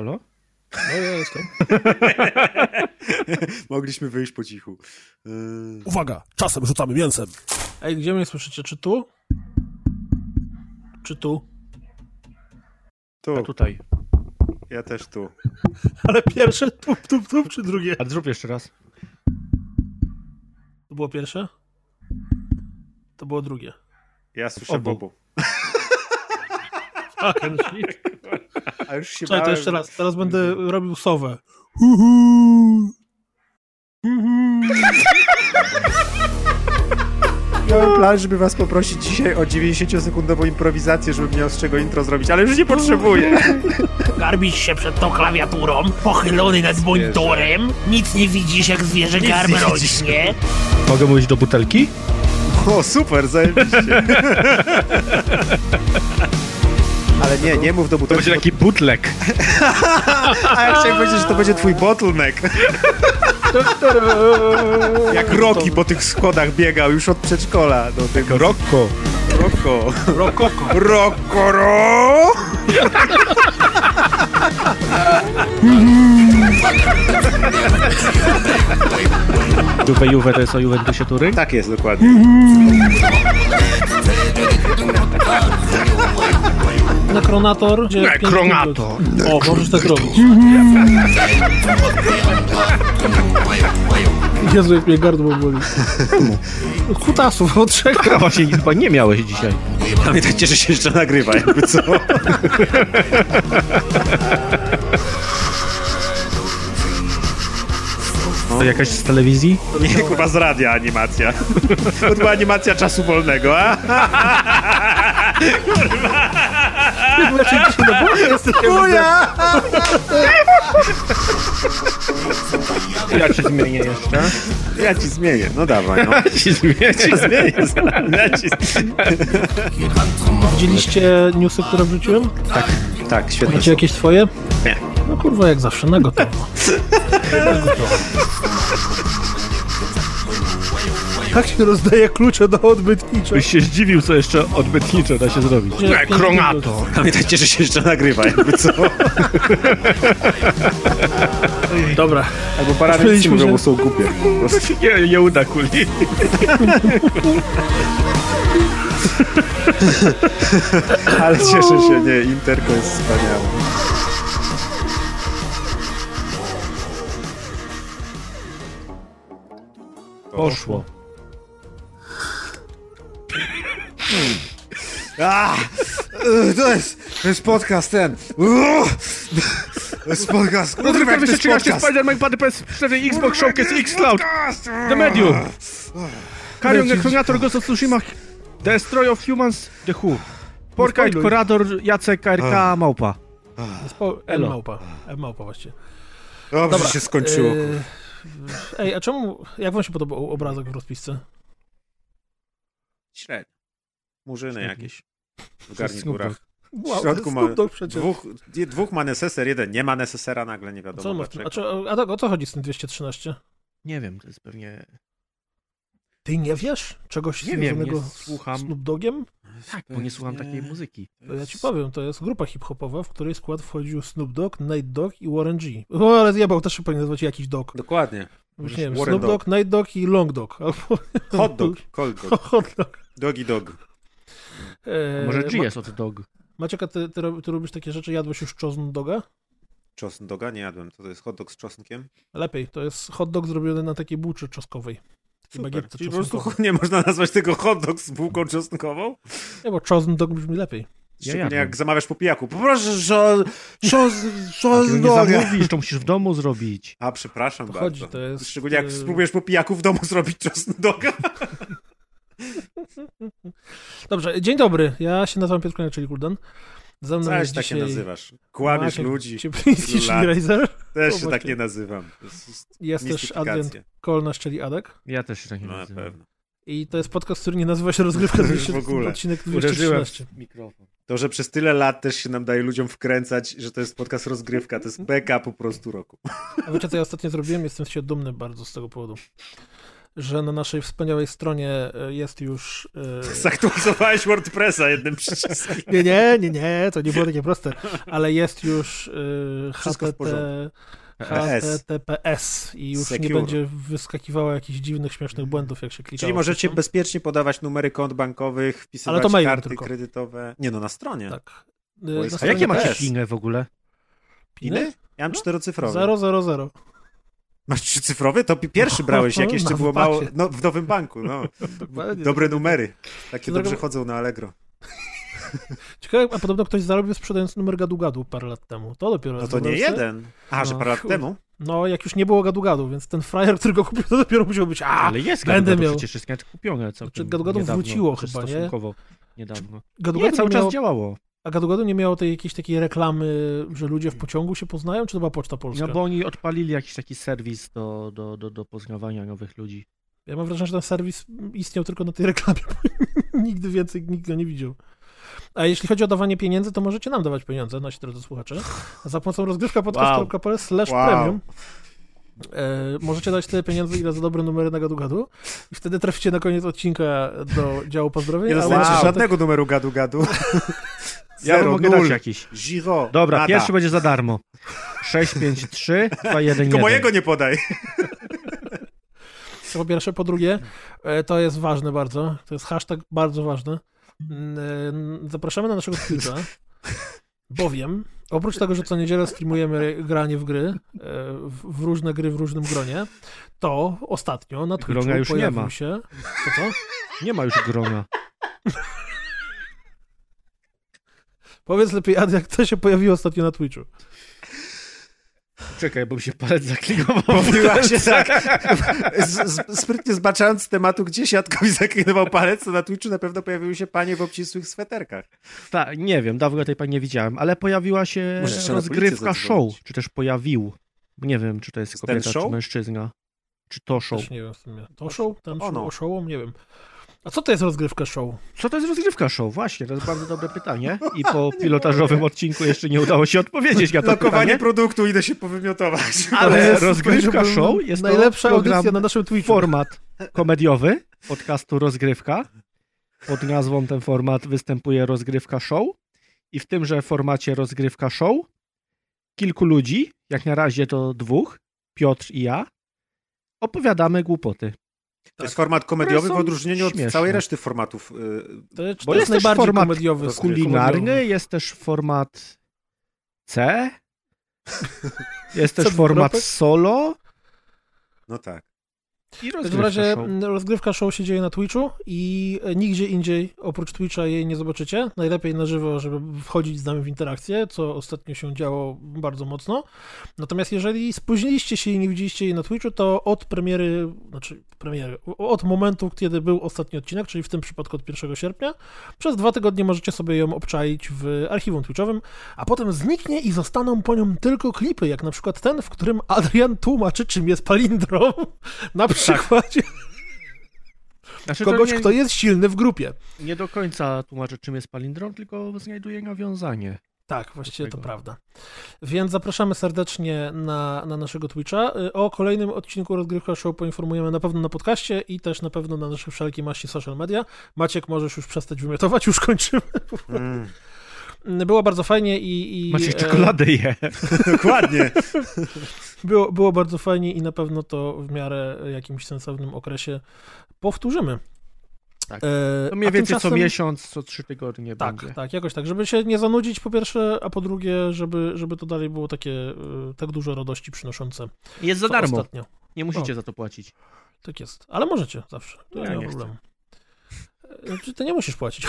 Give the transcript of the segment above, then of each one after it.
Halo? No ja jestem. Mogliśmy wyjść po cichu. Yy, Uwaga, czasem rzucamy mięsem. Ej, gdzie mnie słyszycie? Czy tu? Czy tu? tu, A tutaj. ja też tu. Ale pierwsze tup, tup, tup, czy drugie? A zrób jeszcze raz. To było pierwsze? To było drugie. Ja słyszę Obu. Bobu. Fucking shit. A już się Czekaj, to jeszcze raz. Teraz będę robił sowę. Uhu. Uhu. Miałem plan, żeby was poprosić dzisiaj o 90-sekundową improwizację, żebym miał z czego intro zrobić, ale już nie potrzebuję. Garbisz się przed tą klawiaturą, pochylony nad monitorem, nic nie widzisz jak zwierzę garb rośnie. Mogę mówić do butelki? O, super, zajebiście. Ale nie, nie mów do To butelki. będzie taki bootleg. A ja chciałem powiedzieć, że to będzie twój bottleneck. Jak Rocky po tych schodach biegał już od przedszkola do tego. Rocco. Rocco. Rokoko. Rocco, ro! Juve Juve to jest o Juventusie Tury? Tak jest, dokładnie. Nekronator. gdzie Nekronator. O, możesz tak robić. Jezu, jak mnie gardło boli. Od kutasów, od czego? A właśnie chyba nie miałeś dzisiaj. Pamiętajcie, że się jeszcze nagrywa, jakby co. To jakaś z telewizji? Nie, kurwa, z radia animacja. To była animacja czasu wolnego, a? Buja! Ja cię zmienię jeszcze. Ja ci zmienię, no dawaj, no. Ja ci zmienię. Ja zmienię, ja ci... Widzieliście newsy, które wrzuciłem? Tak, świetnie. Macie jakieś twoje? Nie. No kurwa, jak zawsze, na gotowo. Na gotowo. Tak się rozdaje klucze do odbytnicza. Byś się zdziwił, co jeszcze odbytniczo da się zrobić. Nie, Nekronator. Pamiętajcie, że się jeszcze nagrywa, jakby co. Dobra. Albo Byliśmy, mówią, że- bo są głupie. Nie, nie uda kuli. Ale cieszę się, nie, Interko jest wspaniałe. Poszło. A, y, to jest, to jest podcast ten. To jest podcast. Kurwa, jak to jest podcast. Spider-Man, Paddy PS4, Xbox Showcase, Xcloud, The Medium. Carrion, Nekronator, Ghost of Tsushima, Destroy of Humans, The Who. Porkite. Korador, Jacek, KRK, Małpa. Elo. małpa. Małpa właściwie. Dobrze się skończyło. Yy, Ej, a czemu, jak wam się podobał obrazek w rozpisce? Średnio. Murzyny Średnio. jakieś. W garniturach. Wow, W środku ma dwóch, nie- dwóch ma neseser, jeden nie ma nesesera, nagle nie Co wiadomo ma w tym? dlaczego. A, czy, a tak, o co chodzi z tym 213? Nie wiem, to jest pewnie... Ty nie wiesz czegoś Nie wiem, związanego nie z słucham. Snoop Dogiem? Tak, bo nie słucham takiej muzyki. To ja ci powiem, to jest grupa hip-hopowa, w której skład wchodził Snoop Dogg, Nate Dogg i Warren G. O, ale zjebał, też się powinien nazywać jakiś dog. Dokładnie. Już nie wiem, Warren Snoop Dogg, Nate Dogg i Long Dog. Albo... Hot dog, cold dog, Hot Dog. doggy dog. Eee, Może G Ma- jest od dog. Macieka, ty, ty, ty robisz takie rzeczy, jadłeś już czosn doga? Czosn doga nie jadłem. Co to jest hot dog z czosnkiem? Lepiej, to jest hot dog zrobiony na takiej bułce czosnkowej. Super. bagietce Czyli po prostu nie można nazwać tego hot dog z bułką czosnkową? Nie, bo czosn dog brzmi lepiej. Szczególnie jak zamawiasz po pijaku. Poproszę Takiego czos nie doga. zamówisz, to musisz w domu zrobić. A, przepraszam To bardzo. chodzi, to jest, Szczególnie jak e, spróbujesz po pijaku w domu zrobić czosn doga. Dobrze, dzień dobry. Ja się nazywam Piotr Koniak, czyli Kuldan. Ze mną Coś jest tak się nazywasz. Kłamiesz ludzi. Ciepliński. Razer. Też się tak nie nazywam. Jest Jest też. Adrian Kolnasz, czyli Adek. Ja też się tak nie No na nazywam. pewno. I to jest podcast, który nie nazywa się Rozgrywka 200, W ogóle. odcinek Uderzyłem 213. w mikrofon. To, że przez tyle lat też się nam daje ludziom wkręcać, że to jest podcast rozgrywka, to jest beka po prostu roku. A wiecie, co ja ostatnio zrobiłem? Jestem się dumny bardzo z tego powodu. Że na naszej wspaniałej stronie e, jest już... e, Zaktualizowałeś WordPressa jednym przyciskiem. Nie, nie, nie, nie, to nie było takie proste, ale jest już y, HTT, porządku. HTTPS i już nie Secure. będzie wyskakiwało jakichś dziwnych, śmiesznych błędów, jak się klikało. Czyli możecie bezpiecznie podawać numery kont bankowych, wpisywać Ale to mailem karty tylko. kredytowe. Nie no, na stronie. Tak. Na A jakie macie PS? pinę w ogóle? Piny? Ja mam czterocyfrowy. 000. Masz trzycyfrowy? To pi- pierwszy brałeś, jak No, jeszcze było mało. No, w nowym banku, no. Dobre numery. Takie dobrze chodzą na Allegro. Ciekawe, a podobno ktoś zarobił sprzedając numer gadu-gadu parę lat temu. To dopiero No to nie jeden. A, że No, parę lat temu? No, jak już nie było gadu-gadu, więc ten frajer, który go kupił, to dopiero musiał być, a, Ale jest będę miał. przecież jest kupione Znaczy, gadu-gadu wróciło chyba, nie? stosunkowo niedawno. gadu-gadu Nie, cały czas działało. A gadu-gadu nie miało tej jakiejś takiej reklamy, że ludzie w pociągu się poznają, czy to była Poczta Polska? No bo oni odpalili jakiś taki serwis do, do, do, do poznawania nowych ludzi. Ja mam wrażenie, że ten serwis istniał tylko na tej reklamie, bo nigdy więcej nikt go nie widział. A jeśli chodzi o dawanie pieniędzy, to możecie nam dawać pieniądze, nasi drodzy słuchacze, za pomocą rozgrywka podcast.pl slash Wow. premium. E, możecie dać tyle pieniędzy, ile za dobre numery na gadu-gadu i wtedy traficie na koniec odcinka do działu pozdrowień. Nie dostaniecie wow. żadnego numeru gadu-gadu. Ja Zero, mogę nul. dać jakiś. Giro. Dobra, nada. pierwszy będzie za darmo. 653 211. Tylko mojego nie podaj. To po pierwsze. Po drugie, e, to jest ważne bardzo. To jest hashtag bardzo ważny. Mm, e, Zapraszamy na naszego Twitcha, bowiem oprócz tego, że co niedzielę streamujemy granie w gry, e, w, różne gry w różnym gronie, to ostatnio na Twitchu Grona już nie pojawił ma. się... To co? Nie ma już grona. Powiedz lepiej, Ad, jak to się pojawiło ostatnio na Twitchu. Czekaj, bo mi się palec zaklinował. Mówiła się tak, z, z, sprytnie zbaczając z tematu, gdzie siatkowi zaklinował palec, to na Twitchu na pewno pojawiły się panie w obcisłych sweterkach. Ta, nie wiem, dawno tej pani nie widziałem, ale pojawiła się rozgrywka show, czy też pojawił. Nie wiem, czy to jest kobieta, czy mężczyzna. Czy to show. Też nie wiem w sumie. To show? Ten show? ono. O show? Nie wiem. A co to jest rozgrywka show? Co to jest rozgrywka show? Właśnie, to jest bardzo dobre pytanie. I po pilotażowym odcinku jeszcze nie udało się odpowiedzieć na to Lokowanie pytanie. produktu, idę się powymiotować. To Ale jest, rozgrywka show jest to najlepsza program, audycja na naszym Twitchu. format komediowy podcastu Rozgrywka. Pod nazwą ten format występuje Rozgrywka Show. I w tymże formacie Rozgrywka Show kilku ludzi, jak na razie to dwóch, Piotr i ja, opowiadamy głupoty. To jest format komediowy w odróżnieniu od śmieszne. całej reszty formatów. y, To jest, Bo to jest też najbardziej format komediowy. Kulinarny, komediowy. jest też format C, jest też format solo No tak. I W każdym razie show. rozgrywka show się dzieje na Twitchu i e, nigdzie indziej oprócz Twitcha jej nie zobaczycie. Najlepiej na żywo, żeby wchodzić z nami w interakcję, co ostatnio się działo bardzo mocno. Natomiast jeżeli spóźniliście się i nie widzieliście jej na Twitchu, to od premiery, znaczy premiery, od momentu, kiedy był ostatni odcinek, czyli w tym przypadku od 1 sierpnia, przez dwa tygodnie możecie sobie ją obczaić w archiwum Twitchowym, a potem zniknie i zostaną po nią tylko klipy, jak na przykład ten, w którym Adrian tłumaczy, czym jest palindrom. Na przykładzie Znaczy, kogoś, nie, kto jest silny w grupie. nie do końca tłumaczę, czym jest palindrom, tylko znajduje nawiązanie. Tak, właściwie to prawda. Więc zapraszamy serdecznie na, na naszego Twitcha. Y, O kolejnym odcinku Rozgrywka Show poinformujemy na pewno na podcaście i też na pewno na naszych wszelkiej maści social media. Maciek, możesz już przestać wymiotować, już kończymy. Mm, Było bardzo fajnie i... i Macie e, czekoladę je. dokładnie. Było, było bardzo fajnie i na pewno to w miarę jakimś sensownym okresie powtórzymy. Tak. E, To mniej a więcej co tymczasem- miesiąc, co trzy tygodnie Tak, będzie. tak, jakoś tak, żeby się nie zanudzić po pierwsze, a po drugie, żeby, żeby to dalej było takie, y, tak dużo radości przynoszące. Jest za co darmo. Ostatnio. Nie musicie O. za to płacić. Tak jest. Ale możecie zawsze. To Ja nie ma nie problemu. E, Znaczy, ty nie musisz płacić.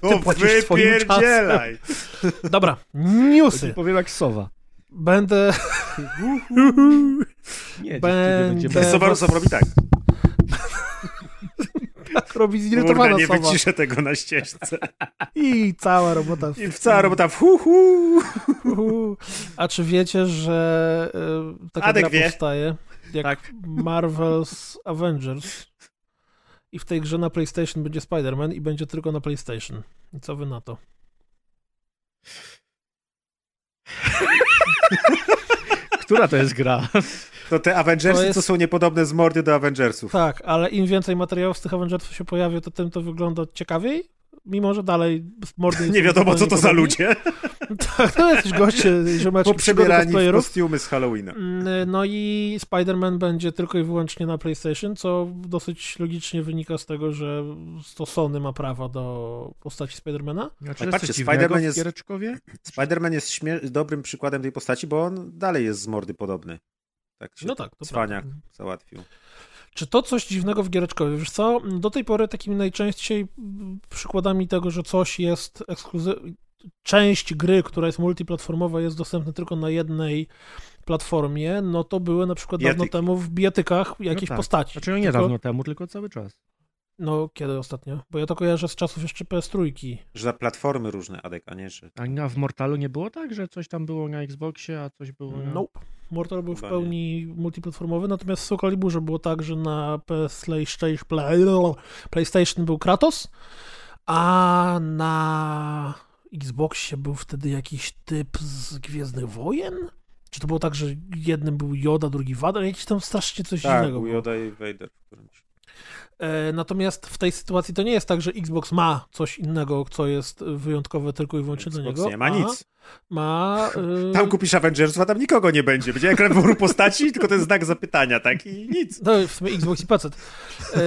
To płacisz swoim wypierdzielaj. Dobra, newsy. powiem jak sowa. Będę... Nie, Będę- Sowa, sowa robi tak. tak robi zirytowana nie sowa. wyciszę tego na ścieżce. I cała robota. w- I cała robota w hu, hu. A czy wiecie, że y, taka Adek gra wie. powstaje jak Tak. Marvel's Avengers i w tej grze na PlayStation będzie Spider-Man i będzie tylko na PlayStation. I co wy na to? Która to jest gra? To te Avengersy, To jest- co są niepodobne z mordy do Avengersów. Tak, ale im więcej materiałów z tych Avengersów się pojawia, to tym to wygląda ciekawiej. Mimo, że dalej mordy Nie wiadomo, co to za ludzie. Tak, to jacyś goście, ziomeczki, przygody Poprzebierani w kostiumy z Halloweena. Mm, No i Spider-Man będzie tylko i wyłącznie na PlayStation, co dosyć logicznie wynika z tego, że to Sony ma prawa do postaci Spidermana. Znaczy, Ale jest patrzcie, Spider-Man jest-? Spider-Man jest śmie- dobrym przykładem tej postaci, bo on dalej jest z mordy podobny. Tak się No tak, to cwaniak załatwił. Czy to coś dziwnego w Giereczkowie? Wiesz co, do tej pory takimi najczęściej przykładami tego, że coś jest ekskluzywne, część gry, która jest multiplatformowa, jest dostępna tylko na jednej platformie, no to były na przykład dawno temu w bijatykach jakieś tak. postaci. Znaczy no nie Tylko- dawno temu, tylko cały czas. No, kiedy ostatnio? Bo ja to kojarzę z czasów jeszcze PS3. Że na platformy różne, Adek, a nie, że... A na- w Mortalu nie było tak, że coś tam było na Xboxie, a coś było na... Nope. Mortal był w pełni multiplatformowy, natomiast w Soul Caliburze było tak, że na PlayStation, Play, PlayStation był Kratos, a na Xboxie był wtedy jakiś typ z Gwiezdnych Wojen? Czy to było tak, że jednym był Yoda, drugi Vader? Jakiś tam strasznie coś Tak, był było. Yoda i Vader w którymś. E, Natomiast w tej sytuacji to nie jest tak, że Xbox ma coś innego, co jest wyjątkowe tylko i wyłącznie dla Xbox niego. nie ma nic. Ma. e, Tam kupisz Avengersów, a tam nikogo nie będzie. Będzie ekran wyboru postaci, tylko ten znak zapytania, tak? I nic. No, w sumie Xbox i PC. E,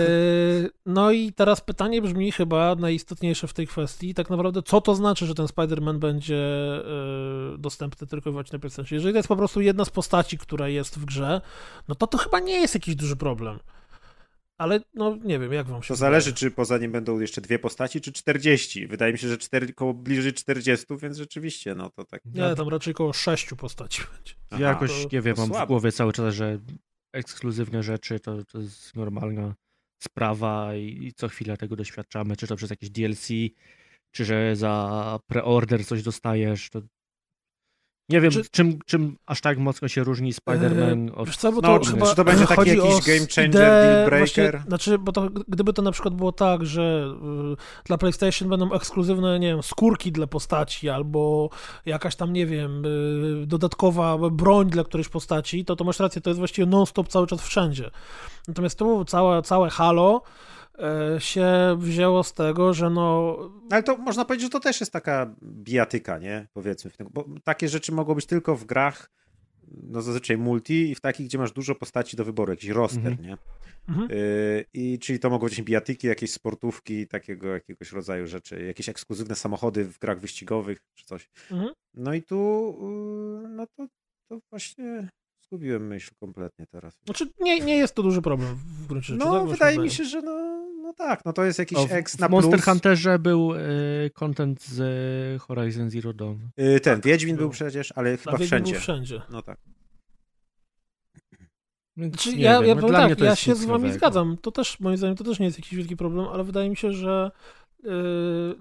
No i teraz pytanie brzmi chyba najistotniejsze w tej kwestii, tak naprawdę, co to znaczy, że ten Spider-Man będzie dostępny tylko i wyłącznie na PlayStation. Jeżeli to jest po prostu jedna z postaci, która jest w grze, no to to chyba nie jest jakiś duży problem. Ale no nie wiem, jak wam się To wydaje? zależy, czy poza nim będą jeszcze dwie postaci, czy 40. Wydaje mi się, że cztery, koło bliżej 40, więc rzeczywiście, no to tak. Nie, tam raczej około sześciu postaci będzie. Aha. Ja jakoś, to- nie wiem, mam w słabo. głowie cały czas, że ekskluzywne rzeczy to, to jest normalna sprawa i, i co chwilę tego doświadczamy, czy to przez jakieś DLC, czy że za preorder coś dostajesz, to nie wiem, Czy- czym, czym aż tak mocno się różni Spider-Man od... Wiesz co, bo No, to czy- chyba czy to będzie taki chodzi jakiś game changer, ideę deal breaker? Właśnie, znaczy, bo to, gdyby to na przykład było tak, że y, dla PlayStation będą ekskluzywne, nie wiem, skórki dla postaci albo jakaś tam, nie wiem, y, dodatkowa broń dla którejś postaci, to to masz rację, to jest właściwie non-stop cały czas wszędzie. Natomiast tu całe, całe Halo y, się wzięło z tego, że no Ale to można powiedzieć, że to też jest taka bijatyka, nie? Powiedzmy. Bo takie rzeczy mogą być tylko w grach, no zazwyczaj multi i w takich, gdzie masz dużo postaci do wyboru, jakiś roster, Mhm. nie? Mhm. Yy, I czyli to mogą być bijatyki, jakieś sportówki, takiego jakiegoś rodzaju rzeczy, jakieś ekskluzywne samochody w grach wyścigowych czy coś. Mhm. No i tu, yy, no to, to właśnie zgubiłem myśl kompletnie teraz. Znaczy, nie, nie jest to duży problem w gruncie rzeczy. No, tak? Waszym wydaje mi się, że no, no tak, no to jest jakiś O, w, X w na Monster plus. Hunterze był y, content z y, Horizon Zero Dawn. Yy, ten, Wiedźmin był. był przecież, ale chyba Wiedźmin wszędzie. był wszędzie. No tak. Więc Znaczy, ja, wiem, ja no powiem tak, mnie to ja się z wami nowego. zgadzam. To też, moim zdaniem, to też nie jest jakiś wielki problem, ale wydaje mi się, że yy,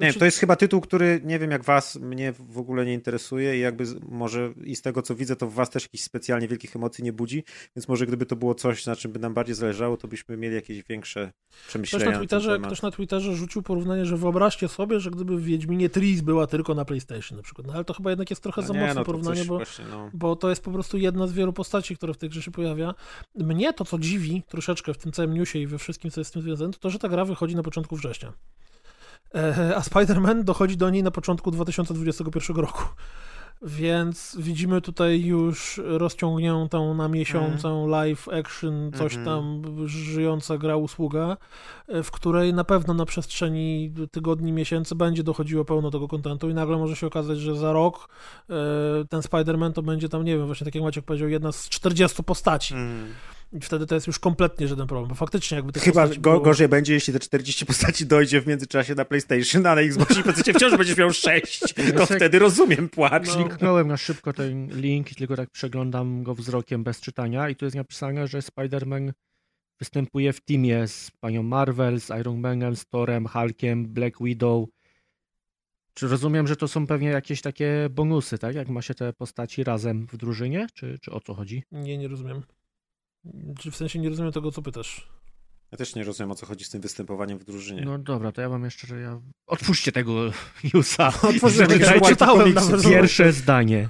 Nie, znaczy, to jest chyba tytuł, który nie wiem jak was, mnie w ogóle nie interesuje i jakby z- może i z tego co widzę, to w was też jakichś specjalnie wielkich emocji nie budzi, więc może gdyby to było coś, na czym by nam bardziej zależało, to byśmy mieli jakieś większe Ktoś przemyślenia na, na Twitterze, temat. ktoś na Twitterze rzucił porównanie, że wyobraźcie sobie, że gdyby w Wiedźminie Tris była tylko na PlayStation na przykład. No ale to chyba jednak jest trochę No za nie, mocne no porównanie, bo, właśnie, no. bo to jest po prostu jedna z wielu postaci, która w tej grze się pojawia. Mnie to, co dziwi troszeczkę w tym całym newsie i we wszystkim, co jest z tym związane, to to, że ta gra wychodzi na początku września. E, A Spider-Man dochodzi do niej na początku 2021 roku. Więc widzimy tutaj już rozciągniętą na miesiącę live action, coś Mhm. tam żyjąca gra usługa, e, w której na pewno na przestrzeni tygodni, miesięcy będzie dochodziło pełno tego kontentu i nagle może się okazać, że za rok e, ten Spider-Man to będzie tam, nie wiem, właśnie tak jak Maciek powiedział, jedna z 40 postaci. Mm. I wtedy to jest już kompletnie żaden problem, bo faktycznie jakby tych Chyba go, było... gorzej będzie, jeśli te 40 postaci dojdzie w międzyczasie na PlayStation, a na Xboxie i PC wciąż będziesz miał 6. To wtedy rozumiem płacz. No. Kliknąłem na szybko ten link i tylko tak przeglądam go wzrokiem bez czytania i tu jest napisane, że Spider-Man występuje w teamie z panią Marvel, z Iron Manem, z Thorem, Hulkiem, Black Widow. Czy rozumiem, że to są pewnie jakieś takie bonusy, tak? Jak ma się te postaci razem w drużynie? Czy, czy o co chodzi? Nie, nie rozumiem. Czy w sensie nie rozumiem tego, co pytasz? Ja też nie rozumiem, o co chodzi z tym występowaniem w drużynie. No dobra, to ja wam jeszcze, że ja... Otwórzcie tego newsa. Otworzymy White czytałem nawet. Pierwsze zdanie.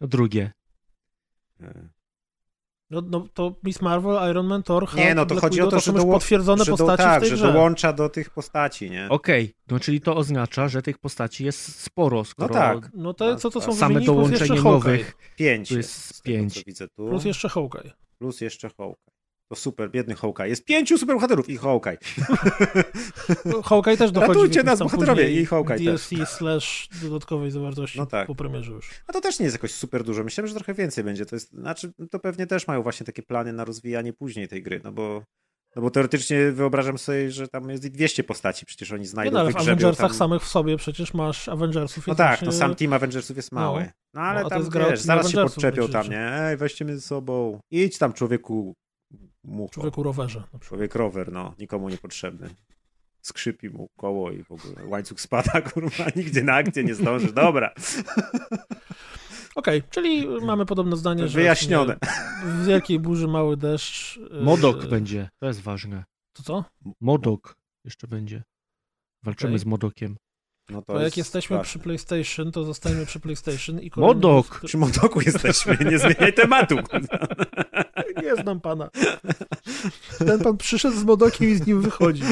Drugie. No, no to Miss Marvel, Iron Man, Thor, Hulk, Nie, no to Black chodzi o Widow, to, że, są już doło- potwierdzone że do, postaci tak, w tej że grze. dołącza do tych postaci, nie? Okej, no czyli to oznacza, że tych postaci jest sporo, skoro tak. No to co to są same plus jeszcze dołączenie Hawkeye. nowych. Pięć Tu jest, jest z tego, pięć. co widzę tu. Plus jeszcze Hawkeye. Plus jeszcze Hawkeye. To super, biedny Hawkeye. Jest pięciu superbohaterów i Hawkeye. Hawkeye też dochodzi Ratujcie nas, bohaterowie, i Hawkeye DLC slash dodatkowej zawartości No tak. po premierze już. A to też nie jest jakoś super dużo. Myślałem, że trochę więcej będzie. To jest, znaczy, to pewnie też mają właśnie takie plany na rozwijanie później tej gry, no bo, no bo teoretycznie wyobrażam sobie, że tam jest i 200 postaci, przecież oni znajdą, no, ale w Avengersach tam... samych w sobie przecież masz Avengersów. No tak, no właśnie- sam team Avengersów jest mały. No. No, ale No, tam, wiesz, zaraz się podczepią tam, nie? Ej, weźcie mnie ze sobą. Idź tam, człowieku mucho. Człowieku rowerze. Człowiek rower, no, nikomu niepotrzebny. Skrzypi mu koło i w ogóle łańcuch spada, kurwa, nigdzie na akcję nie zdąży. Dobra, Okej, czyli mamy podobne zdanie, że wyjaśnione. w wielkiej burzy mały deszcz. yy, Modok będzie, to jest ważne. To co? Modok jeszcze będzie. Walczymy Okej. z Modokiem. No To, to jak jest jesteśmy przy PlayStation, to zostańmy przy PlayStation i kolejny Modok! Przy Modoku jesteśmy, nie zmieniaj tematu. Nie znam pana. Ten pan przyszedł z Modokiem i z nim wychodzi.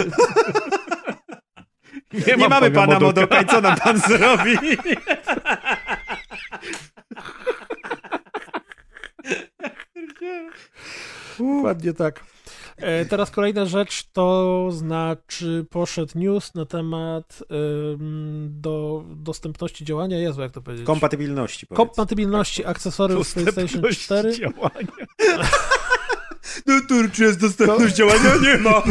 Nie, mam mamy pana Modoka. Modoka i co nam pan zrobi? Dokładnie tak. E, teraz kolejna rzecz, to znaczy poszedł news na temat ym, do dostępności działania, Jezu, jak to powiedzieć? Kompatybilności, powiedz. Kompatybilności akcesoriów z PlayStation 4. działania. No to czy jest dostępność działania? Nie ma.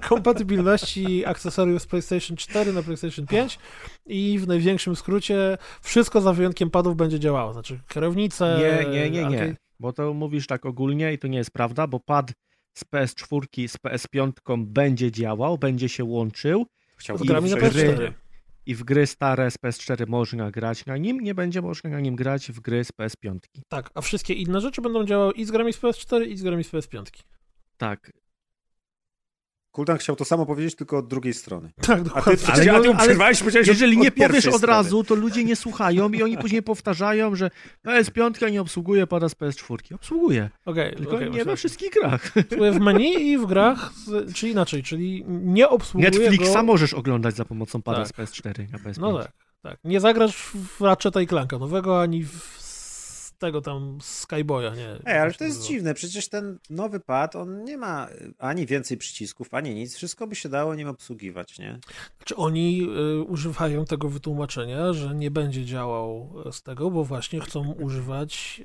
kompatybilności akcesoriów z PlayStation 4 na PlayStation 5 i w największym skrócie wszystko za wyjątkiem padów będzie działało. Znaczy kierownice. Nie, nie, nie, nie. Bo to mówisz tak ogólnie i to nie jest prawda, bo pad z PS4 z PS5 będzie działał, będzie się łączył Z Chciałbym grami na przejść- PS4. i w gry stare z PS4 można grać na nim, nie będzie można na nim grać w gry z PS5. Tak, a wszystkie inne rzeczy będą działały i z grami z PS4 i z grami z PS5. Tak. Kultan chciał to samo powiedzieć, tylko od drugiej strony. Tak, A dokładnie. ty, Ale ale, a ty no, mu ale przerwałeś, powiedziałeś od- Jeżeli od nie powiesz od strony. razu, to ludzie nie słuchają i oni później powtarzają, że PS5 nie obsługuje pada z PS4. Obsługuje, Okej, tylko okej, nie we wszystkich grach. W meni i w grach, czy inaczej, czyli nie obsługuje Netflixa go... możesz oglądać za pomocą pada Tak. z PS4 na PS5. No tak, tak. Nie zagrasz w Ratcheta i Clanka nowego, ani w tego tam Skyboya, nie. Ej, ale to jest nazywa. dziwne, przecież ten nowy pad, on nie ma ani więcej przycisków, ani nic, wszystko by się dało nim obsługiwać, nie? Czy oni y, używają tego wytłumaczenia, że nie będzie działał z tego, bo właśnie chcą używać,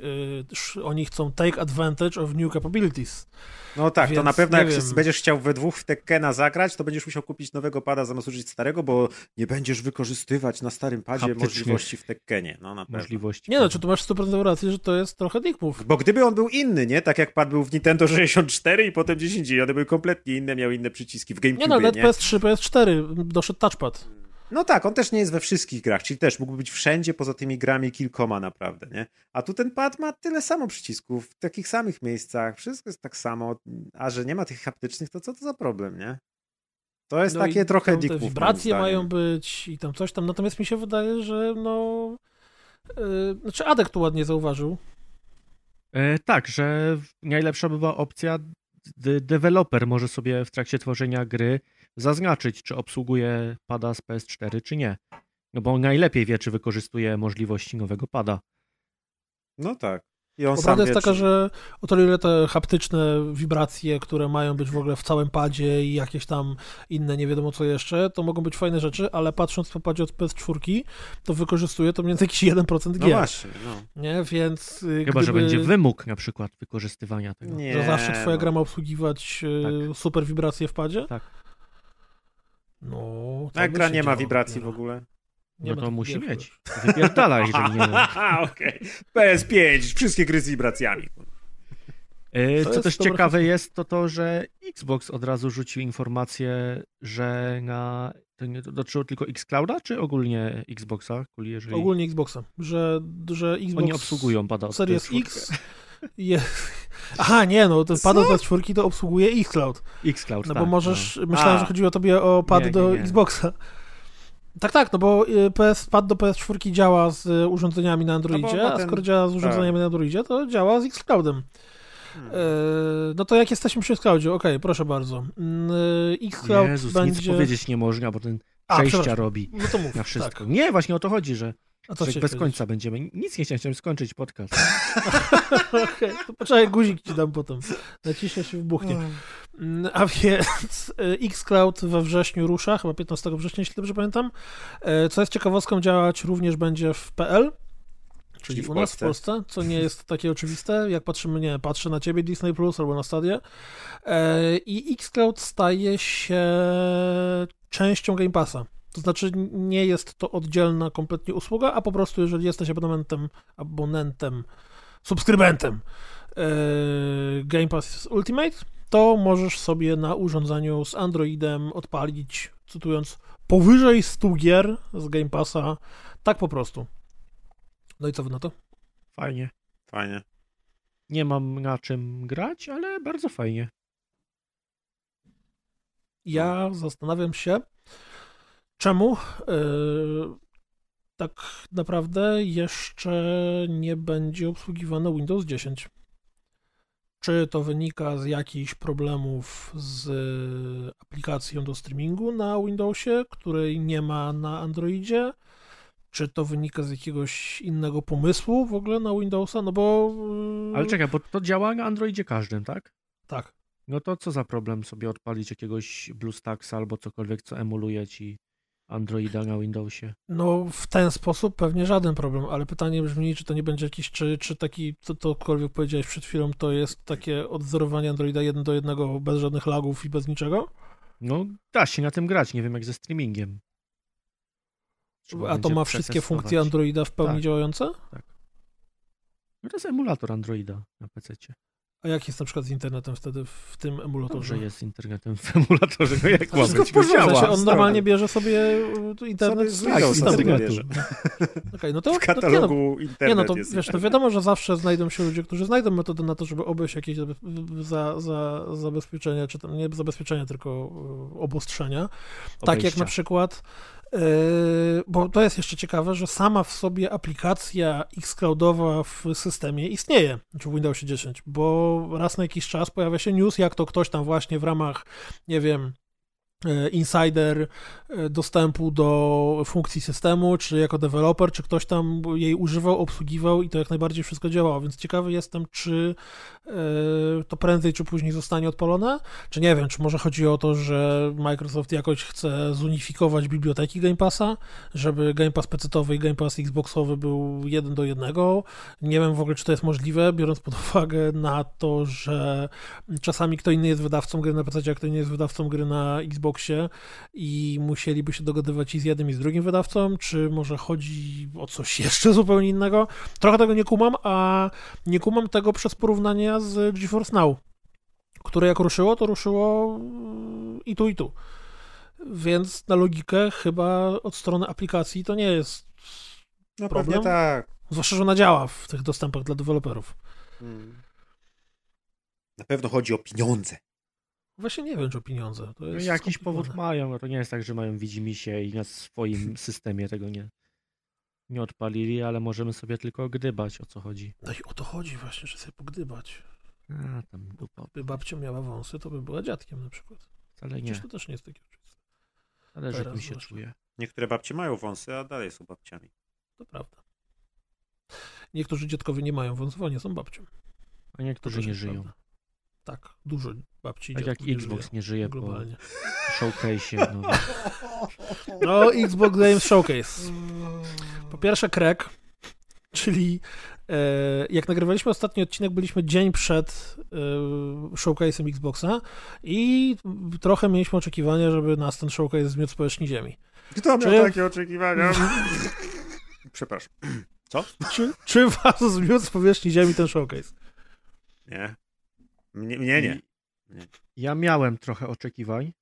y, oni chcą take advantage of new capabilities. No tak, to Więc na pewno jak wiem. się będziesz chciał we dwóch w Tekkena zagrać, to będziesz musiał kupić nowego pada zamiast użyć starego, bo nie będziesz wykorzystywać na starym padzie Haptycznych możliwości w Tekkenie, no na pewno. Możliwości. Nie no, czy tu masz 100% rację, że to jest trochę dick move. Bo gdyby on był inny, nie? Tak jak pad był w Nintendo 64 i potem 10 i one były kompletnie inne, miały inne przyciski w Nie GameCube, no, ale nie? PS3, PS4 doszedł touchpad. No tak, on też nie jest we wszystkich grach, czyli też mógłby być wszędzie poza tymi grami kilkoma naprawdę, nie? A tu ten pad ma tyle samo przycisków, w takich samych miejscach, wszystko jest tak samo, a że nie ma tych haptycznych, to co to za problem, nie? To jest No takie trochę dick wibracje mają być i tam coś tam, natomiast mi się wydaje, że no... Yy, znaczy Adek tu ładnie zauważył, E, tak, że najlepsza by była opcja, deweloper może sobie w trakcie tworzenia gry zaznaczyć, czy obsługuje pada z PS4, czy nie. No bo on najlepiej wie, czy wykorzystuje możliwości nowego pada. No tak. I on prawda jest wie, taka, czy- że o tyle ile te haptyczne wibracje, które mają być w ogóle w całym padzie i jakieś tam inne, nie wiadomo co jeszcze, to mogą być fajne rzeczy, ale patrząc po padzie od PS4, to wykorzystuje to mniej więcej jakiś 1% No gier. właśnie, no. Nie, więc y, Chyba, że gdyby, będzie wymóg na przykład wykorzystywania tego. Nie, że zawsze twoja no. gra ma obsługiwać y, super wibracje w padzie? Tak. No, No by gra się nie ma wibracji w ogóle. Nie no to musi mieć. Wypierdala, jeżeli nie ma. Aha, okej. PS5, wszystkie gry z wibracjami. E, To Co też ciekawe jest, to to, że Xbox od razu rzucił informację, że na... To nie dotyczyło tylko Xclouda, czy ogólnie Xboxa? Kuli, Jeżeli Ogólnie Xboxa, że, że Xbox oni obsługują pada od Series PS4. X je... Aha, nie, no ten pad od PS4 to obsługuje xCloud. Xcloud, No tak, bo możesz, myślałem, A. że chodziło tobie o pad Nie, nie, do nie. Xboxa. Tak, tak, no bo y, PS, pad do PS4 działa z y, urządzeniami na Androidzie, ma a ten- skoro działa z urządzeniami na Androidzie, to działa z Xcloudem. Hmm. E, no to jak jesteśmy przy Xcloudzie, okej, proszę bardzo. Mm, y, Xcloud Jezus, będzie... nic powiedzieć nie można, bo ten A, przejścia robi No to mów. na wszystko. Tak. Nie, właśnie o to chodzi, że, A co że bez powiedzieć? końca będziemy. Nic nie chciałem, chciałem skończyć podcast. Okej, to poczekaj, guzik ci dam potem. Naciśnie się wybuchnie. Mm, A więc y, Xcloud we wrześniu rusza, chyba 15 września, jeśli dobrze pamiętam. E, Co jest ciekawostką, działać również będzie w PL, czyli w u nas w Polsce. Co nie jest takie oczywiste. Jak patrzymy, nie, patrzę na ciebie Disney Plus albo na Stadię. E, I Xcloud staje się częścią Game Passa. To znaczy nie jest to oddzielna kompletnie usługa, a po prostu jeżeli jesteś abonementem, abonentem, subskrybentem e, Game Pass Ultimate, to możesz sobie na urządzeniu z Androidem odpalić, cytując, powyżej 100 gier z Game Passa, tak po prostu. No i co wy na to? Fajnie. Fajnie. Nie mam na czym grać, ale bardzo fajnie. Ja zastanawiam się, czemu yy, tak naprawdę jeszcze nie będzie obsługiwane Windows 10. Czy to wynika z jakichś problemów z aplikacją do streamingu na Windowsie, której nie ma na Androidzie? Czy to wynika z jakiegoś innego pomysłu w ogóle na Windowsa? No bo. yy, Ale czekaj, bo to działa na Androidzie każdym, tak? Tak. No to co za problem sobie odpalić jakiegoś BlueStacksa albo cokolwiek, co emuluje ci Androida na Windowsie? No, w ten sposób pewnie żaden problem, ale pytanie brzmi, czy to nie będzie jakiś, czy, czy taki, to, tokolwiek powiedziałeś przed chwilą, to jest takie odwzorowanie Androida 1 do 1 bez żadnych lagów i bez niczego? No, da się na tym grać, nie wiem jak ze streamingiem. Trzeba A to ma wszystkie funkcje Androida w pełni Tak. działające? No to jest emulator Androida na PC. A jak jest na przykład z internetem wtedy w tym emulatorze? Dobrze jest z internetem w emulatorze, no jak wszystko w porządku, on normalnie bierze sobie y, internet Sobie z Tak, internetu. bierze. Okej, no to, W no, nie no, katalogu internet Nie no, to jest. wiesz, to wiadomo, że zawsze znajdą się ludzie, którzy znajdą metodę na to, żeby obejść jakieś za, za, zabezpieczenia, czy tam nie zabezpieczenia, tylko y, obostrzenia. Tak jak Obejścia. na przykład, bo to jest jeszcze ciekawe, że sama w sobie aplikacja xCloudowa w systemie istnieje, czy w Windowsie 10, bo raz na jakiś czas pojawia się news, jak to ktoś tam właśnie w ramach, nie wiem, insider e, dostępu do funkcji systemu, czy jako deweloper, czy ktoś tam jej używał, obsługiwał i to jak najbardziej wszystko działało, więc ciekawy jestem, czy e, to prędzej czy później zostanie odpalone, czy nie wiem, czy może chodzi o to, że Microsoft jakoś chce zunifikować biblioteki Game Passa, żeby Game Pass PC-owy i Game Pass Xboxowy był jeden do jednego. Nie wiem w ogóle, czy to jest możliwe, biorąc pod uwagę na to, że czasami kto inny jest wydawcą gry na PC, a kto inny jest wydawcą gry na Xboxie i musieliby się dogadywać i z jednym i z drugim wydawcą, czy może chodzi o coś jeszcze zupełnie innego. Trochę tego nie kumam, a nie kumam tego przez porównania z GeForce Now, które jak ruszyło, to ruszyło mm, i tu, i tu. Więc na logikę chyba od strony aplikacji to nie jest, No problem? pewnie tak. zwłaszcza, że ona działa w tych dostępach dla deweloperów. Hmm. Na pewno chodzi o pieniądze. Właśnie nie wiem, czy o pieniądze. To No, jakiś powód mają, to nie jest tak, że mają widzimisię i na swoim systemie tego nie, nie odpalili, ale możemy sobie tylko gdybać o co chodzi. No i o to chodzi właśnie, że sobie pogdybać. A, tam dupa. Gdyby babcia miała wąsy, to by była dziadkiem na przykład. Wcale nie. Przecież to też nie jest takie oczywiste. Jak teraz mi się właśnie. czuje. Niektóre babcie mają wąsy, a dalej są babciami. To prawda. Niektórzy dziadkowie nie mają wąsów, a nie są babcią. A niektórzy nie żyją. prawda. Tak, dużo babci Tak jak nie Xbox żyje nie żyje po globalnie. showcase'ie. No, No, Xbox Games Showcase. Po pierwsze Crack, czyli e, jak nagrywaliśmy ostatni odcinek, byliśmy dzień przed e, showcase'em Xboxa i trochę mieliśmy oczekiwania, żeby nas ten showcase zmiótł z powierzchni ziemi. Kto miał Czy- takie oczekiwania? Przepraszam. Czy, czy was zmiótł z powierzchni ziemi ten showcase? Nie. Mnie, mnie nie. Ja miałem trochę oczekiwań,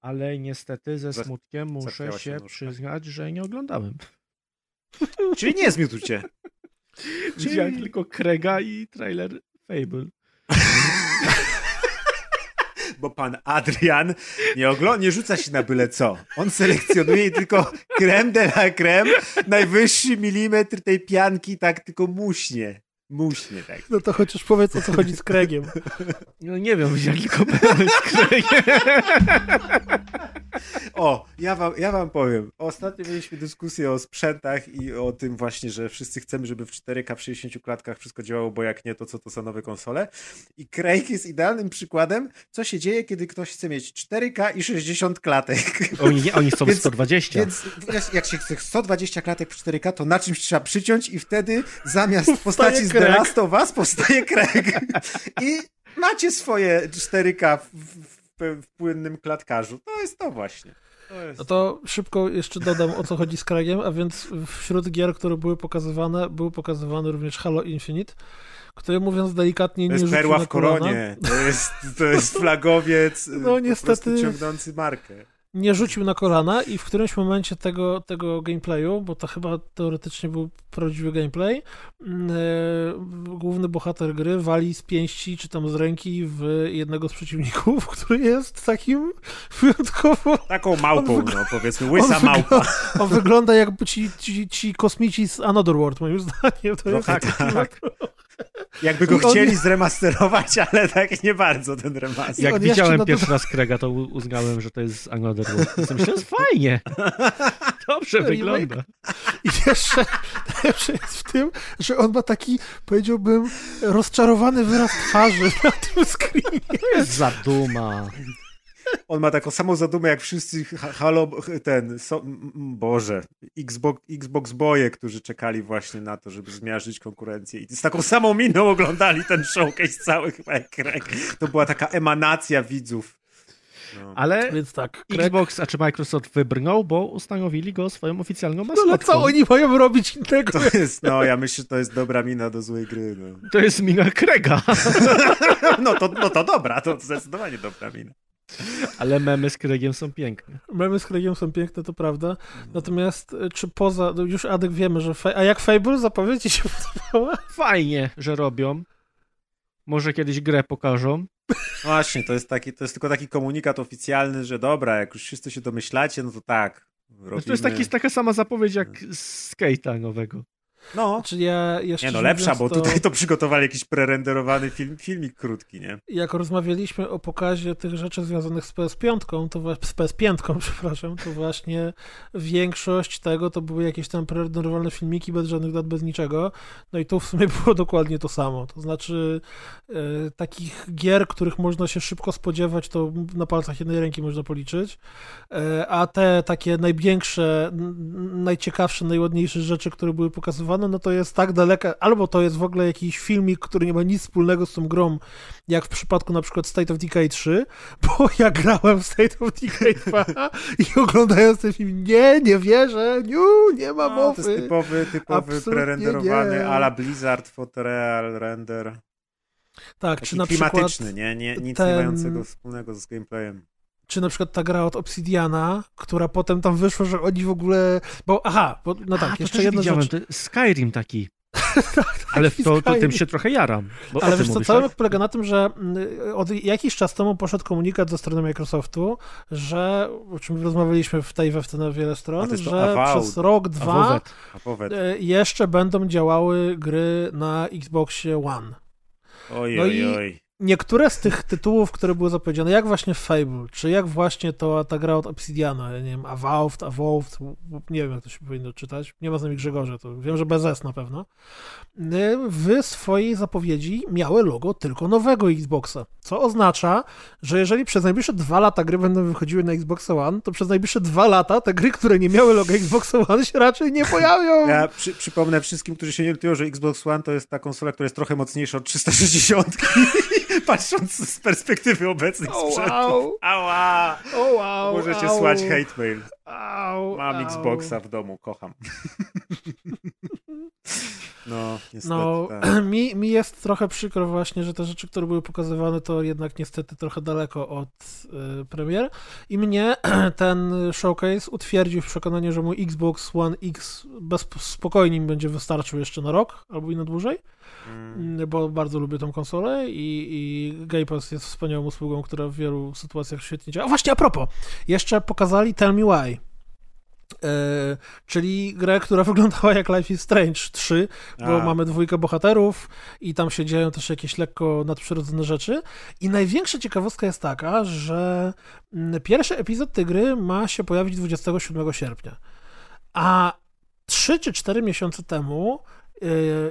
ale niestety ze smutkiem muszę się nóżka. przyznać, że nie oglądałem. Czyli nie zmiótł cię. Widziałem tylko Krega i trailer Fable. bo pan Adrian nie, oglo- nie rzuca się na byle co. On selekcjonuje tylko creme de la creme, najwyższy milimetr tej pianki tak tylko muśnie. Muśnie tak. No to chociaż powiedz, o co chodzi z Craigiem. No nie wiem, jaki komplement z Craigiem. O, ja wam, ja wam powiem. Ostatnio mieliśmy dyskusję o sprzętach i o tym właśnie, że wszyscy chcemy, żeby w 4K w 60 klatkach wszystko działało, bo jak nie, to co to za nowe konsole. I Craig jest idealnym przykładem, co się dzieje, kiedy ktoś chce mieć 4K i 60 klatek. Oni, nie, oni chcą Więc- 120. Więc jak- jak się chce 120 klatek w 4K, to na czymś trzeba przyciąć i wtedy zamiast postaci z The. Last of Us powstaje Craig. I macie swoje 4K w, w, w, w płynnym klatkarzu. To jest to właśnie. To jest... No to szybko jeszcze dodam, o co chodzi z Craigiem, a więc wśród gier, które były pokazywane, był pokazywany również Halo Infinite, który mówiąc delikatnie To nie jest rzucił perła na w kolana. koronie. To jest, to jest flagowiec No, niestety... ciągnący markę. Nie rzucił na kolana i w którymś momencie tego, tego gameplayu, bo to chyba teoretycznie był prawdziwy gameplay, e, główny bohater gry wali z pięści czy tam z ręki w jednego z przeciwników, który jest takim wyjątkowo... Taką małpą, no powiedzmy, łysa on małpa. On wygląda jakby ci, ci, ci kosmici z Another World, moim zdaniem. To No jest tak, tak. Jakby go chcieli zremasterować, ale tak nie bardzo ten remaster. Jak widziałem na pierwszy raz Craiga, to uznałem, że to jest Another World. Więc Myślę, jest fajnie. Dobrze Remake. wygląda. I jeszcze najlepsze jest w tym, że on ma taki, powiedziałbym, rozczarowany wyraz twarzy na tym screenie. To jest zaduma. On ma taką samą zadumę jak wszyscy ha- Halo, ten, so, Boże, Xbox, Xbox boje, którzy czekali właśnie na to, żeby zmiażdżyć konkurencję i z taką samą miną oglądali ten showcase cały chyba Craig. To była taka emanacja widzów. No. Ale Więc tak, Craig, Xbox, a czy Microsoft wybrnął, bo ustanowili go swoją oficjalną no ale maskotką. co oni mają robić innego? To jest, no ja myślę, że to jest dobra mina do złej gry. No, To jest mina Craiga. no, to, no to dobra, to zdecydowanie dobra mina. Ale memy z Craigiem są piękne. Memy z Craigiem są piękne, to prawda. Natomiast e, czy poza, no już Adek wiemy, że... A jak Fable zapowiedź ci się podobała? Fajnie, że robią. Może kiedyś grę pokażą. Właśnie, to jest, taki, to jest tylko taki komunikat oficjalny, że dobra, jak już wszyscy się domyślacie, no to tak. Robimy... To jest taki, taka sama zapowiedź jak z Skate'a nowego. No, Czy ja jeszcze nie no, lepsza, mówiąc, bo to... tutaj to przygotowali jakiś prerenderowany film, filmik krótki, nie? jak rozmawialiśmy o pokazie tych rzeczy związanych z PS5, to z PS5, przepraszam, to właśnie większość tego to były jakieś tam prerenderowane filmiki bez żadnych dat, bez niczego. No i tu w sumie było dokładnie to samo. To znaczy e, takich gier, których można się szybko spodziewać, to na palcach jednej ręki można policzyć. E, a te takie największe, najciekawsze, najładniejsze rzeczy, które były pokazywane, no to jest tak daleka, albo to jest w ogóle jakiś filmik, który nie ma nic wspólnego z tą grą, jak w przypadku na przykład State of Decay 3, bo ja grałem w State of Decay 2 i oglądając ten film, nie, nie wierzę, niu, nie ma No, to mowy. jest typowy, typowy prerenderowany ala Blizzard Photoreal render. tak, Taki czy na przykład klimatyczny, nie? nie nic ten- nie mającego wspólnego z gameplayem. Czy na przykład ta gra od Obsidiana, która potem tam wyszło, że oni w ogóle, bo aha, bo, no tak, A, jeszcze jedna widziałem, rzecz. to Skyrim taki. Ale w to, to tym się trochę jaram. Ale wiesz co, mówisz, cały tak? polega na tym, że mm, od jakiś czas temu poszedł komunikat ze strony Microsoftu, że, o czym rozmawialiśmy w tej we na wiele stron, że Avowed. przez rok, dwa e, jeszcze będą działały gry na Xboxie One. oj, no oj, i- oj. Niektóre z tych tytułów, które były zapowiedziane, jak właśnie Fable, czy jak właśnie to ta gra od Obsidiana, nie wiem, Avowed, Avowed, nie wiem jak to się powinno czytać, nie ma z nami Grzegorza, to wiem, że bez S na pewno, y, w swojej zapowiedzi miały logo tylko nowego Xboxa, co oznacza, że jeżeli przez najbliższe dwa lata gry będą wychodziły na Xboxa One, to przez najbliższe dwa lata te gry, które nie miały logo Xboxa One się raczej nie pojawią. Ja przy, przypomnę wszystkim, którzy się nie orientują, że Xbox One to jest ta konsola, która jest trochę mocniejsza od 360. Patrząc z perspektywy obecnych O, sprzętów. wow. Ała! O wow, Możecie au, słać hate mail. au, Mam au. Xboxa w domu, kocham. No, niestety, No, tak. mi, mi jest trochę przykro właśnie, że te rzeczy, które były pokazywane, to jednak niestety trochę daleko od y, premier. I mnie ten showcase utwierdził w przekonaniu, że mój Xbox One X bez, spokojnie mi będzie wystarczył jeszcze na rok albo i na dłużej, Mm. y, bo bardzo lubię tą konsolę i, i Game Pass jest wspaniałą usługą, która w wielu sytuacjach świetnie działa. A właśnie a propos, jeszcze pokazali Tell Me Why. E, czyli grę, która wyglądała jak Life is Strange 3, bo A, mamy dwójkę bohaterów i tam się dzieją też jakieś lekko nadprzyrodzone rzeczy. I największa ciekawostka jest taka, że mm, pierwszy epizod tej gry ma się pojawić 27 sierpnia. A 3 czy 4 miesiące temu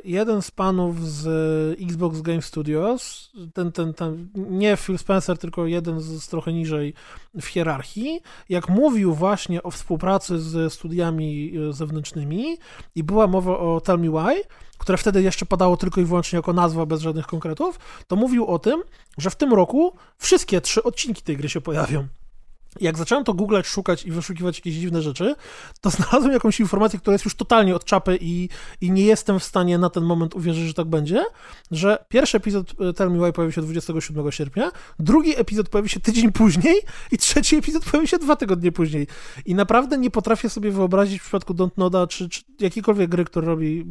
jeden z panów z Xbox Game Studios, ten, ten, ten, nie Phil Spencer, tylko jeden z, z trochę niżej w hierarchii, jak mówił właśnie o współpracy ze studiami y, zewnętrznymi i była mowa o Tell Me Why, które wtedy jeszcze padało tylko i wyłącznie jako nazwa, bez żadnych konkretów, to mówił o tym, że w tym roku wszystkie trzy odcinki tej gry się pojawią. Jak zacząłem to googlać, szukać i wyszukiwać jakieś dziwne rzeczy, to znalazłem jakąś informację, która jest już totalnie od czapy i, i nie jestem w stanie na ten moment uwierzyć, że tak będzie, że pierwszy epizod e, Tell Me Why pojawi się 27 sierpnia, drugi epizod pojawi się tydzień później i trzeci epizod pojawi się dwa tygodnie później. I naprawdę nie potrafię sobie wyobrazić w przypadku Don't Noda, czy, czy jakiejkolwiek gry, która robi,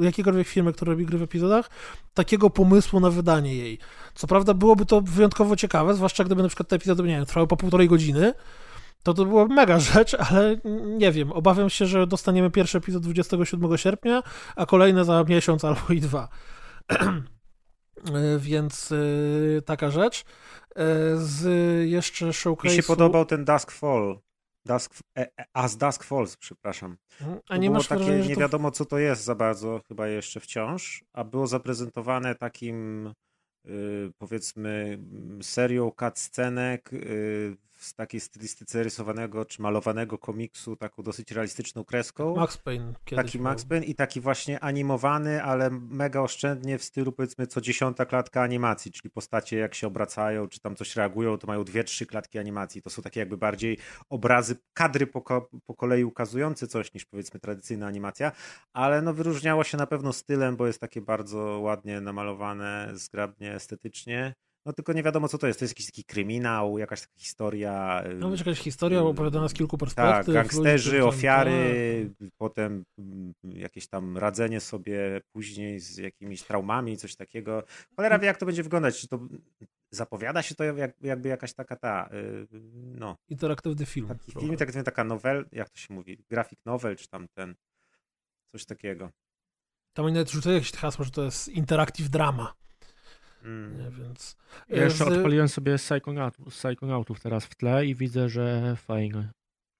jakiejkolwiek firmy, która robi gry w epizodach, takiego pomysłu na wydanie jej. Co prawda byłoby to wyjątkowo ciekawe, zwłaszcza gdyby na przykład te epizody, nie wiem, trwały po półtorej godziny, to to była mega rzecz, ale nie wiem, obawiam się, że dostaniemy pierwszy epizod 27 sierpnia, a kolejne za miesiąc albo i dwa. Więc e, taka rzecz. E, Z jeszcze showcase'u... Mi się podobał ten Duskfall. Dusk, e, e, As Dusk Falls, przepraszam. A To nie masz takie, wrażenia, że nie to... wiadomo co to jest za bardzo, chyba jeszcze wciąż, a było zaprezentowane takim y, powiedzmy serią cutscenek w takiej stylistyce rysowanego czy malowanego komiksu, taką dosyć realistyczną kreską. Max Payne kiedyś Taki był. Max Payne i taki właśnie animowany, ale mega oszczędnie w stylu powiedzmy co dziesiąta klatka animacji, czyli postacie jak się obracają, czy tam coś reagują, to mają dwie, trzy klatki animacji. To są takie jakby bardziej obrazy, kadry po, ko- po kolei ukazujące coś niż powiedzmy tradycyjna animacja, ale no wyróżniało się na pewno stylem, bo jest takie bardzo ładnie namalowane, zgrabnie, estetycznie. No tylko nie wiadomo co to jest. To jest jakiś taki kryminał, jakaś taka historia. No wiesz, jakaś historia opowiadana z kilku tak, perspektyw. ludzi, gangsterzy, tam- ofiary, potem jakieś tam radzenie sobie później z jakimiś traumami, coś takiego. Cholera wie, jak to będzie wyglądać. Czy to zapowiada się to jak, jakby jakaś taka ta, y, no, Tak, interaktywny film. taki trochę. film, tak, taka nowel, jak to się mówi, grafik novel, czy tam ten, coś takiego. Tam oni nawet rzucają jakieś hasło, że to jest interactive drama. Mm. Nie, więc... Ja jeszcze Z- odpaliłem sobie Psychonautów, Psychonautów teraz w tle i widzę, że fajnie.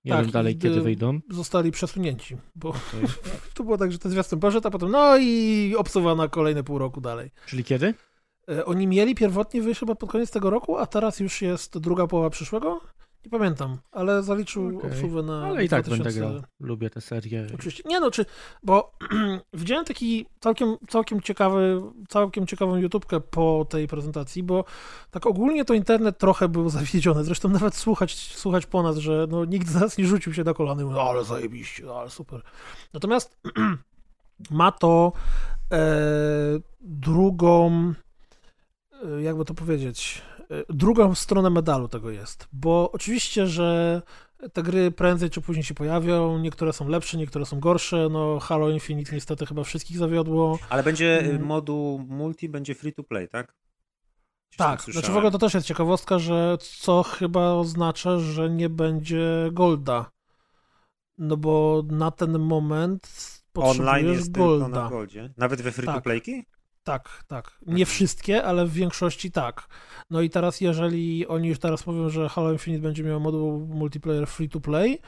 Nie Tak, wiem dalej, kiedy wyjdą. Zostali przesunięci, bo Okej. to było tak, że ten zwiastun poszedł, a potem no i obsuwa na kolejne pół roku dalej. Czyli kiedy? E, Oni mieli pierwotnie wyjść chyba pod koniec tego roku, a teraz już jest druga połowa przyszłego? Nie pamiętam, ale zaliczył Okej. obsługę na Ale i tak 2000... będę grał. Lubię tę serię. Oczywiście. Nie no, czy, bo widziałem taki całkiem, całkiem ciekawy, całkiem ciekawą YouTubkę po tej prezentacji, bo tak ogólnie to internet trochę był zawiedziony. Zresztą nawet słuchać, słuchać po nas, że no, nikt z nas nie rzucił się na kolany "No, ale zajebiście, no, ale super. Natomiast ma to e, drugą, e, jakby to powiedzieć, drugą stronę medalu tego jest, bo oczywiście, że te gry prędzej czy później się pojawią, niektóre są lepsze, niektóre są gorsze, no Halo Infinite niestety chyba wszystkich zawiodło. Ale będzie y, Mm. moduł multi, będzie free to play, tak? Tak, znaczy w słyszałem. ogóle to też jest ciekawostka, że co chyba oznacza, że nie będzie Golda. No bo na ten moment Online potrzebujesz jest tylko Golda. na Goldzie. Nawet we free to Tak. playki? Tak, tak. Nie Mhm. wszystkie, ale w większości tak. No i teraz, jeżeli oni już teraz mówią, że Halo Infinite będzie miał moduł multiplayer free to play,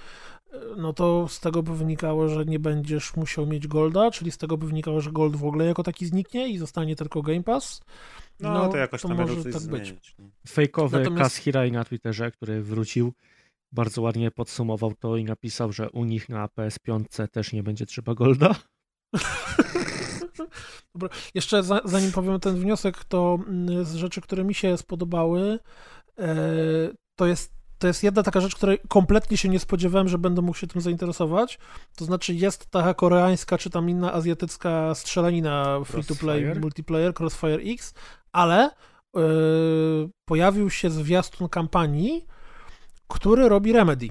no to z tego by wynikało, że nie będziesz musiał mieć Golda, czyli z tego by wynikało, że Gold w ogóle jako taki zniknie i zostanie tylko Game Pass. No, to jakoś to tam może tak być. zmieniać. no. Fejkowy Natomiast- Kaz Hirai na Twitterze, który wrócił, bardzo ładnie podsumował to i napisał, że u nich na PS5 też nie będzie trzeba Golda. Dobra, jeszcze za, zanim powiem ten wniosek, to mm, z rzeczy, które mi się spodobały, e, to jest to jest jedna taka rzecz, której kompletnie się nie spodziewałem, że będę mógł się tym zainteresować. To znaczy jest taka koreańska czy tam inna azjatycka strzelanina free-to-play, multiplayer, Crossfire X, ale yy, pojawił się zwiastun kampanii, który robi Remedy.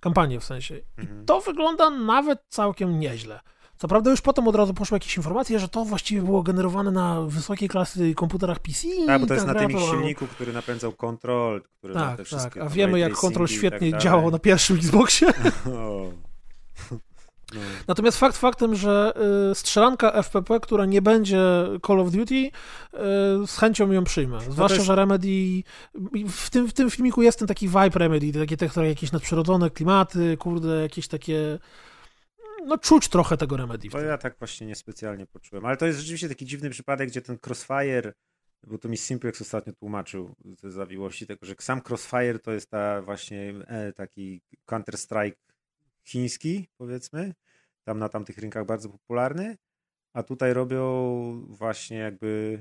Kampanię w sensie. Mhm. To wygląda nawet całkiem nieźle. Co prawda już potem od razu poszły jakieś informacje, że to właściwie było generowane na wysokiej klasy komputerach PC. Tak, bo to jest ta na tym to- silniku, który napędzał Control, który ma te Tak, tak. A wiemy, jak Control i świetnie tak działał na pierwszym Xboxie. O. No. Natomiast fakt faktem, że y, strzelanka FPP, która nie będzie Call of Duty, y, z chęcią ją przyjmę. Zwłaszcza, jest- że Remedy. W tym, w tym filmiku jest ten taki vibe Remedy, takie, te, które jakieś nadprzyrodzone klimaty, kurde, jakieś takie. No, czuć trochę tego Remedy. Bo ja tak właśnie niespecjalnie poczułem. Ale to jest rzeczywiście taki dziwny przypadek, gdzie ten Crossfire, bo to mi Simplex ostatnio tłumaczył te zawiłości tego, że sam Crossfire to jest ta właśnie e, taki Counter-Strike chiński, powiedzmy, tam na tamtych rynkach bardzo popularny, a tutaj robią właśnie jakby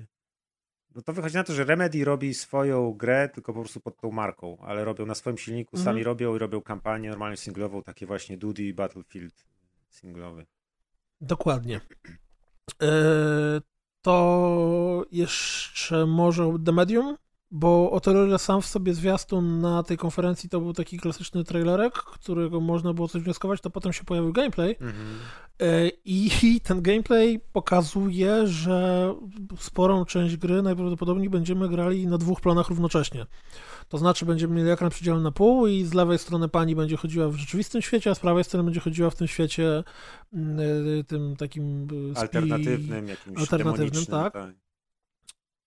no to wychodzi na to, że Remedy robi swoją grę tylko po prostu pod tą marką, ale robią na swoim silniku, Mhm. sami robią i robią kampanię normalnie singlową, takie właśnie Duty Battlefield singlowy. Dokładnie. E, to jeszcze może The Medium, bo o tyle sam w sobie zwiastun na tej konferencji to był taki klasyczny trailerek, którego można było coś wnioskować, to potem się pojawił gameplay Mhm. E, i ten gameplay pokazuje, że sporą część gry najprawdopodobniej będziemy grali na dwóch planach równocześnie. To znaczy będziemy mieli ekran przydzielony na pół i z lewej strony pani będzie chodziła w rzeczywistym świecie, a z prawej strony będzie chodziła w tym świecie mm, e, tym takim e, spi- alternatywnym, jakimś alternatywnym, demonicznym, tak.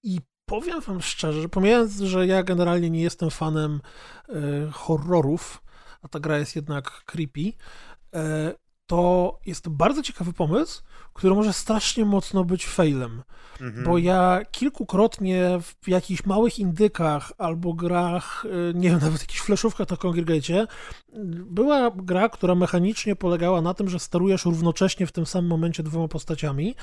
I powiem wam szczerze, że pomijając, że ja generalnie nie jestem fanem e, horrorów, a ta gra jest jednak creepy, e, to jest bardzo ciekawy pomysł, który może strasznie mocno być failem. Mhm. Bo ja kilkukrotnie w jakichś małych indykach albo grach, y, nie wiem, nawet jakichś fleszówkach na Congregate, była gra, która mechanicznie polegała na tym, że sterujesz równocześnie w tym samym momencie dwoma postaciami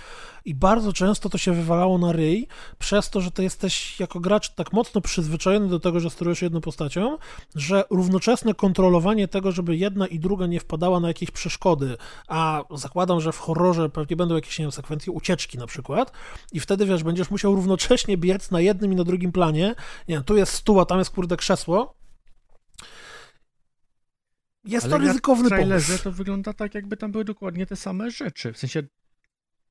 i bardzo często to się wywalało na ryj, przez to, że ty jesteś jako gracz tak mocno przyzwyczajony do tego, że sterujesz jedną postacią, że równoczesne kontrolowanie tego, żeby jedna i druga nie wpadała na jakieś przeszkody, a zakładam, że w horrorze pewnie będą jakieś, nie wiem, sekwencje ucieczki na przykład i wtedy, wiesz, będziesz musiał równocześnie biec na jednym i na drugim planie, nie wiem, tu jest stół, a tam jest, kurde, krzesło. Jest Ale to ryzykowny pomysł. to wygląda tak, jakby tam były dokładnie te same rzeczy. W sensie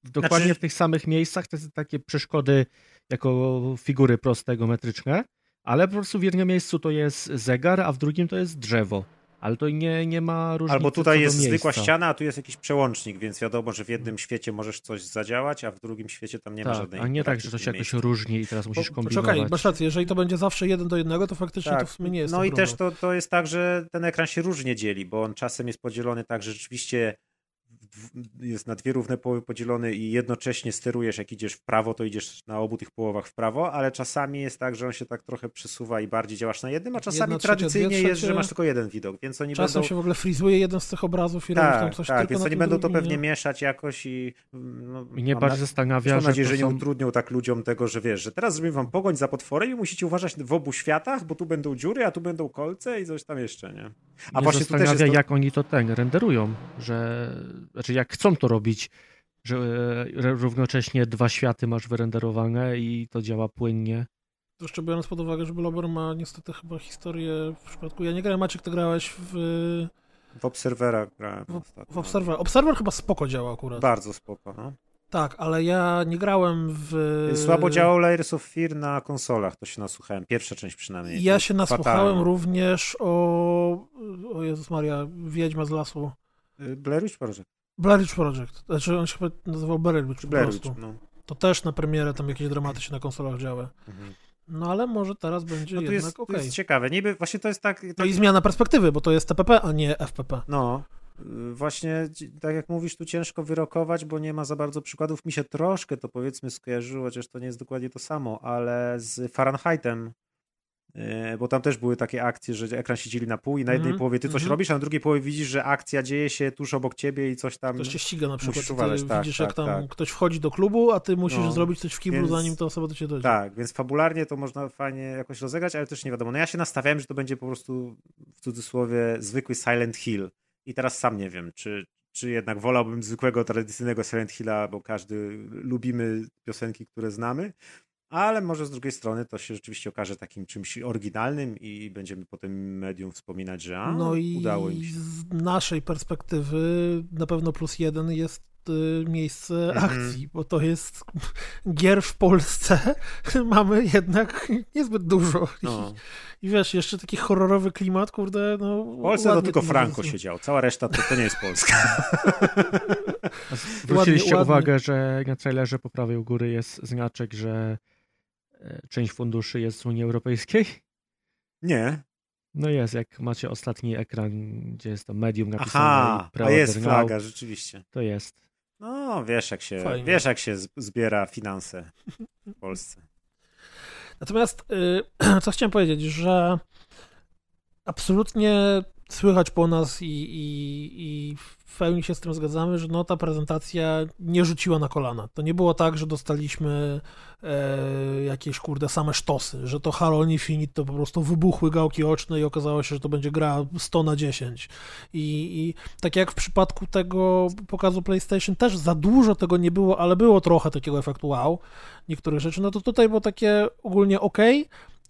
dokładnie Znaczy- w tych samych miejscach te takie przeszkody jako figury proste, geometryczne, ale po prostu w jednym miejscu to jest zegar, a w drugim to jest drzewo. Ale to nie, nie ma różnicy Albo tutaj jest zwykła ściana, a tu jest jakiś przełącznik, więc wiadomo, że w jednym świecie możesz coś zadziałać, a w drugim świecie tam nie ma Tak, żadnej a nie tak, że to się jakoś różni i teraz musisz kombinować. Poczekaj, masz rację, jeżeli to będzie zawsze jeden do jednego, to faktycznie to w sumie nie jest No ten i też problem. to, to jest tak, że ten ekran się różnie dzieli, bo on czasem jest podzielony tak, że rzeczywiście jest na dwie równe połowy podzielony i jednocześnie sterujesz, jak idziesz w prawo, to idziesz na obu tych połowach w prawo, ale czasami jest tak, że on się tak trochę przesuwa i bardziej działasz na jednym, a czasami Jedna trzecia, tradycyjnie dwie jest, że trzecie. masz tylko jeden widok, więc oni Czasem będą... się w ogóle frizuje jeden z tych obrazów i robisz tam Tak, coś tak, tylko więc oni będą to pewnie nie? mieszać jakoś i... No, Mnie bardziej na- zastanawia, Mam że nadzieję, że nie są... utrudnią tak ludziom tego, że wiesz, że teraz zrobimy wam pogoń za potworem i musicie uważać w obu światach, bo tu będą dziury, a tu będą kolce i coś tam jeszcze, nie? A Mnie właśnie tu też zastanawia, jest to... jak oni to ten renderują, że znaczy jak chcą to robić, że e, równocześnie dwa światy masz wyrenderowane i to działa płynnie. Jeszcze biorąc pod uwagę, że Blober ma niestety chyba historię w przypadku... Ja nie grałem, Maciek, ty grałeś w, W Obserwera grałem w, ostatnio. w Observer. Observer chyba spoko działa akurat. Bardzo spoko, no. Tak, ale ja nie grałem w... Słabo działał Layers of Fear na konsolach, to się nasłuchałem. Pierwsza część przynajmniej. Ja się nasłuchałem Fatalna. również o... O Jezus Maria, Wiedźma z lasu. Y, Blair Witch Project. Blair Witch Project. Znaczy on się nazywał Blair Witch po prostu. no. To też na premierę tam jakieś dramaty się na konsolach działy. Mhm. No ale może teraz będzie No to jednak jest, okej. to jest ciekawe. Niby właśnie to jest tak... No tak i zmiana perspektywy, bo to jest TPP, a nie FPP. No, y, właśnie tak jak mówisz, tu ciężko wyrokować, bo nie ma za bardzo przykładów. Mi się troszkę to powiedzmy skojarzyło, chociaż to nie jest dokładnie to samo, ale z Fahrenheitem Bo tam też były takie akcje, że ekran się dzieli na pół i na jednej Mhm, połowie ty coś mhm. robisz, a na drugiej połowie widzisz, że akcja dzieje się tuż obok ciebie i coś tam. Ktoś cię ściga na przykład, ty tak, widzisz tak, jak tam tak. ktoś wchodzi do klubu, a ty musisz No, zrobić coś w kiblu, więc- zanim ta osoba do ciebie dojdzie. Tak, więc fabularnie to można fajnie jakoś rozegrać, ale też nie wiadomo. No ja się nastawiałem, że to będzie po prostu w cudzysłowie zwykły Silent Hill. I teraz sam nie wiem, czy, czy jednak wolałbym zwykłego, tradycyjnego Silent Hilla, bo każdy lubimy piosenki, które znamy. Ale może z drugiej strony to się rzeczywiście okaże takim czymś oryginalnym i będziemy po tym medium wspominać, że a, No i udało im się. z naszej perspektywy na pewno plus jeden jest y, miejsce Mhm. akcji, bo to jest gier w Polsce mamy jednak niezbyt dużo. No. I, I wiesz, jeszcze taki horrorowy klimat, kurde, no W Polsce to tylko Franco siedział, cała reszta to, to nie jest Polska. Zwróciliście uwagę, że na trailerze po prawej u góry jest znaczek, że część funduszy jest z Unii Europejskiej? Nie. No jest, jak macie ostatni ekran, gdzie jest to medium napisane Aha, a jest now, flaga, rzeczywiście. to jest. No, wiesz jak się, Fajnie. wiesz jak się zbiera finanse w Polsce. Natomiast y, co chciałem powiedzieć, że absolutnie słychać po nas i, i, i w pełni się z tym zgadzamy, że no ta prezentacja nie rzuciła na kolana. To nie było tak, że dostaliśmy e, jakieś kurde same sztosy, że to Halo Infinite to po prostu wybuchły gałki oczne i okazało się, że to będzie gra 100 na 10. I, I tak jak w przypadku tego pokazu PlayStation też za dużo tego nie było, ale było trochę takiego efektu wow niektórych rzeczy, no to tutaj było takie ogólnie ok,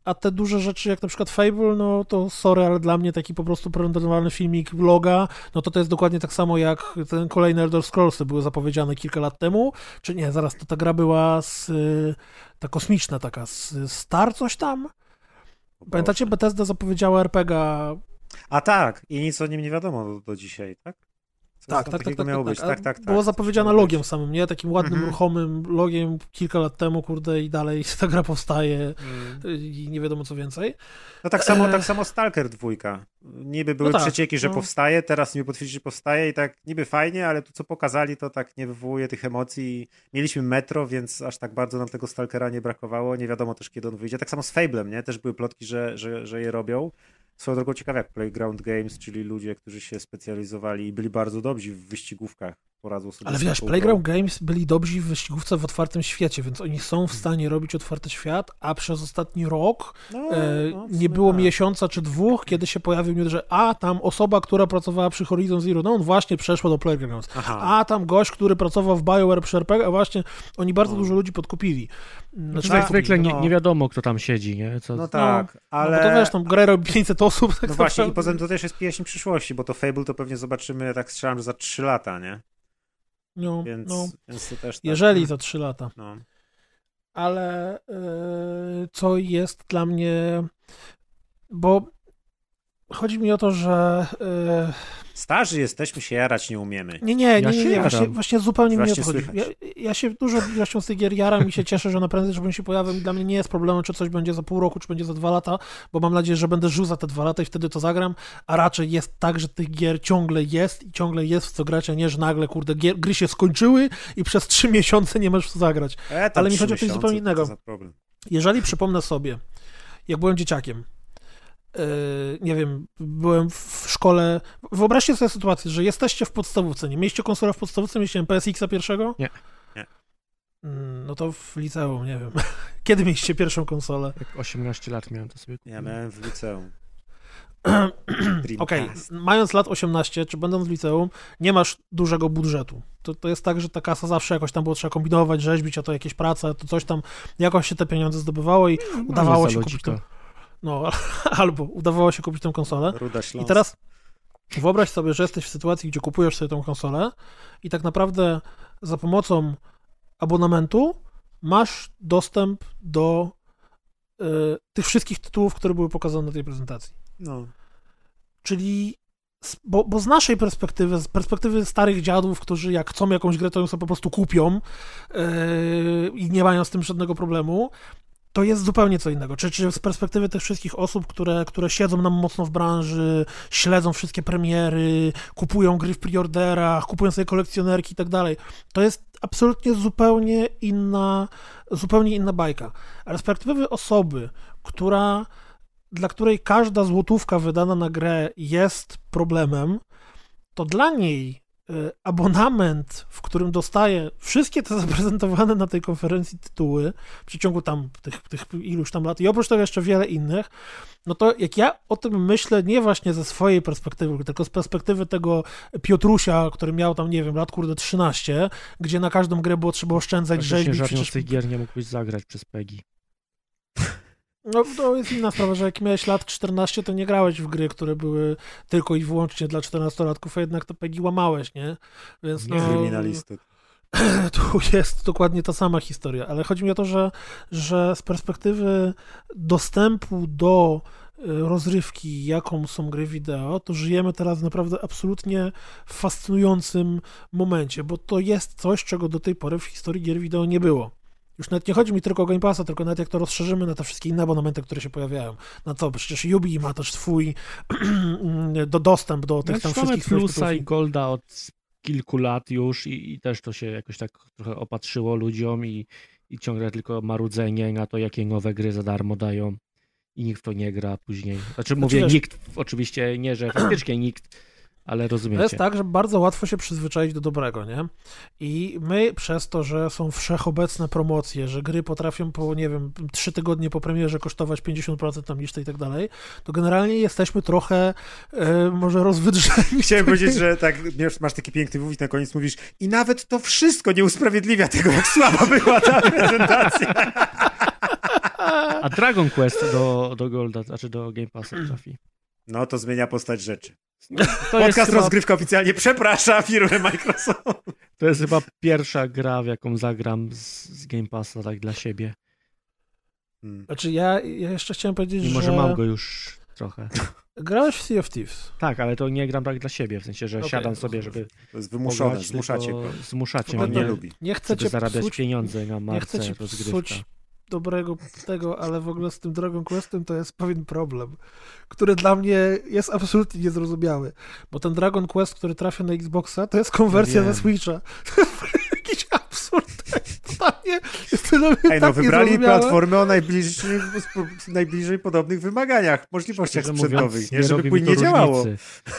a te duże rzeczy jak na przykład Fable, no to sorry, ale dla mnie taki po prostu prezentowany filmik vloga, no to to jest dokładnie tak samo jak ten kolejny Elder Scrollsy były zapowiedziane kilka lat temu, czy nie, zaraz to ta gra była z, ta kosmiczna taka, z Star coś tam? Pamiętacie, Boże. Bethesda zapowiedziała RPGa A tak, i nic o nim nie wiadomo do, do dzisiaj, tak? Tak, tak, tak, tak, miało tak, być? tak. Tak, tak, tak. Było zapowiedziane logiem samym, nie? Takim ładnym, Mhm. ruchomym logiem kilka lat temu, kurde, i dalej ta gra powstaje Mm. y, i nie wiadomo co więcej. No tak samo, E. tak samo Stalker dwójka. Niby były tak, przecieki, że no. powstaje, teraz niby potwierdzili, że powstaje i tak niby fajnie, ale to co pokazali, to tak nie wywołuje tych emocji. Mieliśmy Metro, więc aż tak bardzo nam tego Stalkera nie brakowało. Nie wiadomo też, kiedy on wyjdzie. Tak samo z Fablem, nie? Też były plotki, że, że, że je robią. Swoją drogą ciekawe jak Playground Games, czyli ludzie, którzy się specjalizowali i byli bardzo dobrzy w wyścigówkach, poradzą sobie Ale wiesz, Playground grą. Games byli dobrzy w wyścigówce w otwartym świecie, więc oni są w stanie robić otwarty świat, a przez ostatni rok No, e, no, nie było tak. miesiąca czy dwóch, kiedy się pojawił news, że a tam osoba, która pracowała przy Horizon Zero Dawn właśnie przeszła do Playgrounds. A tam gość, który pracował w BioWare przy RPG, a właśnie oni bardzo No. dużo ludzi podkupili. Znaczy, Znaczy, jak tak, zwykle nie, no. nie wiadomo, kto tam siedzi, nie? Co, No tak, ale... No bo to wiesz, tam grę robi 500 osób. Tak No właśnie, i poza tym to też jest pieśń przyszłości, bo to Fable to pewnie zobaczymy, tak strzelam, że za 3 lata, nie? No, Więc, no, więc to też tak. jeżeli za 3 lata. No. ale e, co jest dla mnie, bo chodzi mi o to, że e, Starzy jesteśmy, się jarać nie umiemy. nie, nie, Ja nie, nie, nie właśnie, właśnie zupełnie Właśnie chodzi. Ja, ja się dużo ilością z tych gier jaram i się cieszę, że na prędzej, żeby się pojawią i dla mnie nie jest problemem, czy coś będzie za pół roku, czy będzie za dwa lata, bo mam nadzieję, że będę żył za te dwa lata i wtedy to zagram, a raczej jest tak, że tych gier ciągle jest i ciągle jest w co grać, a nie, że nagle, kurde, gier, gry się skończyły i przez trzy miesiące nie możesz w co zagrać. E, Ale mi chodzi o coś zupełnie innego. Jeżeli przypomnę sobie, jak byłem dzieciakiem, nie wiem, byłem w szkole. Wyobraźcie sobie sytuację, że jesteście w podstawówce. Nie mieliście konsolę w podstawówce, mieliście PSX-a pierwszego? Nie. Nie. Mm, No to w liceum, nie wiem. Kiedy mieliście pierwszą konsolę? Jak 18 lat miałem, to sobie Ja miałem w liceum. Okej, Dreamcast. mając lat 18, czy będąc w liceum, nie masz dużego budżetu. To, to jest tak, że ta kasa zawsze jakoś tam było trzeba kombinować, rzeźbić, a to jakieś prace, to coś tam, jakoś się te pieniądze zdobywało i udawało Może się za kupić lodzika. Tą, no, albo udawało się kupić tę konsolę. Ruda I teraz wyobraź sobie, że jesteś w sytuacji, gdzie kupujesz sobie tą konsolę i tak naprawdę za pomocą abonamentu masz dostęp do y, tych wszystkich tytułów, które były pokazane na tej prezentacji. No. Czyli, z- bo, bo z naszej perspektywy, z perspektywy starych dziadów, którzy jak chcą jakąś grę, to ją sobie po prostu kupią yy, i nie mają z tym żadnego problemu, to jest zupełnie co innego. Czy, czy z perspektywy tych wszystkich osób, które, które siedzą nam mocno w branży, śledzą wszystkie premiery, kupują gry w preorderach, kupują sobie kolekcjonerki i tak dalej, to jest absolutnie zupełnie inna, zupełnie inna bajka. Ale z perspektywy osoby, która dla której każda złotówka wydana na grę jest problemem, to dla niej abonament, w którym dostaje wszystkie te zaprezentowane na tej konferencji tytuły w przeciągu tam tych, tych iluś tam lat i oprócz tego jeszcze wiele innych, no to jak ja o tym myślę nie właśnie ze swojej perspektywy, tylko z perspektywy tego Piotrusia, który miał tam, nie wiem, lat kurde 13, gdzie na każdą grę było trzeba oszczędzać, rzeźbić, żadną z przecież tych gier nie mógłbyś zagrać przez PEGI. No to jest inna sprawa, że jak miałeś lat 14, to nie grałeś w gry, które były tylko i wyłącznie dla 14-latków, a jednak to PEGI łamałeś, nie? Więc no, Kryminalistów. tu jest dokładnie ta sama historia, ale chodzi mi o to, że, że z perspektywy dostępu do y, rozrywki, jaką są gry wideo, to żyjemy teraz naprawdę absolutnie fascynującym momencie, bo to jest coś, czego do tej pory w historii gier wideo nie było. Już nawet nie chodzi mi tylko o Game Passa, tylko nawet jak to rozszerzymy na te wszystkie inne abonamenty, które się pojawiają. Na co? Przecież Yubi ma też swój do, dostęp do tych tam Znaczy, mamy wszystkich plusa i golda od kilku lat już i, i też to się jakoś tak trochę opatrzyło ludziom i, i ciągle tylko marudzenie na to, jakie nowe gry za darmo dają i nikt w to nie gra później. Znaczy mówię wiesz- nikt, oczywiście nie, że faktycznie nikt, ale rozumiecie. To jest tak, że bardzo łatwo się przyzwyczaić do dobrego, nie? I my przez to, że są wszechobecne promocje, że gry potrafią po, nie wiem, trzy tygodnie po premierze kosztować 50% tam listy i tak dalej, to generalnie jesteśmy trochę e, może rozwydrzeni. Chciałem powiedzieć, że tak, masz taki piękny wywód, na koniec mówisz i nawet to wszystko nie usprawiedliwia tego, jak słaba była ta prezentacja. A Dragon Quest do, do Golda, znaczy do Game Passa trafi. No to zmienia postać rzeczy. To jest, Podcast chyba, rozgrywka oficjalnie przeprasza firmę Microsoft. to jest chyba pierwsza gra, w jaką zagram z, z Game Passa tak dla siebie. Hmm. Znaczy ja, ja jeszcze chciałem powiedzieć, Mimo, że że mam go już trochę. grałeś w Sea of Thieves. Tak, ale to nie gram tak dla siebie, w sensie, że Okej, siadam sobie, żeby To jest wymuszone, pograć, zmuszacie go. Zmuszacie On Dobra, nie mnie, lubi. Nie chcecie zarabiać psuć pieniądze na Nie marce chcę ci rozgrywka. psuć dobrego tego, ale w ogóle z tym Dragon Questem to jest pewien problem, który dla mnie jest absolutnie niezrozumiały. Bo ten Dragon Quest, który trafia na Xboxa, to jest konwersja Wiem. ze Switcha. Jakiś absurd. Dla mnie jest to dla mnie Ej, no tak wybrali niezrozumiałe. platformę o najbliższych, najbliżej podobnych wymaganiach, możliwościach Szczerze sprzętowych, mówiąc, nie? Żeby płynnie działało.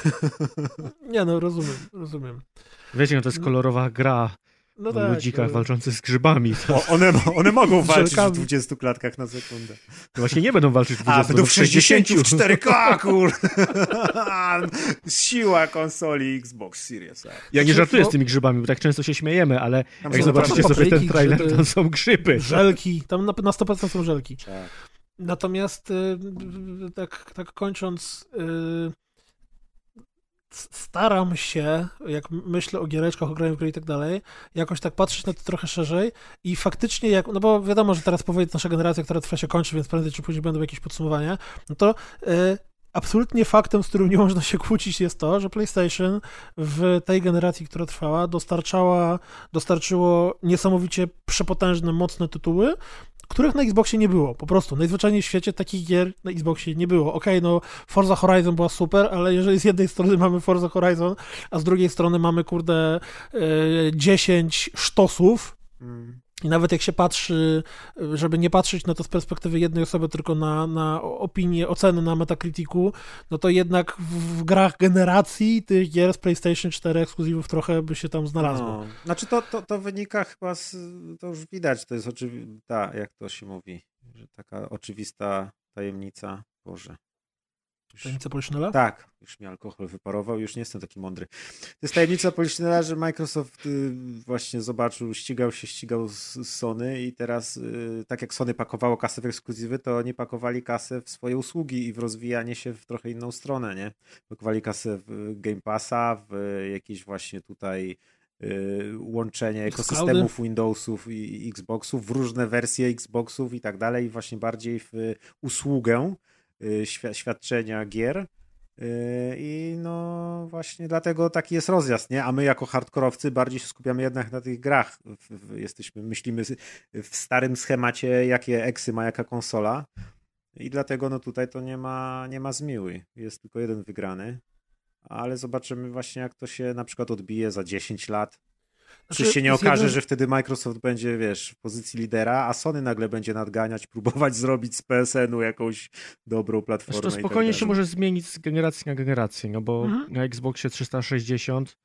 Nie no, rozumiem, rozumiem. Wiecie, no to jest kolorowa gra No tak. ludzikach no. walczących z grzybami. To O, one, one mogą walczyć w Żelkami. 20 klatkach na sekundę. właśnie nie będą walczyć w 20, A, będą w 60 w 60. 4K, kur... Siła konsoli Xbox Series. Ja nie Znaczy, żartuję no- z tymi grzybami, bo tak często się śmiejemy, ale Tam jak zobaczycie sobie ten trailer, grzyby. tam są grzyby. Żelki, tam na, na 100% są żelki. Tak. Natomiast y, tak, tak kończąc, y, staram się, jak myślę o giereczkach, o graniu i tak dalej, jakoś tak patrzeć na to trochę szerzej i faktycznie, jak, no bo wiadomo, że teraz powoli nasza generacja, która trwa się kończy, więc prędzej czy później będą jakieś podsumowania, no to y, absolutnie faktem, z którym nie można się kłócić jest to, że PlayStation w tej generacji, która trwała, dostarczała, dostarczyło niesamowicie przepotężne, mocne tytuły, których na Xboxie nie było, po prostu. Najzwyczajniej w świecie takich gier na Xboxie nie było. Okej, no Forza Horizon była super, ale jeżeli z jednej strony mamy Forza Horizon, a z drugiej strony mamy, kurde, e, 10 sztosów, Mm. I nawet jak się patrzy, żeby nie patrzeć na to z perspektywy jednej osoby, tylko na, na opinię, oceny na Metacriticu, no to jednak w, w grach generacji tych gier z PlayStation 4 ekskluzywów trochę by się tam znalazło. No. Znaczy to, to, to wynika chyba z, to już widać, to jest oczywista, jak to się mówi, że taka oczywista tajemnica, Boże. Już, Tajemnica Poliszynela? tak, już mi alkohol wyparował, już nie jestem taki mądry. To jest tajemnica Poliszynela, że Microsoft y, właśnie zobaczył, ścigał się, ścigał z, Sony i teraz y, tak jak Sony pakowało kasę w ekskluzywy, to oni pakowali kasę w swoje usługi i w rozwijanie się w trochę inną stronę, nie? Pakowali kasę w Game Passa, w jakieś właśnie tutaj y, łączenie ekosystemów Windowsów i, Xboxów w różne wersje Xboxów i tak dalej, właśnie bardziej w usługę świadczenia gier. Y, I no właśnie dlatego taki jest rozjazd, nie? A my jako hardkorowcy bardziej się skupiamy jednak na tych grach. Jesteśmy, myślimy w starym schemacie, jakie eksy ma jaka konsola. I dlatego no tutaj to nie ma, nie ma zmiły. Jest tylko jeden wygrany. Ale zobaczymy właśnie, jak to się na przykład odbije za 10 lat. Czy się nie okaże, jednej- że wtedy Microsoft będzie, wiesz, w pozycji lidera, a Sony nagle będzie nadganiać, próbować zrobić z PSN-u jakąś dobrą platformę. Znaczy to i tak spokojnie się dalej. może zmienić z generacji na generację, no bo Mhm. na Xboxie 360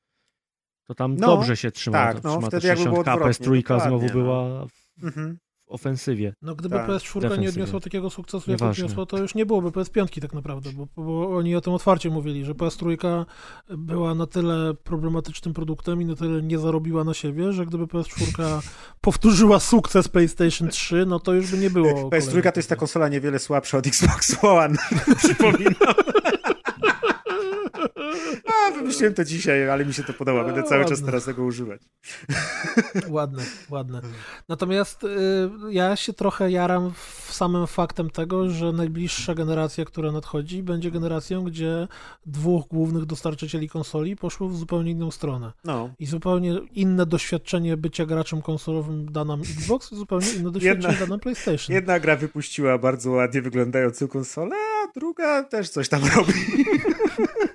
to tam No, dobrze się trzyma. tak, to no, trzyma wtedy jakby było 60 odwrotnie, PS3 znowu no. była w Mhm. W ofensywie. No gdyby Tak, PS4 nie odniosło takiego sukcesu, jak Nieważne. odniosło, to już nie byłoby PS5 tak naprawdę, bo, bo oni o tym otwarcie mówili, że PS3 była na tyle problematycznym produktem i na tyle nie zarobiła na siebie, że gdyby PS4 powtórzyła sukces PlayStation 3, no to już by nie było. PS3 kolejnej to jest ta konsola niewiele słabsza od Xbox One. Przypominam. A, wymyśliłem to dzisiaj, ale mi się to podoba. Będę No, cały czas ładne. teraz tego używać. Ładne, ładne. Natomiast y, ja się trochę jaram w samym faktem tego, że najbliższa generacja, która nadchodzi, będzie generacją, gdzie dwóch głównych dostarczycieli konsoli poszło w zupełnie inną stronę. No. I zupełnie inne doświadczenie bycia graczem konsolowym da nam Xbox, i zupełnie inne doświadczenie Jedna- da nam PlayStation. Jedna gra wypuściła bardzo ładnie wyglądającą konsolę, a druga też coś tam robi.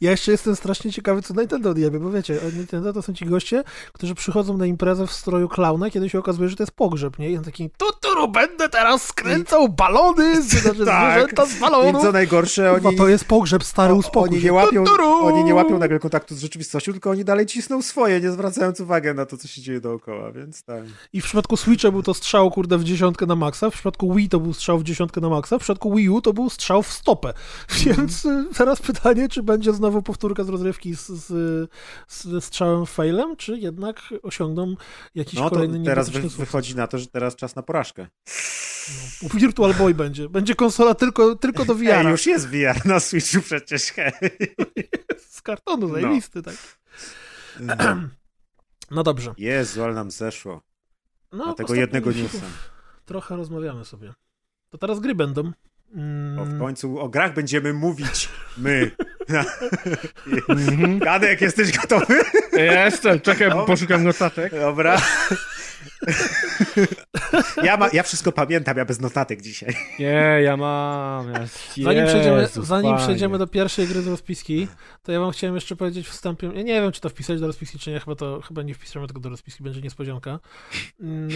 Ja jeszcze jestem strasznie ciekawy, co Nintendo odjebie, bo wiecie, Nintendo to są ci goście, którzy przychodzą na imprezę w stroju klauna, kiedy się okazuje, że to jest pogrzeb, nie? I on taki, tuturu, będę teraz skręcał balony, znaczy Tak. zwierzęta z I balonów. co najgorsze, oni, to jest pogrzeb, stary, uspokój oni, nie łapią, oni nie łapią nagle kontaktu z rzeczywistością, tylko oni dalej cisną swoje, nie zwracając uwagi na to, co się dzieje dookoła, więc tak. I w przypadku Switcha był to strzał, kurde, w dziesiątkę na maksa, w przypadku Wii to był strzał w dziesiątkę na maksa, w przypadku Wii U to był strzał w stopę. Więc y, teraz pytanie, czy będzie znowu powtórka z rozrywki z, z, z strzałem failem, czy jednak osiągną jakiś No to kolejny teraz wy, wychodzi na to, że teraz czas na porażkę. No. Virtual Boy będzie. Będzie konsola tylko, tylko do Ej, VR. już jest VR na Switchu przecież, hej. Z kartonu, zajebisty, tak. No dobrze. Jezu, ale nam zeszło. No, tego jednego newsa. Trochę rozmawiamy sobie. To teraz gry będą. Mm, O, w końcu o grach będziemy mówić my. Mhm. Kadek, jesteś gotowy? Jestem, czekaj, Dobra. poszukam notatek. Dobra. Ja, ma, ja wszystko pamiętam, ja bez notatek dzisiaj. Nie, ja mam. Ja... Zanim, przejdziemy, zanim panie. przejdziemy do pierwszej gry z rozpiski, to ja wam chciałem jeszcze powiedzieć wstępie. Ja nie wiem, czy to wpisać do rozpiski, czy nie. Chyba to chyba nie wpisujemy tego do rozpiski, będzie niespodzianka. Mm,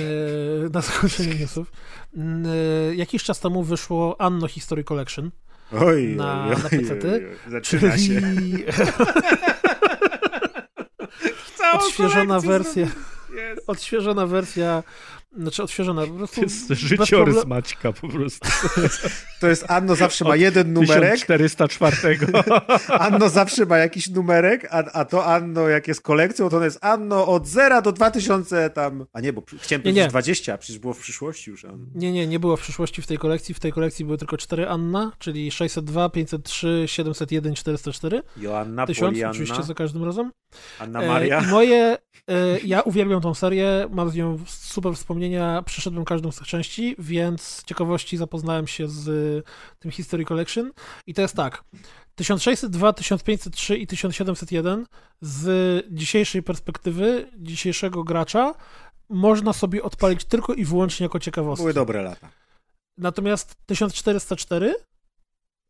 e, Na zakończenie newsów. Mm, e, Jakiś czas temu wyszło Anno History Collection, Oj, Na- oj, na oj, Zaczyna czyli się. Odświeżona wersja, zrobił. Odświeżona wersja, znaczy odświeżona, po prostu To jest życiorys problem- Maćka po prostu. To jest Anno zawsze ma jeden numerek, 1404. Anno zawsze ma jakiś numerek, a, a to Anno jak jest kolekcją, to ono jest Anno od 0 do 2000 tam, a nie, bo chciałem powiedzieć nie. 20, a przecież było w przyszłości już Anno. Nie, nie, nie było w przyszłości w tej kolekcji. W tej kolekcji były tylko cztery Anna, czyli 602, 503, 701, 404. Joanna, 1000 Polianna, oczywiście za każdym razem. Anna E, Maria. I moje, e, ja uwielbiam tą serię, mam z nią super wspomnienia, przeszedłem każdą z tych części, więc z ciekawości zapoznałem się z tym History Collection i to jest tak, 1602, 1503 i 1701 z dzisiejszej perspektywy, dzisiejszego gracza można sobie odpalić tylko i wyłącznie jako ciekawostkę. Były dobre lata. Natomiast 1404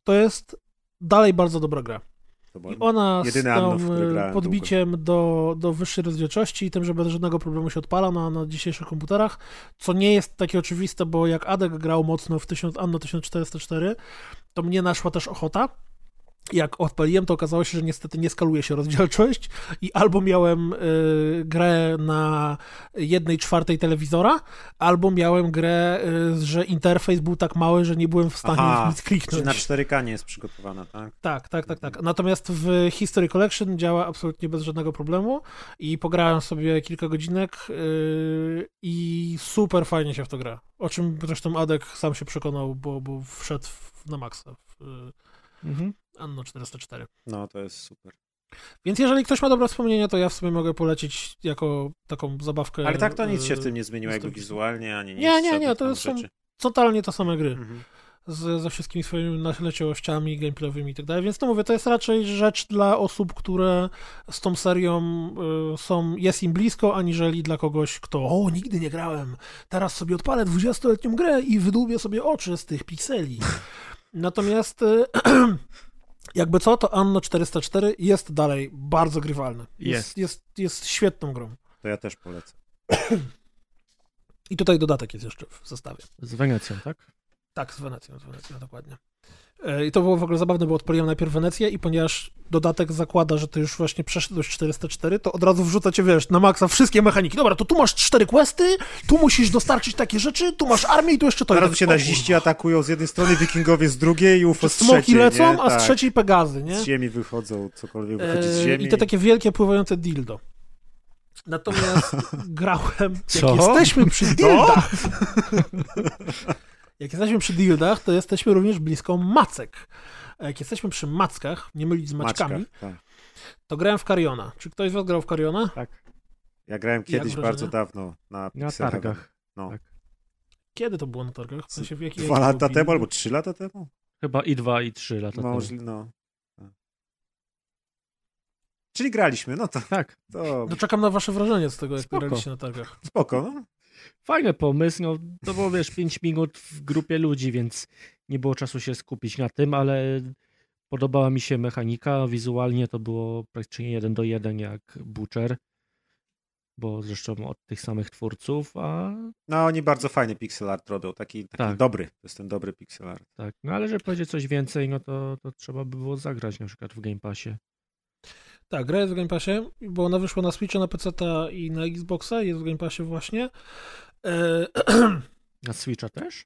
to jest dalej bardzo dobra gra. I ona z tą e, podbiciem do, do wyższej rozdzielczości i tym, że bez żadnego problemu się odpala na, na dzisiejszych komputerach, co nie jest takie oczywiste, bo jak Adek grał mocno w 1000, Anno 1404, to mnie naszła też ochota. Jak odpaliłem, to okazało się, że niestety nie skaluje się rozdzielczość i albo miałem y, grę na jednej czwartej telewizora, albo miałem grę, y, że interfejs był tak mały, że nie byłem w stanie Aha, nic Czyli kliknąć. na 4K nie jest przygotowana, tak? Tak, tak, tak, tak. Natomiast w History Collection działa absolutnie bez żadnego problemu i pograłem sobie kilka godzinek yy, i super fajnie się w to gra. O czym zresztą Adek sam się przekonał, bo, bo wszedł w, na maksa w Mhm. Anno 404. No, to jest super. Więc jeżeli ktoś ma dobre wspomnienia, to ja w sumie mogę polecić jako taką zabawkę. Ale tak to nic się w tym nie zmieniło, jakby wizualnie, ani nic. Nie, nie, nie, to są- rzeczy. Totalnie te same gry. Mhm. z, ze wszystkimi swoimi naleciałościami gameplayowymi i tak dalej. Więc no mówię, to jest raczej rzecz dla osób, które z tą serią y, są, jest im blisko, aniżeli dla kogoś, kto o, nigdy nie grałem, teraz sobie odpalę 20-letnią grę i wydłubię sobie oczy z tych pikseli. Natomiast y, Jakby co, to Anno 404 jest dalej bardzo grywalny. Jest. Jest, jest, jest świetną grą. To ja też polecę. I tutaj dodatek jest jeszcze w zestawie. Z Wenecją, tak? Tak, z Wenecją, z Wenecją, dokładnie. E, I to było w ogóle zabawne, bo odpaliłem najpierw Wenecję i ponieważ dodatek zakłada, że ty już właśnie przeszedłeś 404, to od razu wrzuca cię, wiesz, na maksa wszystkie mechaniki. Dobra, to tu masz cztery questy, tu musisz dostarczyć takie rzeczy, tu masz armię i tu jeszcze to. Tak, cię naziści atakują z jednej strony, wikingowie z drugiej i UFO z Smoki trzeciej, lecą, nie? a z Tak. trzeciej Pegazy, nie? Z ziemi wychodzą, cokolwiek wychodzi z E, ziemi. I te takie wielkie pływające dildo. Natomiast grałem, jak Co? jesteśmy przy dildach, jak jesteśmy przy dildach, to jesteśmy również blisko macek. A jak jesteśmy przy mackach, nie mylić z maczkami, Maczkach, tak. to grałem w Kariona. Czy ktoś z was grał w Kariona? Tak. Ja grałem kiedyś bardzo dawno na Na targach. No. Tak. Kiedy to było na targach? W sensie w jaki, Dwa jaki lata temu albo trzy lata temu? Chyba i dwa, i trzy lata temu. Możli, no. Tak. Czyli graliśmy, no to, Tak. to No czekam na wasze wrażenie z tego, jak Spoko. graliście na targach. spoko, no. Fajny pomysł, no to było wiesz 5 minut w grupie ludzi, więc nie było czasu się skupić na tym, ale podobała mi się mechanika, wizualnie to było praktycznie jeden do jeden jak Butcher, bo zresztą od tych samych twórców, a No oni bardzo fajny pixel art robią, taki, taki Tak. dobry, to jest ten dobry pixel art. tak, no ale żeby powiedzieć coś więcej, no to, to trzeba by było zagrać na przykład w Game Passie. Tak, gra jest w Game Passie, bo ona wyszła na Switcha, na PC i na Xboxa, jest w Game Passie właśnie. E, Na Switcha też?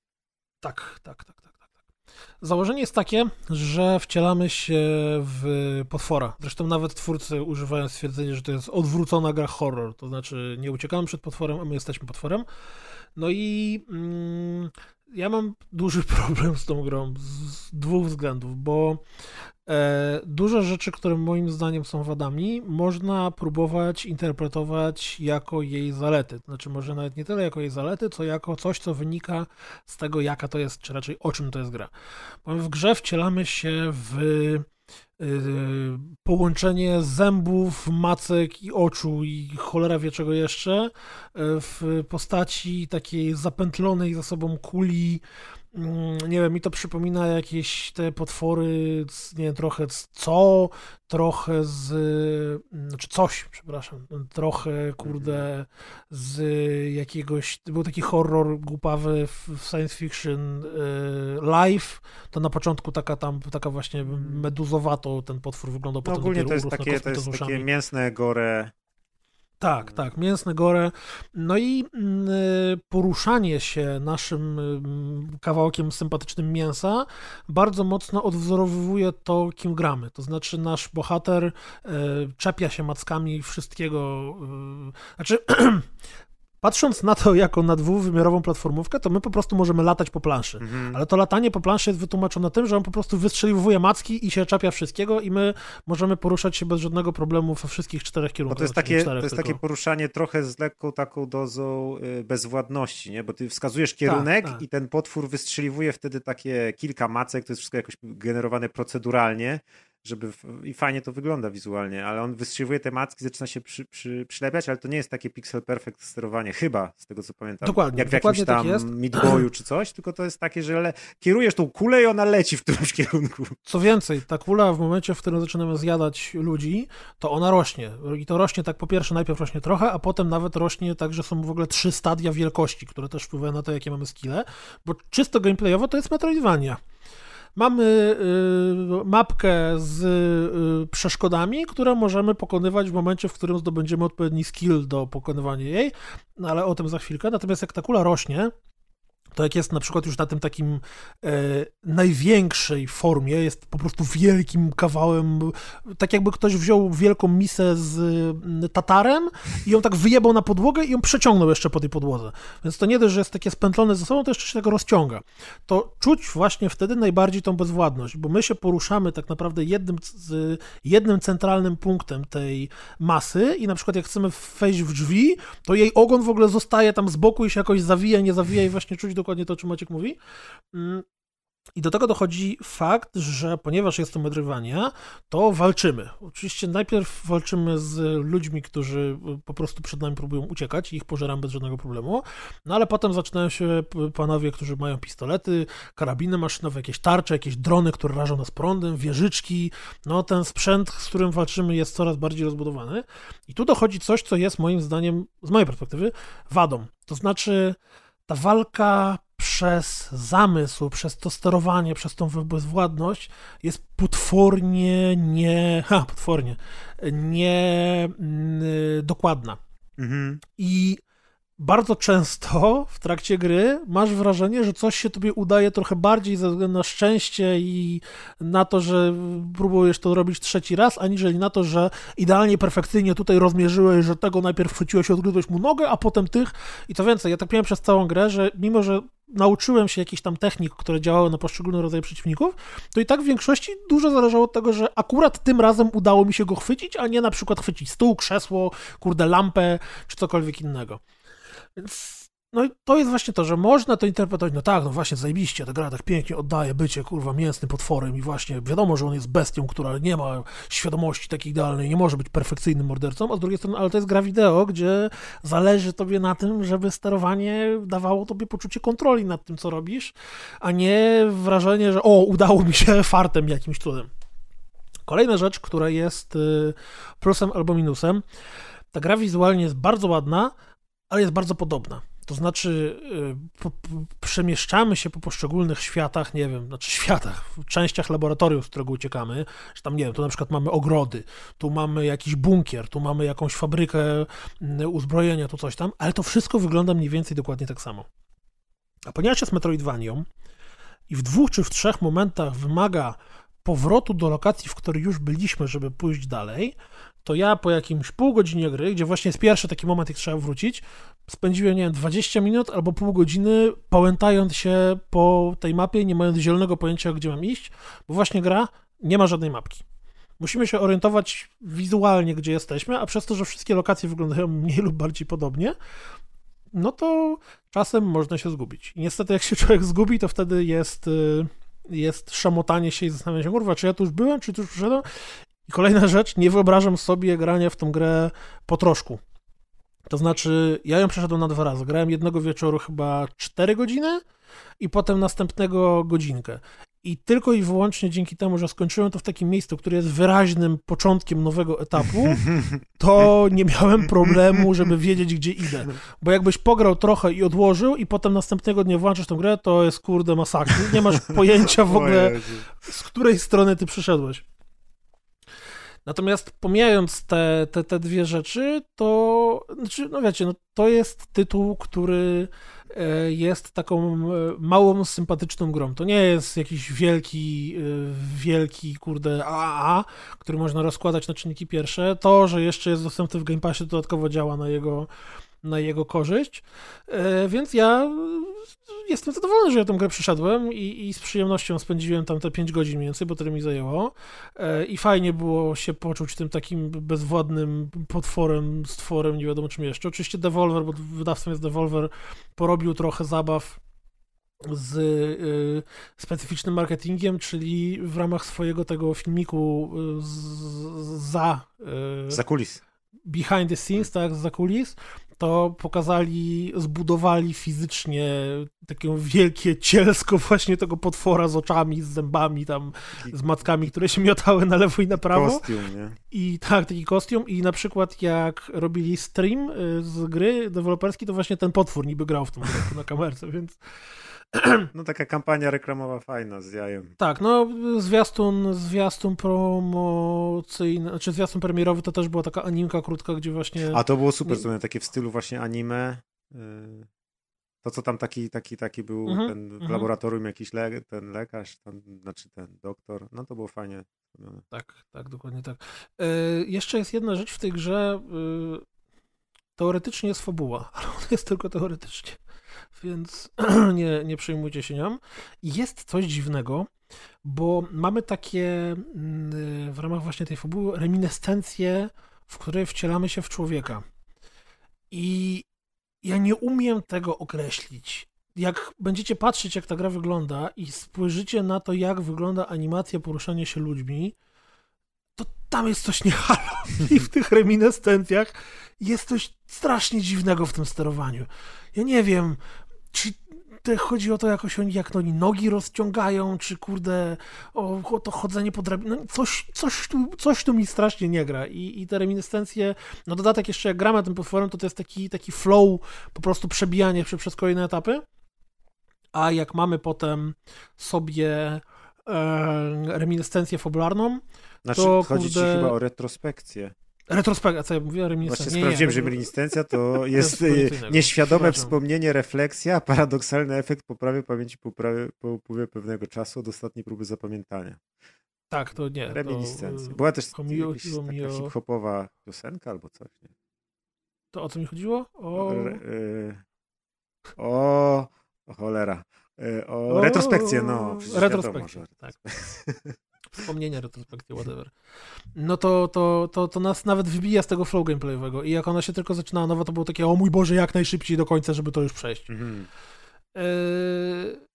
Tak, tak, tak, tak, tak. tak. Założenie jest takie, że wcielamy się w potwora. Zresztą nawet twórcy używają stwierdzenia, że to jest odwrócona gra horror. To znaczy nie uciekamy przed potworem, a my jesteśmy potworem. No i mm, ja mam duży problem z tą grą z dwóch względów, bo e, dużo rzeczy, które moim zdaniem są wadami, można próbować interpretować jako jej zalety. Znaczy może nawet nie tyle jako jej zalety, co jako coś, co wynika z tego, jaka to jest, czy raczej o czym to jest gra. Bo w grze wcielamy się w y, połączenie zębów, macek i oczu i cholera wie czego jeszcze y, w postaci takiej zapętlonej za sobą kuli. Mm, Nie wiem, mi to przypomina jakieś te potwory, nie wiem, trochę z co, trochę z, mm, znaczy coś, przepraszam, trochę, kurde, z jakiegoś, był taki horror głupawy w science fiction y, live, to na początku taka tam, taka właśnie meduzowato ten potwór wyglądał, No potem ogólnie to jest takie, to jest takie mięsne gore. Tak, tak, mięsne gore. No i mm, y, poruszanie się naszym mm, kawałkiem sympatycznym mięsa bardzo mocno odwzorowuje to, kim gramy. To znaczy nasz bohater y, czepia się mackami wszystkiego. y, Znaczy, patrząc na to jako na dwuwymiarową platformówkę, to my po prostu możemy latać po planszy. Mhm. Ale to latanie po planszy jest wytłumaczone tym, że on po prostu wystrzeliwuje macki i się czapia wszystkiego i my możemy poruszać się bez żadnego problemu we wszystkich czterech Bo kierunkach. to jest znaczy takie, to jest tylko. takie poruszanie trochę z lekką taką dozą y, bezwładności, nie? Bo ty wskazujesz kierunek tak. i ten potwór wystrzeliwuje wtedy takie kilka macek, to jest wszystko jakoś generowane proceduralnie, żeby i fajnie to wygląda wizualnie, ale on wystrzeliwuje te macki, zaczyna się przy, przy, przylepiać, ale to nie jest takie pixel perfect sterowanie, chyba, z tego co pamiętam. Dokładnie, Jak w dokładnie jakimś tak tam jest. Meat Boyu czy coś, tylko to jest takie, że le... kierujesz tą kulę i ona leci w którymś kierunku. Co więcej, ta kula w momencie, w którym zaczynamy zjadać ludzi, to ona rośnie. I to rośnie tak po pierwsze, najpierw rośnie trochę, a potem nawet rośnie tak, że są w ogóle trzy stadia wielkości, które też wpływają na to, jakie mamy skille, bo czysto gameplayowo to jest Metroidvania. Mamy y, mapkę z y, przeszkodami, które możemy pokonywać w momencie, w którym zdobędziemy odpowiedni skill do pokonywania jej, no ale o tym za chwilkę. Natomiast jak ta kula rośnie, to jak jest na przykład już na tym takim e, największej formie, jest po prostu wielkim kawałem, tak jakby ktoś wziął wielką misę z tatarem i ją tak wyjebał na podłogę i ją przeciągnął jeszcze po tej podłodze. Więc to nie dość, że jest takie spętlone ze sobą, to jeszcze się tego rozciąga. To czuć właśnie wtedy najbardziej tą bezwładność, bo my się poruszamy tak naprawdę jednym, z, jednym centralnym punktem tej masy i na przykład jak chcemy wejść w drzwi, to jej ogon w ogóle zostaje tam z boku i się jakoś zawija, nie zawija i właśnie czuć dokładnie to, o czym Maciek mówi. Mm. I do tego dochodzi fakt, że ponieważ jest to Metroidvania, to walczymy. Oczywiście najpierw walczymy z ludźmi, którzy po prostu przed nami próbują uciekać i ich pożeram bez żadnego problemu, no ale potem zaczynają się panowie, którzy mają pistolety, karabiny maszynowe, jakieś tarcze, jakieś drony, które rażą nas prądem, wieżyczki. No ten sprzęt, z którym walczymy jest coraz bardziej rozbudowany. I tu dochodzi coś, co jest moim zdaniem, z mojej perspektywy, wadą. To znaczy ta walka przez zamysł, przez to sterowanie, przez tą bezwładność jest potwornie nie, ha, potwornie, nie mm, dokładna. Mhm. I bardzo często w trakcie gry masz wrażenie, że coś się tobie udaje trochę bardziej ze względu na szczęście i na to, że próbujesz to robić trzeci raz, aniżeli na to, że idealnie, perfekcyjnie tutaj rozmierzyłeś, że tego najpierw chwyciłeś, odgryzłeś mu nogę, a potem tych i to więcej. Ja tak miałem przez całą grę, że mimo, że nauczyłem się jakichś tam technik, które działały na poszczególne rodzaje przeciwników, to i tak w większości dużo zależało od tego, że akurat tym razem udało mi się go chwycić, a nie na przykład chwycić stół, krzesło, kurde, lampę, czy cokolwiek innego. No i to jest właśnie to, że można to interpretować, no tak, no właśnie, zajebiście, ta gra tak pięknie oddaje bycie, kurwa, mięsnym potworem i właśnie wiadomo, że on jest bestią, która nie ma świadomości takiej idealnej, nie może być perfekcyjnym mordercą, a z drugiej strony, ale to jest gra wideo, gdzie zależy tobie na tym, żeby sterowanie dawało tobie poczucie kontroli nad tym, co robisz, a nie wrażenie, że o, udało mi się fartem jakimś cudem. Kolejna rzecz, która jest y, plusem albo minusem, ta gra wizualnie jest bardzo ładna, ale jest bardzo podobna. To znaczy, y, po, po, przemieszczamy się po poszczególnych światach, nie wiem, znaczy światach, w częściach laboratorium, z którego uciekamy, że tam, nie wiem, tu na przykład mamy ogrody, tu mamy jakiś bunkier, tu mamy jakąś fabrykę mm, uzbrojenia, tu coś tam, ale to wszystko wygląda mniej więcej dokładnie tak samo. A ponieważ jest Metroidvanią i w dwóch czy w trzech momentach wymaga powrotu do lokacji, w której już byliśmy, żeby pójść dalej, to ja po jakimś pół godzinie gry, gdzie właśnie jest pierwszy taki moment, jak trzeba wrócić, spędziłem, nie wiem, 20 minut albo pół godziny pałętając się po tej mapie, nie mając zielonego pojęcia, gdzie mam iść, bo właśnie gra nie ma żadnej mapki. Musimy się orientować wizualnie, gdzie jesteśmy, a przez to, że wszystkie lokacje wyglądają mniej lub bardziej podobnie, no to czasem można się zgubić. I niestety, jak się człowiek zgubi, to wtedy jest, y, jest szamotanie się i zastanawianie się, kurwa, czy ja tu już byłem, czy tu już przyszedłem? I kolejna rzecz, nie wyobrażam sobie grania w tą grę po troszku. To znaczy, ja ją przeszedłem na dwa razy. Grałem jednego wieczoru chyba 4 godziny i potem następnego godzinkę. I tylko i wyłącznie dzięki temu, że skończyłem to w takim miejscu, które jest wyraźnym początkiem nowego etapu, to nie miałem problemu, żeby wiedzieć, gdzie idę. Bo jakbyś pograł trochę i odłożył, i potem następnego dnia włączysz tę grę, to jest kurde masakra. Nie masz pojęcia w ogóle, z której strony ty przyszedłeś. Natomiast pomijając te, te, te dwie rzeczy, to znaczy, no wiecie, no, to jest tytuł, który e, jest taką e, małą, sympatyczną grą. To nie jest jakiś wielki, e, wielki, kurde, AAA, który można rozkładać na czynniki pierwsze. To, że jeszcze jest dostępny w Game Passie, dodatkowo działa na jego, na jego korzyść. Więc ja jestem zadowolony, że ja tę grę przyszedłem i, i, z przyjemnością spędziłem tam te 5 godzin mniej więcej, bo tyle mi zajęło. I fajnie było się poczuć tym takim bezwładnym potworem, stworem, nie wiadomo czym jeszcze. Oczywiście Devolver, bo wydawcą jest Devolver, porobił trochę zabaw z y, specyficznym marketingiem, czyli w ramach swojego tego filmiku z, za... Y, za kulis. Behind the scenes, tak, za kulis, to pokazali, zbudowali fizycznie takie wielkie cielsko właśnie tego potwora z oczami, z zębami tam, z matkami, które się miotały na lewo i na prawo. Kostium, nie? I tak, taki kostium i na przykład jak robili stream y, z gry deweloperski, to właśnie ten potwór niby grał w tym na kamerce, więc no taka kampania reklamowa fajna z jajem. Tak, no zwiastun, zwiastun promocyjny, znaczy zwiastun premierowy to też była taka animka krótka, gdzie właśnie... A to było super, nie... takie w stylu właśnie anime. Y, to, co tam taki, taki, taki był -hmm, ten w -hmm. laboratorium jakiś le, ten lekarz, ten, znaczy ten doktor, no to było fajnie. Tak, tak, dokładnie tak. E, jeszcze jest jedna rzecz w tej grze, y, teoretycznie jest fabuła, ale ona jest tylko teoretycznie więc nie, nie przejmujcie się nią. Jest coś dziwnego, bo mamy takie mm, w ramach właśnie tej fabuły reminiscencje, w której wcielamy się w człowieka. I ja nie umiem tego określić. jak będziecie patrzeć, jak ta gra wygląda i spojrzycie na to, jak wygląda animacja poruszania się ludźmi, to tam jest coś nie halo. I w tych reminiscencjach jest coś strasznie dziwnego w tym sterowaniu. Ja nie wiem, czy chodzi o to jakoś oni, jak oni nogi rozciągają, czy kurde o, o to chodzenie po. No, coś, coś, tu, coś tu mi strasznie nie gra. I, I te reminiscencje, no dodatek jeszcze jak gramy tym potworem, to to jest taki, taki flow, po prostu przebijanie się przez kolejne etapy. A jak mamy potem sobie e, reminiscencję fabularną, Znaczy, To, chodzi ci kurde- chyba o retrospekcję. Retrospekcja, co ja mówię, Właśnie reminiscencja. Nie, sprawdziłem, nie, że reminiscencja to jest y, innego. nieświadome wspomnienie, refleksja, paradoksalny efekt poprawy pamięci po, po upływie pewnego czasu od ostatniej próby zapamiętania. Tak, to nie. Reminiscencja. To, Była też chomiło- jakaś mi taka hip-hopowa piosenka albo coś. Nie? to o co mi chodziło? O... Re, y, o, o cholera. Y, o, O, retrospekcję, no. retrospekcję, wiadomo, tak. Wspomnienie retrospekcji, whatever. No to, to, to, to nas nawet wybija z tego flow gameplayowego i jak ona się tylko zaczynała nowa, to było takie, o mój Boże, jak najszybciej do końca, żeby to już przejść. Mhm. Yy...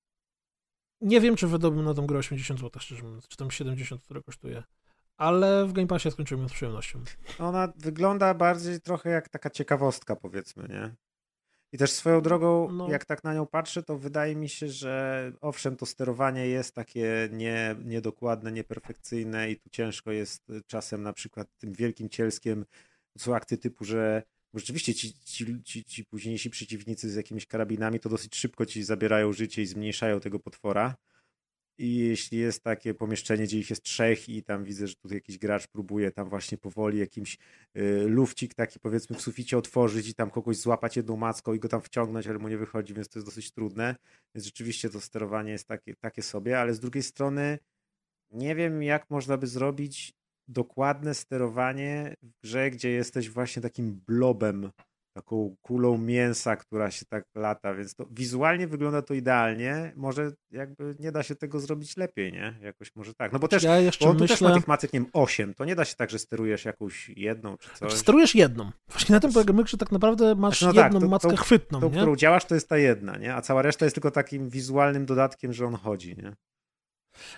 Nie wiem, czy wydałbym na tą grę 80 zł, szczerze mówiąc, czy tam 70, które kosztuje. Ale w Game Passie skończyłem ją z przyjemnością. Ona wygląda bardziej trochę jak taka ciekawostka, powiedzmy, nie? I też swoją drogą, No. jak tak na nią patrzę, to wydaje mi się, że owszem, to sterowanie jest takie nie, niedokładne, nieperfekcyjne i tu ciężko jest y, czasem na przykład tym wielkim cielskiem, są akty typu, że rzeczywiście ci, ci, ci, ci późniejsi przeciwnicy z jakimiś karabinami to dosyć szybko ci zabierają życie i zmniejszają tego potwora. I jeśli jest takie pomieszczenie, gdzie ich jest trzech i tam widzę, że tutaj jakiś gracz próbuje tam właśnie powoli jakimś y, lufcik taki powiedzmy w suficie otworzyć i tam kogoś złapać jedną macką i go tam wciągnąć, ale mu nie wychodzi, więc to jest dosyć trudne. Więc rzeczywiście to sterowanie jest takie, takie sobie, ale z drugiej strony nie wiem, jak można by zrobić dokładne sterowanie w grze, gdzie jesteś właśnie takim blobem, taką kulą mięsa, która się tak lata, więc to wizualnie wygląda to idealnie. Może jakby nie da się tego zrobić lepiej, nie? Jakoś może tak. No bo też ja jeszcze bo tu też ma myślę... tych macek, nie wiem, 8. To nie da się tak, że sterujesz jakąś jedną czy coś. Znaczy, sterujesz jedną. Właśnie na tym polega myk, że tak naprawdę masz Znaczy, no tak, jedną to- mackę tą- chwytną, Tą, nie? którą działasz, to jest ta jedna, nie? A cała reszta jest tylko takim wizualnym dodatkiem, że on chodzi, nie?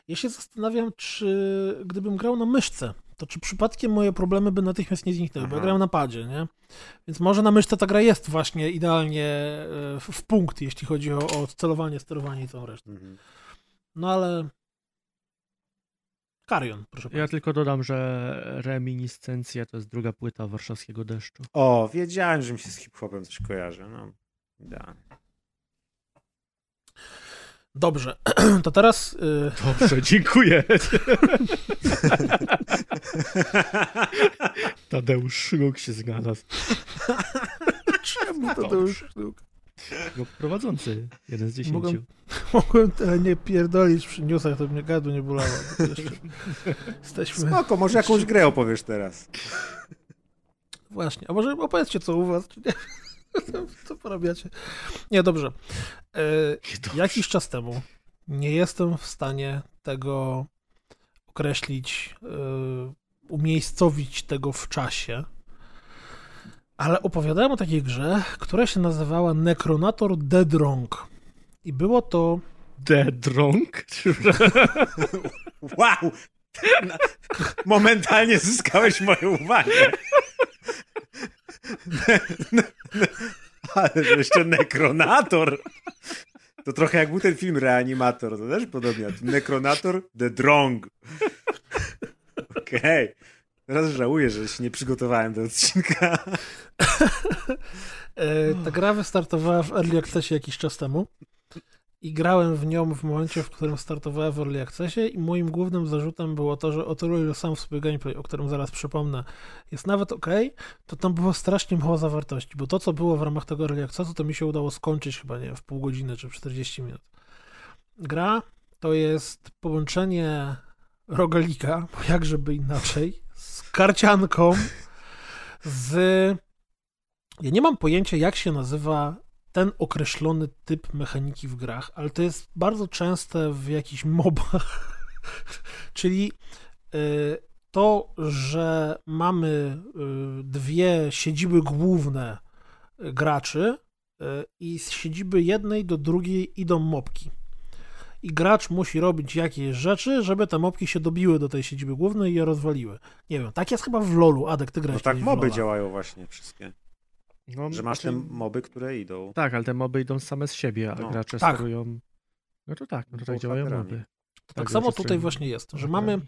Ja się zastanawiam, czy gdybym grał na myszce, to czy przypadkiem moje problemy by natychmiast nie zniknęły, bo ja grałem na padzie, nie? Więc może na myszce ta gra jest właśnie idealnie e, w, w punkt, jeśli chodzi o, o celowanie, sterowanie i całą resztę. Mhm. No ale... Karion, proszę Ja tylko dodam, że reminiscencja to jest druga płyta warszawskiego deszczu. O, wiedziałem, że mi się z hip-hopem coś kojarzy, no. Idealnie. Dobrze, to teraz... y, Dobrze, dziękuję. Tadeusz Szluk się znalazł. Czemu to już... No, prowadzący, jeden z dziesięciu. Mogłem- Mogłem tyle nie pierdolić przy newsach, to mnie gadu nie bolało. Jesteśmy... Spoko, może jakąś grę opowiesz teraz. Właśnie, a może opowiedzcie co u was, czy nie? Co porabiacie? Nie, dobrze. E, jakiś czas temu nie jestem w stanie tego określić, e, umiejscowić tego w czasie, ale opowiadałem o takiej grze, która się nazywała Necronator Dead Wrong. I było to The Drunk? Wow! Momentalnie zyskałeś moją uwagę. Ale jeszcze Nekronator. To trochę jak był ten film Reanimator, to też podobnie. Nekronator The Drong. Okej. Teraz żałuję, że się nie przygotowałem do odcinka. E, Ta gra wystartowała w Early Accessie jakiś czas temu i grałem w nią w momencie, w którym startowała w Early Accessie i moim głównym zarzutem było to, że o tyle ile sam swój gameplay, o którym zaraz przypomnę, jest nawet ok, to tam było strasznie mało zawartości, bo to, co było w ramach tego Early Accessu, to mi się udało skończyć chyba, nie w pół godziny czy w 40 minut. Gra to jest połączenie rogalika, bo jakżeby inaczej, z karcianką, z ja nie mam pojęcia, jak się nazywa ten określony typ mechaniki w grach, ale to jest bardzo częste w jakichś mobach. Czyli y, to, że mamy y, dwie siedziby główne y, graczy, e, i z siedziby jednej do drugiej idą mopki. I gracz musi robić jakieś rzeczy, żeby te mopki się dobiły do tej siedziby głównej i je rozwaliły. Nie wiem, tak jest chyba w LoLu, Adek, ty No grałeś tak kiedyś w moby działają właśnie wszystkie. No, Że masz te znaczy- moby, które idą. Tak, ale te moby idą same z siebie, a No. gracze Tak. sterują... No to tak, no to tak działają moby. Tak Tak, samo tutaj właśnie jest, że mamy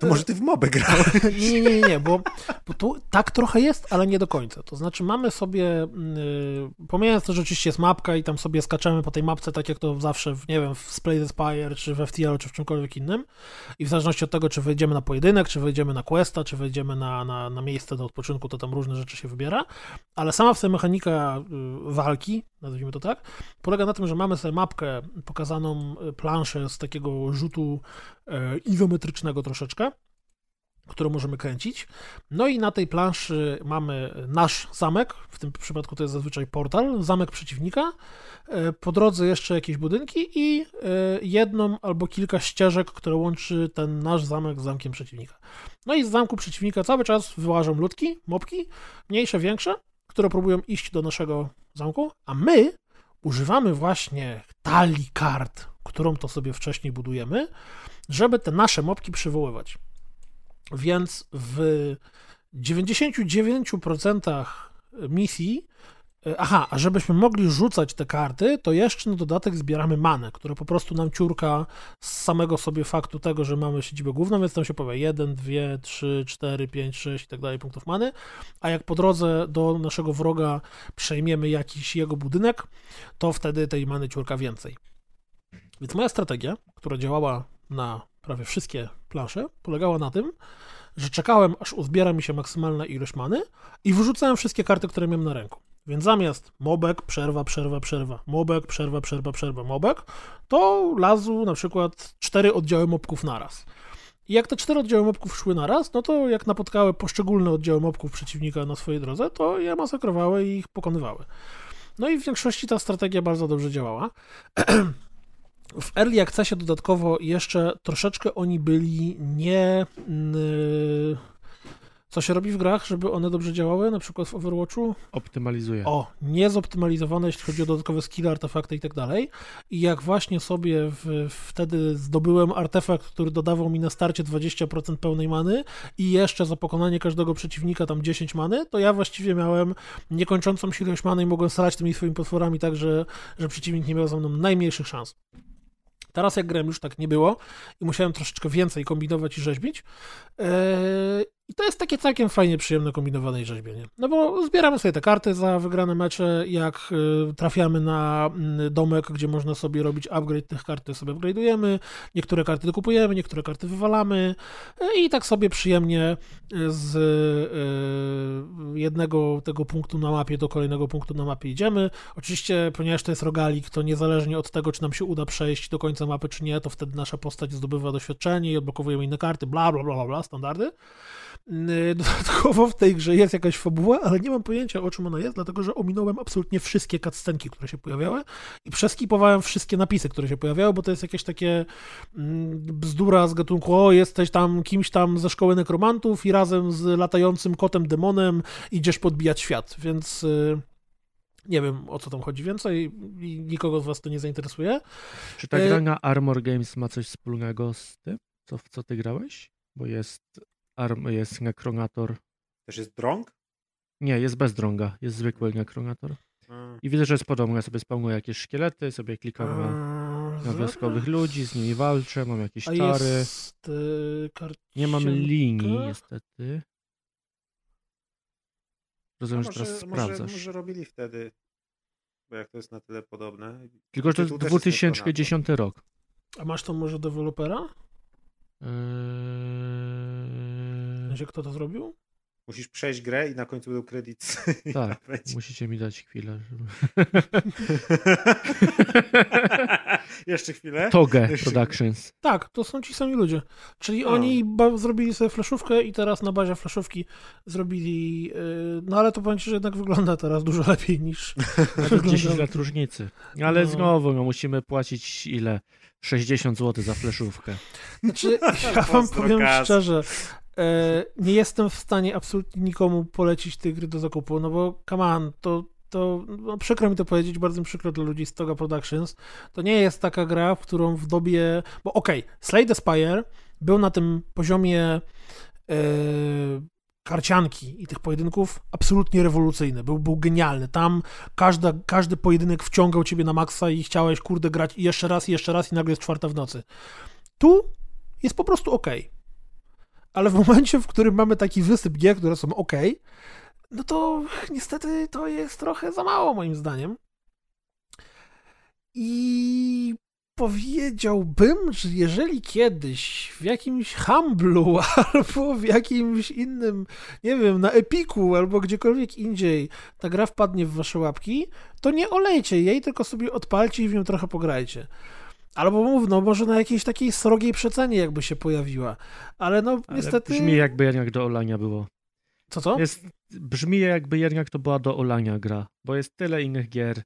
To może ty w moby grałeś? nie, nie, nie, nie, bo, bo tu tak trochę jest, ale nie do końca. To znaczy mamy sobie, yy, pomijając to, że oczywiście jest mapka i tam sobie skaczemy po tej mapce, tak jak to zawsze, w, nie wiem, w Slay the Spire, czy w FTL, czy w czymkolwiek innym i w zależności od tego, czy wejdziemy na pojedynek, czy wejdziemy na questa, czy wejdziemy na, na, na miejsce do odpoczynku, to tam różne rzeczy się wybiera, ale sama w sobie mechanika yy, walki, nazwijmy to tak, polega na tym, że mamy sobie mapkę pokazaną, y, planszę z takiego rzutu e, izometrycznego troszeczkę, którą możemy kręcić. No i na tej planszy mamy nasz zamek, w tym przypadku to jest zazwyczaj portal, zamek przeciwnika, e, po drodze jeszcze jakieś budynki i jedną albo kilka ścieżek, które łączy ten nasz zamek z zamkiem przeciwnika. No i z zamku przeciwnika cały czas wyłażą ludki, mopki, mniejsze, większe, które próbują iść do naszego zamku, a my używamy właśnie talii kart, którą to sobie wcześniej budujemy, żeby te nasze mopki przywoływać. Więc w 99% misji, aha, a żebyśmy mogli rzucać te karty, to jeszcze na dodatek zbieramy manę, która po prostu nam ciurka z samego sobie faktu tego, że mamy siedzibę główną, więc tam się powie 1, 2, 3, 4, 5, 6 i tak dalej punktów many, a jak po drodze do naszego wroga przejmiemy jakiś jego budynek, to wtedy tej many ciurka więcej. Więc moja strategia, która działała na prawie wszystkie plansze, polegała na tym, że czekałem, aż uzbiera mi się maksymalna ilość many i wyrzucałem wszystkie karty, które miałem na ręku. Więc zamiast mobek, przerwa, przerwa, przerwa, mobek, przerwa, przerwa, przerwa, mobek, to lazł na przykład cztery oddziały mobków naraz. I jak te cztery oddziały mobków szły naraz, no to jak napotkały poszczególne oddziały mobków przeciwnika na swojej drodze, to je masakrowały i ich pokonywały. No i w większości ta strategia bardzo dobrze działała. W Early Accessie dodatkowo jeszcze troszeczkę oni byli nie... Yy, co się robi w grach, żeby one dobrze działały, na przykład w Overwatchu? Optymalizuje. O, niezoptymalizowane, jeśli chodzi o dodatkowe skille, artefakty i tak dalej. I jak właśnie sobie w, wtedy zdobyłem artefakt, który dodawał mi na starcie 20% pełnej many i jeszcze za pokonanie każdego przeciwnika tam 10 many, to ja właściwie miałem niekończącą się ilość many i mogłem strzelać tymi swoimi potworami tak, że, że przeciwnik nie miał ze mną najmniejszych szans. Teraz jak grałem już tak nie było i musiałem troszeczkę więcej kombinować i rzeźbić. Yy, I to jest takie całkiem fajnie przyjemne kombinowane rzeźbienie. No bo zbieramy sobie te karty za wygrane mecze, jak yy, trafiamy na mm, domek, gdzie można sobie robić upgrade tych kart, sobie upgrade'ujemy, niektóre karty dokupujemy, niektóre karty wywalamy yy, i tak sobie przyjemnie z yy, jednego tego punktu na mapie do kolejnego punktu na mapie idziemy. Oczywiście, ponieważ to jest rogalik, to niezależnie od tego, czy nam się uda przejść do końca mapy, czy nie, to wtedy nasza postać zdobywa doświadczenie i odblokowujemy inne karty, bla, bla, bla, bla, bla standardy. Yy, Dodatkowo w tej grze jest jakaś fabuła, ale nie mam pojęcia o czym ona jest, dlatego że ominąłem absolutnie wszystkie cutscenki, które się pojawiały i przeskipowałem wszystkie napisy, które się pojawiały, bo to jest jakieś takie mm, bzdura z gatunku o, jesteś tam kimś tam ze szkoły nekromantów i razem z latającym kotem demonem idziesz podbijać świat, więc yy, nie wiem o co tam chodzi więcej i nikogo z was to nie zainteresuje. Czy ta E- gra na Armor Games ma coś wspólnego z tym, co, w co ty grałeś? Bo jest, arm, jest Necronator. Też jest drąg? Nie, jest bez drąga, jest zwykły Necronator. I widzę, że jest podobne. Ja sobie spawnuję jakieś szkielety, sobie klikam na, na Eee, wioskowych ludzi, z nimi walczę, mam jakieś A czary. jest y, Nie mam linii, niestety. Rozumiem, że może, teraz może, sprawdzasz. może robili wtedy, bo jak to jest na tyle podobne. Tylko, że to jest tytuł też jest 2010 rok. A masz tam może dewelopera? Eee, Wiecie, kto to zrobił? Musisz przejść grę i na końcu będą kredyty. Tak, musicie mi dać chwilę. Żeby... Jeszcze chwilę. Toge Jeszcze- Productions. Tak, to są ci sami ludzie. Czyli O. oni zrobili sobie fleszówkę i teraz na bazie fleszówki zrobili. Yy, no ale to powiem ci, że jednak wygląda teraz dużo lepiej niż. Nawet 10 lat różnicy. Ale No. znowu no, musimy płacić ile? 60 zł za fleszówkę. Znaczy, ja wam powiem szczerze. E, nie jestem w stanie absolutnie nikomu polecić tej gry do zakupu, no bo come on, to to no, przykro mi to powiedzieć, bardzo mi przykro dla ludzi z Toga Productions, to nie jest taka gra, w którą w dobie, bo okej, okay, Slay the Spire był na tym poziomie yy, karcianki i tych pojedynków absolutnie rewolucyjny, był, był genialny. Tam każda, każdy pojedynek wciągał ciebie na maksa i chciałeś, kurde, grać jeszcze raz, jeszcze raz i nagle jest czwarta w nocy. Tu jest po prostu ok. Ale w momencie, w którym mamy taki wysyp gier, które są ok, no to niestety to jest trochę za mało moim zdaniem. I powiedziałbym, że jeżeli kiedyś w jakimś Humblu albo w jakimś innym, nie wiem, na Epiku albo gdziekolwiek indziej ta gra wpadnie w wasze łapki, to nie olejcie jej, tylko sobie odpalcie i w nią trochę pograjcie. Albo mów, no może na jakiejś takiej srogiej przecenie jakby się pojawiła. Ale no Ale niestety... Brzmi jakby jednak do olania było. Co, co? Jest, brzmi jakby jednak to była do olania gra, bo jest tyle innych gier.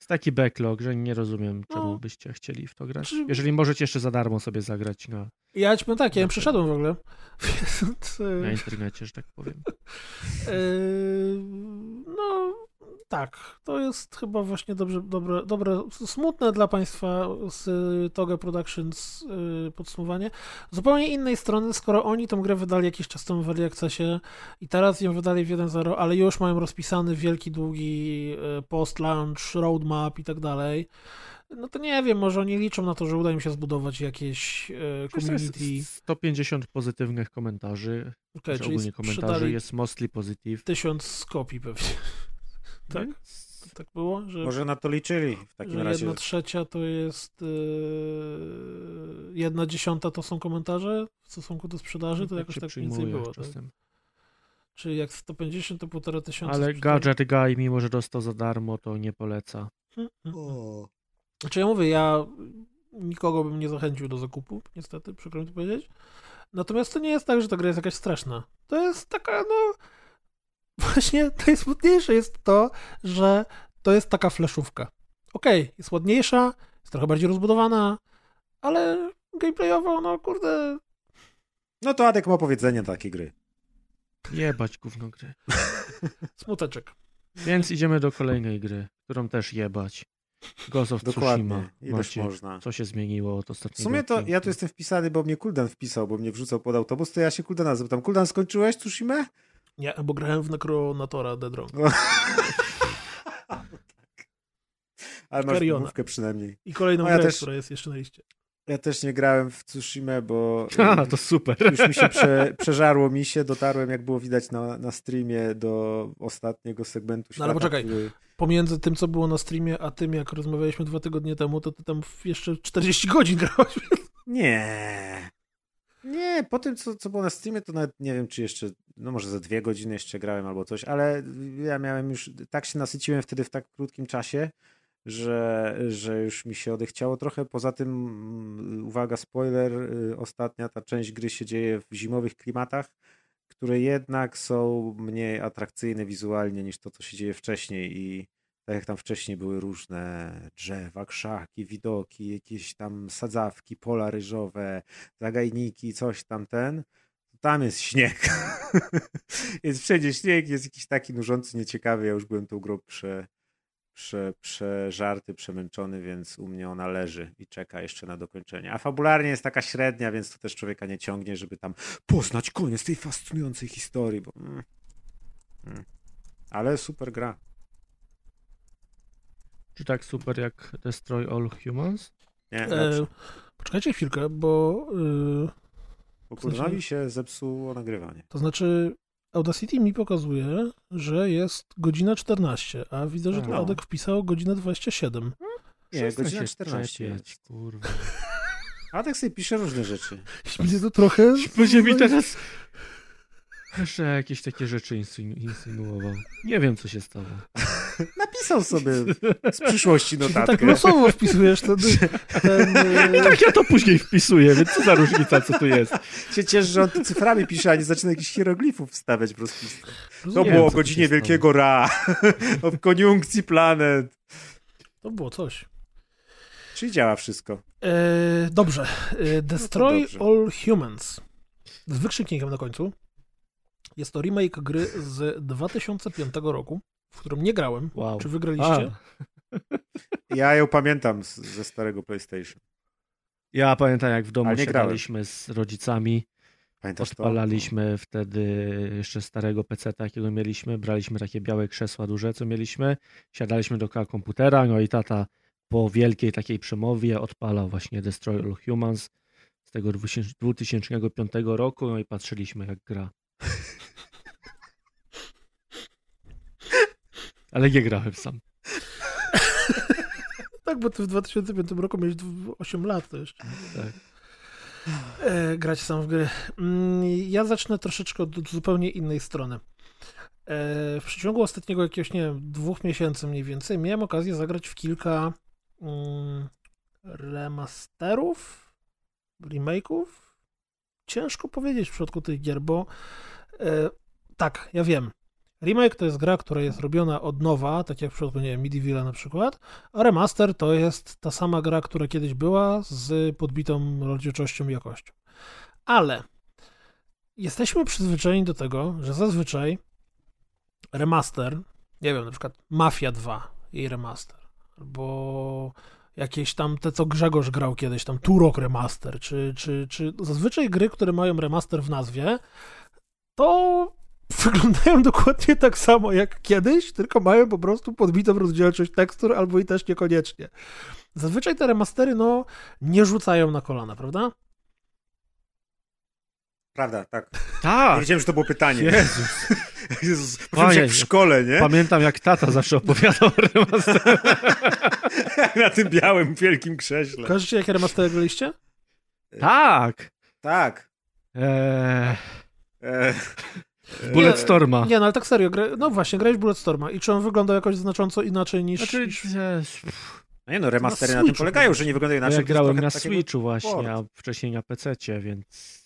Jest taki backlog, że nie rozumiem, czemu No. byście chcieli w to grać. Czy- Jeżeli możecie jeszcze za darmo sobie zagrać na, Ja ci powiem tak, ja ją przeszedłem w ogóle. Na e, internecie, że tak powiem. Yy, no, tak. To jest chyba właśnie dobrze, dobre, dobre, smutne dla Państwa z y, Toga Productions yy, podsumowanie. Z zupełnie innej strony, skoro oni tą grę wydali jakiś czas temu w Early Accessie i teraz ją wydali w 1.0, ale już mają rozpisany wielki, długi y, post-launch, roadmap i tak dalej. No to nie wiem, może oni liczą na to, że uda im się zbudować jakieś y, community. 150 pozytywnych komentarzy, Okay, okay, czyli ogólnie komentarzy jest mostly positive. tysiąc kopii pewnie. Tak? Tak było? Że, Może na to liczyli w takim że razie. jedna trzecia to jest yy, jedna dziesiąta to są komentarze w stosunku do sprzedaży, to tak jakoś tak mniej więcej było. Tak? Czyli jak 150 to półtora tysiąca. Ale sprzedaży. Gadget Guy, mimo że dostał za darmo, to nie poleca. Hmm. Znaczy ja mówię, ja nikogo bym nie zachęcił do zakupu, niestety, przykro mi to powiedzieć. Natomiast to nie jest tak, że ta gra jest jakaś straszna. To jest taka, no... Właśnie najsmutniejsze jest to, że to jest taka fleszówka. Okej, jest ładniejsza, jest trochę bardziej rozbudowana, ale gameplayowo, no kurde... No to Adek ma powiedzenie takiej gry. Jebać gówno gry. Smuteczek. Więc idziemy do kolejnej gry, którą też jebać. Ghost of Tsushima. Dokładnie. Ileż Macie, można. co się zmieniło od W ostatniego sumie to ja tu jestem wpisany, bo mnie Kuldan wpisał, bo mnie wrzucał pod autobus, to ja się Kuldana zapytam. Kuldan, skończyłeś Tsushima? Nie, bo grałem w Necronatora Dead Wrong. No. Ale masz wymówkę przynajmniej. I kolejną No ja grę, też- która jest jeszcze na liście. Ja też nie grałem w Tsushima, bo A, to super. już mi się prze, przeżarło mi się, dotarłem, jak było widać na, na streamie, do ostatniego segmentu No świata, ale poczekaj. który... Pomiędzy tym, co było na streamie, a tym, jak rozmawialiśmy dwa tygodnie temu, to ty tam jeszcze 40 godzin grałeś. Nie. Nie, po tym, co, co było na streamie, to nawet nie wiem, czy jeszcze, no może za dwie godziny jeszcze grałem albo coś, ale ja miałem już, tak się nasyciłem wtedy w tak krótkim czasie, że, że już mi się odechciało trochę. Poza tym, mm, uwaga, spoiler, y, ostatnia ta część gry się dzieje w zimowych klimatach, które jednak są mniej atrakcyjne wizualnie niż to, co się dzieje wcześniej i tak jak tam wcześniej były różne drzewa, krzaki, widoki, jakieś tam sadzawki, pola ryżowe, zagajniki, coś tam ten, tam jest śnieg. jest wszędzie śnieg, jest jakiś taki nużący, nieciekawy. Ja już byłem tą grą prze, prze, przeżarty, przemęczony, więc u mnie ona leży i czeka jeszcze na dokończenie. A fabularnie jest taka średnia, więc to też człowieka nie ciągnie, żeby tam poznać koniec tej fascynującej historii, bo... Mm, mm. Ale super gra. Czy tak super jak Destroy All Humans? Nie, E, poczekajcie chwilkę, bo y, Bo Kurnowi się zepsuło nagrywanie. to znaczy Audacity mi pokazuje, że jest godzina 14, a widzę, że tu No. Adek wpisał godzinę 27. Nie, Przestań godzina się 14 czepiać, jest. kurwa. A tak sobie pisze różne rzeczy. Mnie to trochę... Będzie mi teraz jeszcze jakieś takie rzeczy insynuował. Nie wiem, co się stało. Napisał sobie z przyszłości ty tak notatkę. losowo wpisujesz ten... ten y, Tak ja to później wpisuję, więc co za różnica, co tu jest? się cieszę, że on tu cyframi pisze, a nie zaczyna jakichś hieroglifów wstawiać w rozpisce. To rozumiem. było o godzinie. Wielkiego Ra, o koniunkcji planet. To było coś. Czyli działa wszystko. E, dobrze. E, Destroy dobrze. All Humans. Z wykrzyknikiem na końcu. Jest to remake gry z 2005 roku. w którą nie grałem. Wow. Czy wygraliście? Ja ją pamiętam z, ze starego PlayStation. Ja pamiętam, jak w domu siadaliśmy z rodzicami, Pamiętasz to? odpalaliśmy wtedy jeszcze starego PC, jakiego mieliśmy, braliśmy takie białe krzesła duże, co mieliśmy, siadaliśmy do komputera, no i tata po wielkiej takiej przemowie odpalał właśnie Destroy All Humans z tego 2000 2005 roku, no i patrzyliśmy jak gra. Ale nie grałem sam. Tak, bo ty w 2005 roku miałeś dw- 8 lat to jeszcze. Tak. E, grać sam w gry. Mm, Ja zacznę troszeczkę od zupełnie innej strony. E, w przeciągu ostatniego jakiegoś, nie wiem, dwóch miesięcy mniej więcej miałem okazję zagrać w kilka mm, remasterów, remake'ów. Ciężko powiedzieć w przypadku tych gier, bo e, tak, ja wiem. Remake to jest gra, która jest robiona od nowa, tak jak w przypadku, nie wiem, Medievala na przykład, a remaster to jest ta sama gra, która kiedyś była z podbitą rozdzielczością i jakością. Ale jesteśmy przyzwyczajeni do tego, że zazwyczaj remaster, nie wiem, na przykład Mafia 2 i remaster, albo jakieś tam te, co Grzegorz grał kiedyś, tam Turok remaster, czy, czy, czy zazwyczaj gry, które mają remaster w nazwie, to wyglądają dokładnie tak samo jak kiedyś, tylko mają po prostu podbitą rozdzielczość tekstur, albo i też niekoniecznie. Zazwyczaj te remastery, no, nie rzucają na kolana, prawda? Prawda, tak. Tak! wiedziałem, że to było pytanie. Jezus. Jezus, jak w szkole, nie? Pamiętam jak tata zawsze opowiadał o remasterze. Na tym białym, wielkim krześle. Kojarzycie, jakie remastery graliście? Tak! Tak. Eee, E, Bulletstorma. Nie, no ale tak serio, gra... no właśnie, grałeś w Bulletstorma i czy on wygląda jakoś znacząco inaczej niż... Znaczy, niż... e, no nie no, remastery Na na, tym polegają, że nie wyglądają no inaczej. ja grałem na takiego- Switchu właśnie, port. a wcześniej na PC-cie, więc,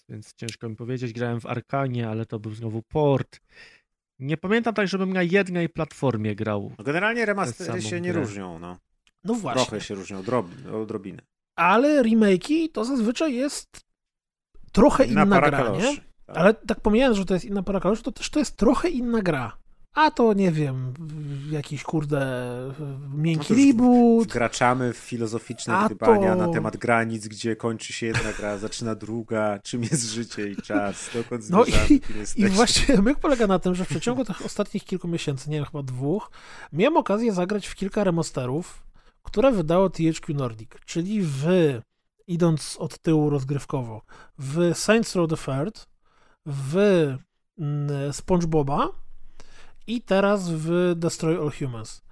więc ciężko mi powiedzieć. Grałem w Arkanie, ale to był znowu port. Nie pamiętam tak, żebym na jednej platformie grał. No generalnie remastery się nie grę. różnią, no. No właśnie. Trochę się różnią, drob, odrobinę. Ale remake'i to zazwyczaj jest trochę inna, para gra, nie? Ale tak pomijając, że to jest inna para kaloszy, to też to jest trochę inna gra. A to nie wiem, jakiś kurde miękki No reboot. Wkraczamy w filozoficzne A gdybania to- na temat granic, gdzie kończy się jedna gra, zaczyna druga, czym jest życie i czas, dokąd No zmierzamy, i- kim I jesteśmy. właśnie myk polega na tym, że w przeciągu tych ostatnich kilku miesięcy, nie wiem, chyba dwóch, miałem okazję zagrać w kilka remasterów, które wydało THQ Nordic, czyli w, idąc od tyłu rozgrywkowo, w Saints Row the Third, w mm, SpongeBoba i teraz w Destroy All Humans.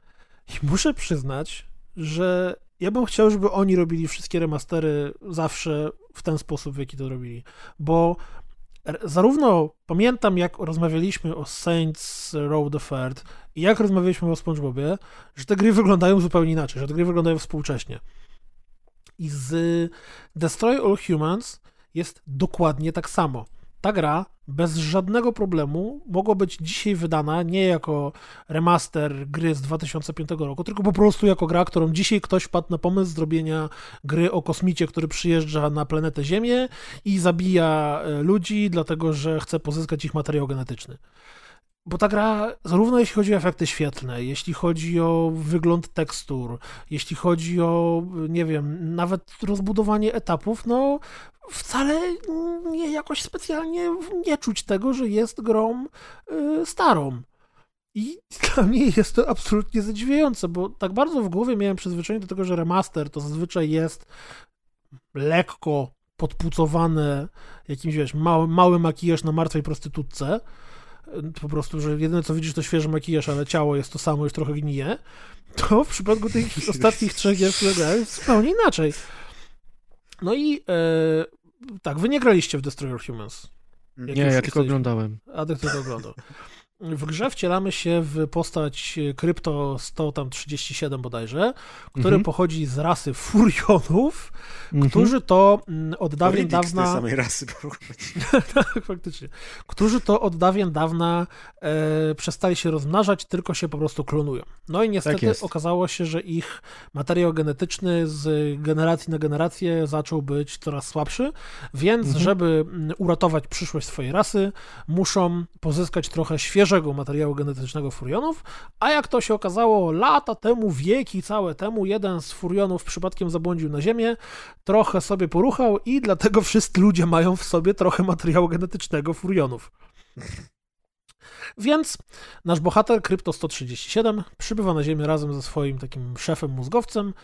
I muszę przyznać, że ja bym chciał, żeby oni robili wszystkie remastery zawsze w ten sposób, w jaki to robili, bo zarówno pamiętam, jak rozmawialiśmy o Saints Row the Third i jak rozmawialiśmy o SpongeBobie, że te gry wyglądają zupełnie inaczej, że te gry wyglądają współcześnie. I z Destroy All Humans jest dokładnie tak samo. Ta gra bez żadnego problemu mogła być dzisiaj wydana nie jako remaster gry z 2005 roku, tylko po prostu jako gra, którą dzisiaj ktoś wpadł na pomysł zrobienia gry o kosmicie, który przyjeżdża na planetę Ziemię i zabija e, ludzi, dlatego że chce pozyskać ich materiał genetyczny. Bo ta gra, zarówno jeśli chodzi o efekty świetlne, jeśli chodzi o wygląd tekstur, jeśli chodzi o, nie wiem, nawet rozbudowanie etapów, no wcale nie jakoś specjalnie nie czuć tego, że jest grą y, starą. I dla mnie jest to absolutnie zadziwiające, bo tak bardzo w głowie miałem przyzwyczajenie do tego, że remaster to zazwyczaj jest lekko podpucowane jakimś, wiesz, mały, mały makijaż na martwej prostytutce. Po prostu, że jedyne co widzisz to świeży makijaż, ale ciało jest to samo, już trochę gnije. To w przypadku tych ostatnich trzech gier, które grałem, jest zupełnie inaczej. No i e, tak, wy nie graliście w Destroy All Humans. Jak Nie, ja tylko jesteś- oglądałem. Adek tylko oglądał. W grze wcielamy się w postać Krypto 137 bodajże, który Mhm. pochodzi z rasy Furionów, Mhm. którzy to mm, od dawien Riddick z tej dawna... samej rasy. tak, faktycznie. Którzy to od dawien dawna e, przestali się rozmnażać, tylko się po prostu klonują. No i niestety jest. okazało się, że ich materiał genetyczny z generacji na generację zaczął być coraz słabszy, więc Mhm. żeby mm, uratować przyszłość swojej rasy, muszą pozyskać trochę świeżo świeżego materiału genetycznego furionów, a jak to się okazało lata temu, wieki całe temu, jeden z furionów przypadkiem zabłądził na Ziemię, trochę sobie poruchał i dlatego wszyscy ludzie mają w sobie trochę materiału genetycznego furionów. Więc nasz bohater Krypto 137 przybywa na Ziemię razem ze swoim takim szefem mózgowcem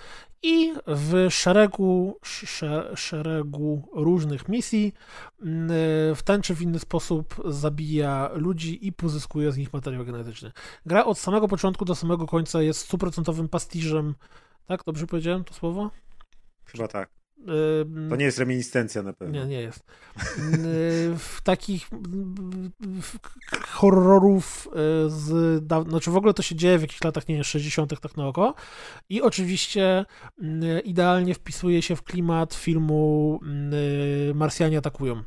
i w szeregu, sze, szeregu różnych misji mm, w ten czy w inny sposób zabija ludzi i pozyskuje z nich materiał genetyczny. Gra od samego początku do samego końca jest stuprocentowym pastiżem. Tak, dobrze powiedziałem to słowo? Chyba tak. To nie jest reminiscencja na pewno. nie, nie jest. Yy, W takich w- horrorów yy, z. daw- Znaczy w ogóle to się dzieje w jakichś latach, nie wiem, 60. tak na oko. I oczywiście idealnie wpisuje się w klimat filmu Marsjanie atakują.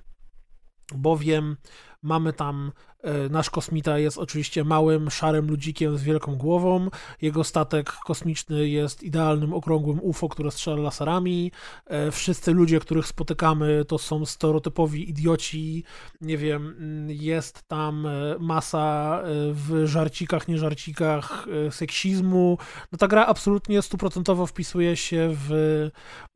Bowiem mamy tam. Yy, Nasz kosmita jest oczywiście małym, szarym ludzikiem z wielką głową. Jego statek kosmiczny jest idealnym, okrągłym UFO, które strzela laserami. E, Wszyscy ludzie, których spotykamy, to są stereotypowi idioci. Nie wiem, mm, jest tam e, masa e, w żarcikach, nie żarcikach e, seksizmu. No ta gra absolutnie stuprocentowo wpisuje się w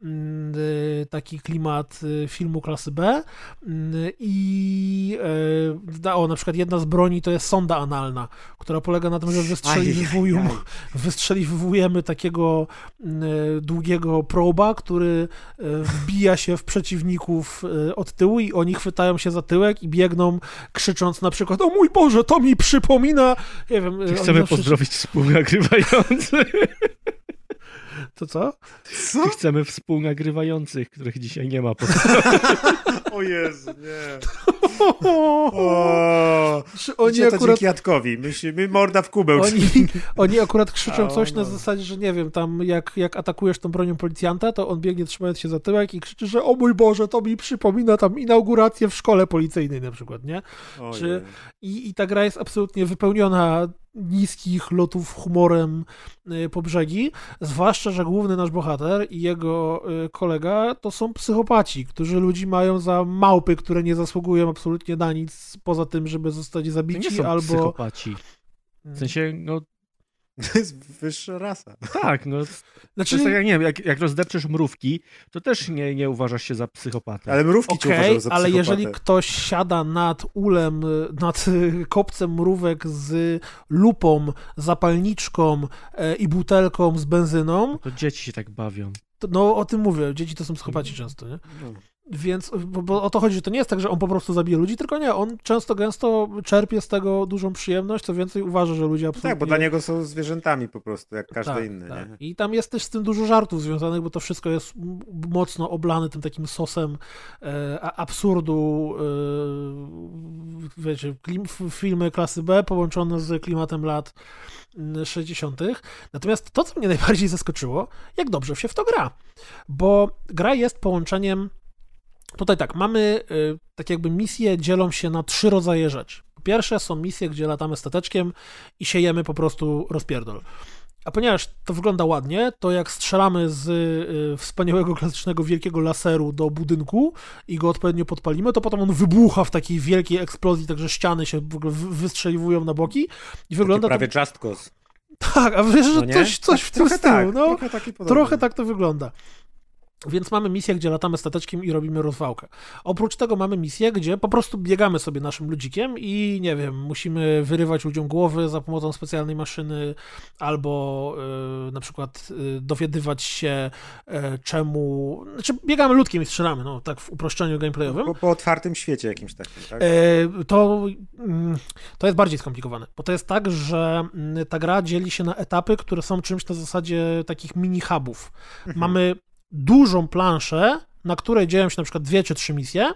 mm, e, taki klimat e, filmu klasy B. Mm, I e, o, na przykład jedna z broni to jest sonda analna, która polega na tym, że wystrzeliwujemy takiego mm, e, długiego proba, który e, wbija się w przeciwników e, od tyłu i oni chwytają się za tyłek i biegną krzycząc na przykład o mój Boże, to mi przypomina nie wiem, oni Chcemy pozdrowić współnagrywających. To co? Co? Chcemy współnagrywających, których dzisiaj nie ma. O Jezu, nie. O, oni to akurat dzięki Jadkowi. My, my morda w kubeł. Oni, oni akurat krzyczą coś na no. zasadzie, że nie wiem, tam jak, jak atakujesz tą bronią policjanta, to on biegnie trzymając się za tyłek i krzyczy, że o mój Boże, to mi przypomina tam inaugurację w szkole policyjnej na przykład, nie? Czy- I, I ta gra jest absolutnie wypełniona niskich lotów humorem y, po brzegi, zwłaszcza, że główny nasz bohater i jego y, kolega to są psychopaci, którzy ludzi mają za małpy, które nie zasługują absolutnie na nic, poza tym, żeby zostać To nie zabici są albo... psychopaci. W sensie, no To jest wyższa rasa. tak, no. To Znaczy, jest tak, jak, nie wiem, jak, jak rozdepczesz mrówki, to też nie, nie uważasz się za psychopatę. Ale mrówki cię Okej, uważają za ale psychopatę. jeżeli ktoś siada nad ulem, nad kopcem mrówek z lupą, zapalniczką e, i butelką z benzyną, To dzieci się tak bawią. to, no o tym mówię, dzieci to są psychopaci często, nie? No. Więc, bo, bo o to chodzi, że to nie jest tak, że on po prostu zabije ludzi, tylko nie, on często gęsto czerpie z tego dużą przyjemność, co więcej uważa, że ludzie absolutnie... Tak, bo dla niego są zwierzętami po prostu, jak każdy Tak, inny, tak. nie? I tam jest też z tym dużo żartów związanych, bo to wszystko jest mocno oblane tym takim sosem e, absurdu, e, wiecie, klim, filmy klasy B połączone z klimatem lat mm, 60. Natomiast to, co mnie najbardziej zaskoczyło, jak dobrze się w to gra, bo gra jest połączeniem Tutaj tak, mamy y, tak jakby misje dzielą się na trzy rodzaje rzeczy. Po pierwsze są misje, gdzie latamy stateczkiem i siejemy po prostu rozpierdol. A ponieważ to wygląda ładnie, to jak strzelamy z y, wspaniałego, klasycznego, wielkiego laseru do budynku i go odpowiednio podpalimy, to potem on wybucha w takiej wielkiej eksplozji, także ściany się w ogóle wy- wystrzeliwują na boki i wygląda Prawie to... Just Cause. Tak, a wiesz, że No coś, coś w tym stylu, tak, no. trochę taki. Trochę tak to wygląda. Więc mamy misję, gdzie latamy stateczkiem i robimy rozwałkę. Oprócz tego mamy misję, gdzie po prostu biegamy sobie naszym ludzikiem i nie wiem, musimy wyrywać ludziom głowy za pomocą specjalnej maszyny albo y, na przykład y, dowiadywać się y, czemu... Znaczy biegamy ludkiem i strzelamy, no tak w uproszczeniu gameplayowym. Po, po otwartym świecie jakimś takim, tak? To, mm, to jest bardziej skomplikowane, bo to jest tak, że mm, ta gra dzieli się na etapy, które są czymś na zasadzie takich mini-hubów. Mhm. Mamy dużą planszę, na której dzieją się na przykład dwie czy trzy misje,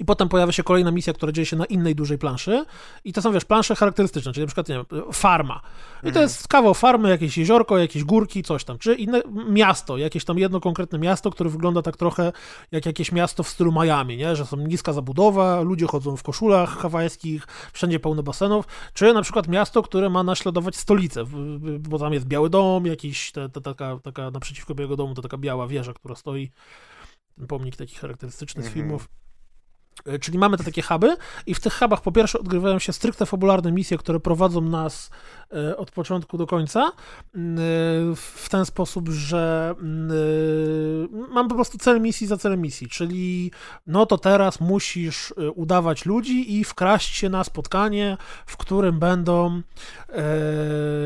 i potem pojawia się kolejna misja, która dzieje się na innej dużej planszy. I to są, wiesz, plansze charakterystyczne, czyli na przykład, nie wiem, farma. I to Mhm. jest kawał farmy, jakieś jeziorko, jakieś górki, coś tam. Czy inne miasto, jakieś tam jedno konkretne miasto, które wygląda tak trochę jak jakieś miasto w stylu Miami, nie? Że są niska zabudowa, ludzie chodzą w koszulach hawajskich, wszędzie pełno basenów. Czy na przykład miasto, które ma naśladować stolicę, bo tam jest Biały Dom, jakiś, ta, ta, taka, taka naprzeciwko Białego Domu, to taka biała wieża, która stoi, ten pomnik taki charakterystyczny z Mhm. filmów. E, Czyli mamy te takie huby i w tych hubach po pierwsze odgrywają się stricte fabularne misje, które prowadzą nas e, od początku do końca e, w ten sposób, że mam po prostu cel misji za celem misji, czyli no to teraz musisz udawać ludzi i wkraść się na spotkanie, w którym będą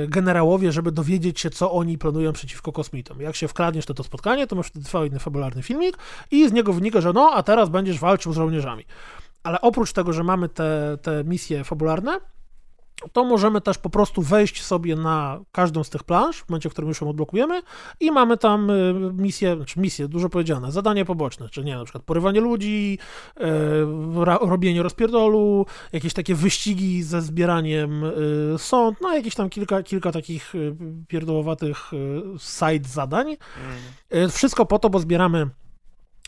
generałowie, żeby dowiedzieć się, co oni planują przeciwko kosmitom. Jak się wkradniesz na to spotkanie, to masz wtedy fajny fabularny filmik i z niego wynika, że no, a teraz będziesz walczył z żołnierzami. Ale oprócz tego, że mamy te, te misje fabularne, to możemy też po prostu wejść sobie na każdą z tych planż, w momencie, w którym już ją odblokujemy i mamy tam y, misje, znaczy misje, dużo powiedziane, zadania poboczne, czy nie, na przykład porywanie ludzi, y, robienie rozpierdolu, jakieś takie wyścigi ze zbieraniem y, sąd, no jakieś tam kilka, kilka takich pierdołowatych side zadań. Y, Wszystko po to, bo zbieramy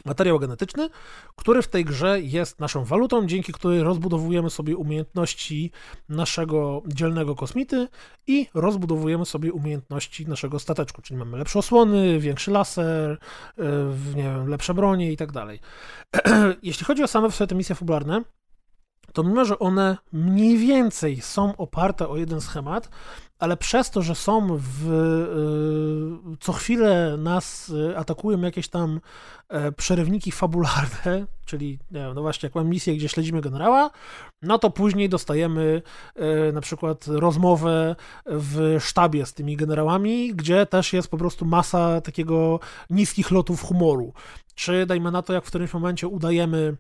materiał genetyczny, który w tej grze jest naszą walutą, dzięki której rozbudowujemy sobie umiejętności naszego dzielnego kosmity i rozbudowujemy sobie umiejętności naszego stateczku, czyli mamy lepsze osłony, większy laser, yy, nie wiem, lepsze bronie i tak dalej. Jeśli chodzi o same w sobie te misje fabularne, to mimo, że one mniej więcej są oparte o jeden schemat, ale przez to, że są w, y, co chwilę nas y, atakują jakieś tam e, przerywniki fabularne, czyli wiem, no właśnie, jak mam misję, gdzie śledzimy generała, no to później dostajemy e, na przykład rozmowę w sztabie z tymi generałami, gdzie też jest po prostu masa takiego niskich lotów humoru. Czy dajmy na to, jak w którymś momencie udajemy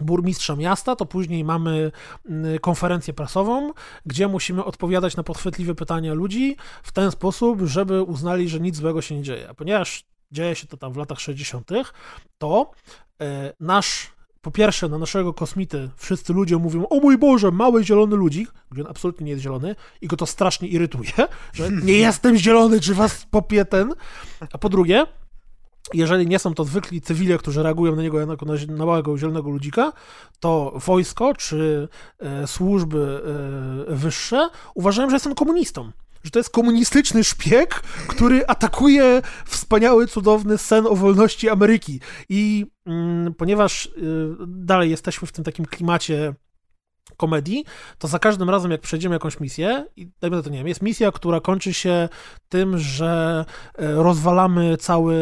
burmistrza miasta, to później mamy mm, konferencję prasową, gdzie musimy odpowiadać na podchwytliwe pytania ludzi w ten sposób, żeby uznali, że nic złego się nie dzieje. A ponieważ dzieje się to tam w latach 60., to e, nasz po pierwsze, na naszego kosmity wszyscy ludzie mówią, o mój Boże, mały zielony ludzik, gdzie on absolutnie nie jest zielony i go to strasznie irytuje, że nie jestem zielony, czy was popie ten. A po drugie, jeżeli nie są to zwykli cywile, którzy reagują na niego jako na, na małego zielonego ludzika, to wojsko czy e, służby e, wyższe uważają, że jest on komunistą. Że to jest komunistyczny szpieg, który atakuje wspaniały, cudowny sen o wolności Ameryki. I mm, ponieważ y, dalej jesteśmy w tym takim klimacie komedii, to za każdym razem, jak przejdziemy jakąś misję, i dajmy na to, nie wiem, jest misja, która kończy się tym, że e, rozwalamy cały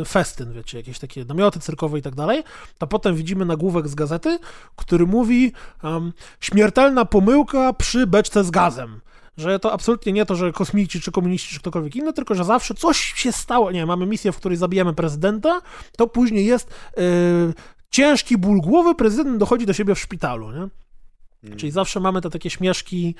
e, festyn, wiecie, jakieś takie namioty cyrkowe i tak dalej, to potem widzimy nagłówek z gazety, który mówi um, śmiertelna pomyłka przy beczce z gazem. Że to absolutnie nie to, że kosmici, czy komuniści, czy ktokolwiek inny, tylko że zawsze coś się stało. Nie, mamy misję, w której zabijamy prezydenta, to później jest e, ciężki ból głowy, prezydent dochodzi do siebie w szpitalu, nie? Czyli zawsze mamy te takie śmieszki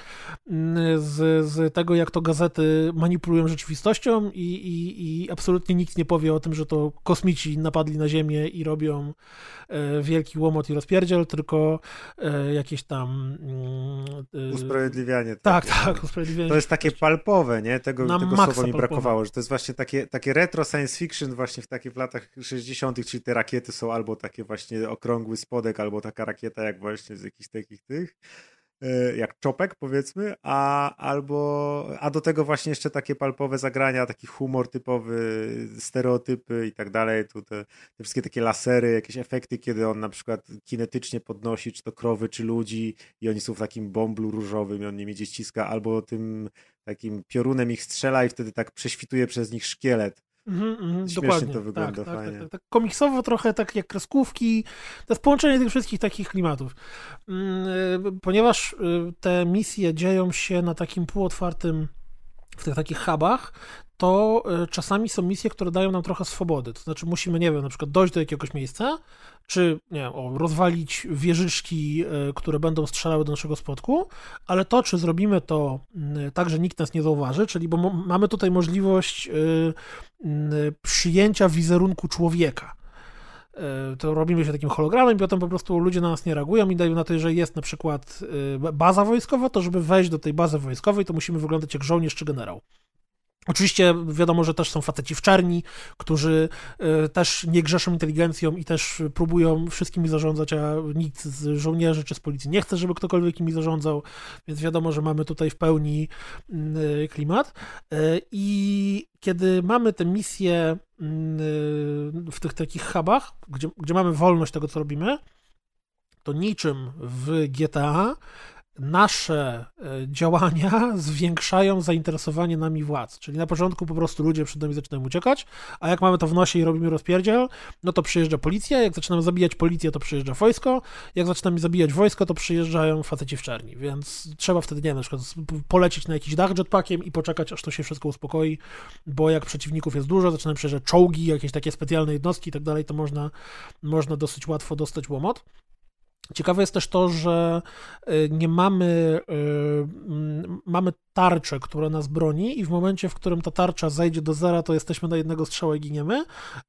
mm, z, z tego, jak to gazety manipulują rzeczywistością i, i, i absolutnie nikt nie powie o tym, że to kosmici napadli na Ziemię i robią e, wielki łomot i rozpierdziel, tylko e, jakieś tam... mm, e, Usprawiedliwianie. Tak, takie. tak, usprawiedliwienie. To jest takie palpowe, nie? Tego, Na tego słowa mi palpowe. brakowało, że to jest właśnie takie, takie retro science fiction właśnie w takich latach 60., czyli te rakiety są albo takie właśnie okrągły spodek, albo taka rakieta jak właśnie z jakichś takich tych, jak czopek powiedzmy, a albo, a do tego właśnie jeszcze takie palpowe zagrania, taki humor typowy, stereotypy i tak dalej, tu te, te wszystkie takie lasery, jakieś efekty, kiedy on na przykład kinetycznie podnosi, czy to krowy, czy ludzi i oni są w takim bąblu różowym i on nimi gdzieś ciska, albo tym takim piorunem ich strzela i wtedy tak prześwituje przez nich szkielet. Śmiesznie dokładnie. to wygląda, tak, tak, fajnie. Tak, tak, tak. Komiksowo trochę tak jak kreskówki. To jest połączenie tych wszystkich takich klimatów. Mm, y, Ponieważ y, te misje dzieją się na takim półotwartym, w tych takich hubach, to y, czasami są misje, które dają nam trochę swobody. To znaczy musimy, nie wiem, na przykład dojść do jakiegoś miejsca, czy nie wiem, o, rozwalić wieżyczki, y, które będą strzelały do naszego spotku, ale to, czy zrobimy to y, tak, że nikt nas nie zauważy, czyli bo mamy tutaj możliwość przyjęcia wizerunku człowieka. To robimy się takim hologramem i potem po prostu ludzie na nas nie reagują i dają na to, że jest na przykład baza wojskowa, to żeby wejść do tej bazy wojskowej, to musimy wyglądać jak żołnierz czy generał. Oczywiście wiadomo, że też są faceci w czerni, którzy y, też nie grzeszą inteligencją i też próbują wszystkimi zarządzać, a nikt z żołnierzy czy z policji nie chce, żeby ktokolwiek nimi zarządzał, więc wiadomo, że mamy tutaj w pełni y, klimat. Y, I kiedy mamy te misje y, w tych takich hubach, gdzie, gdzie mamy wolność tego, co robimy, to niczym w GTA nasze e, działania zwiększają zainteresowanie nami władz. Czyli na początku po prostu ludzie przed nami zaczynają uciekać, a jak mamy to w nosie i robimy rozpierdziel, no to przyjeżdża policja, jak zaczynamy zabijać policję, to przyjeżdża wojsko, jak zaczynamy zabijać wojsko, to przyjeżdżają faceci w czerni, więc trzeba wtedy, nie wiem, na przykład polecieć na jakiś dach jetpackiem i poczekać, aż to się wszystko uspokoi, bo jak przeciwników jest dużo, zaczynają przyjeżdżać czołgi, jakieś takie specjalne jednostki i tak dalej, to można, można dosyć łatwo dostać łomot. Ciekawe jest też to, że y, nie mamy, y, mamy tarczę, która nas broni i w momencie, w którym ta tarcza zejdzie do zera, to jesteśmy na jednego strzała i giniemy,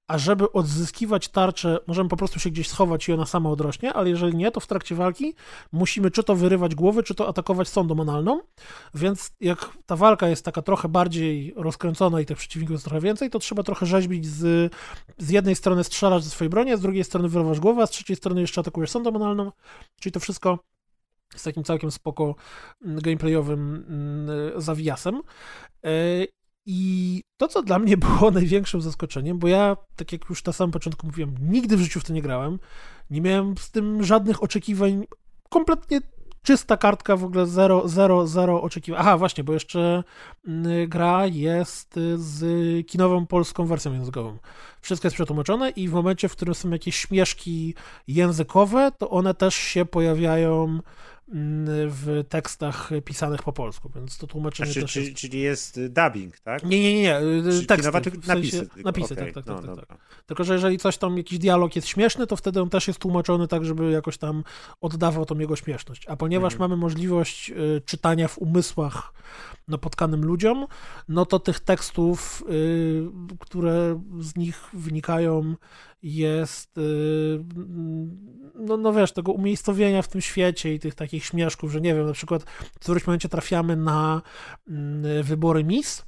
a żeby odzyskiwać tarczę, możemy po prostu się gdzieś schować i ona sama odrośnie, ale jeżeli nie, to w trakcie walki musimy czy to wyrywać głowy, czy to atakować sondą analną, więc jak ta walka jest taka trochę bardziej rozkręcona i tych przeciwników jest trochę więcej, to trzeba trochę rzeźbić z, z jednej strony strzelasz ze swojej broni, a z drugiej strony wyrywasz głowę, a z trzeciej strony jeszcze atakujesz sondą analną, czyli to wszystko z takim całkiem spoko mm, gameplayowym mm, zawiasem. E, I to, co dla mnie było największym zaskoczeniem, bo ja, tak jak już na samym początku mówiłem, nigdy w życiu w to nie grałem, nie miałem z tym żadnych oczekiwań, kompletnie czysta kartka, w ogóle zero, zero, zero oczekiwań. Aha, właśnie, bo jeszcze mm, gra jest z kinową polską wersją językową. Wszystko jest przetłumaczone i w momencie, w którym są jakieś śmieszki językowe, to one też się pojawiają w tekstach pisanych po polsku, więc to tłumaczenie znaczy, też czyli, jest... czyli jest dubbing, tak? Nie, nie, nie, nie. teksty, napisy. W sensie, napisy, okay. tak, tak, no, tak, tak, tak. Tylko, że jeżeli coś tam, jakiś dialog jest śmieszny, to wtedy on też jest tłumaczony tak, żeby jakoś tam oddawał tą jego śmieszność. A ponieważ Mhm. mamy możliwość y, czytania w umysłach napotkanym ludziom, no to tych tekstów, y, które z nich wynikają, jest, y, no, no wiesz, tego umiejscowienia w tym świecie i tych takich śmieszków, że nie wiem, na przykład w którymś momencie trafiamy na mm, wybory Miss,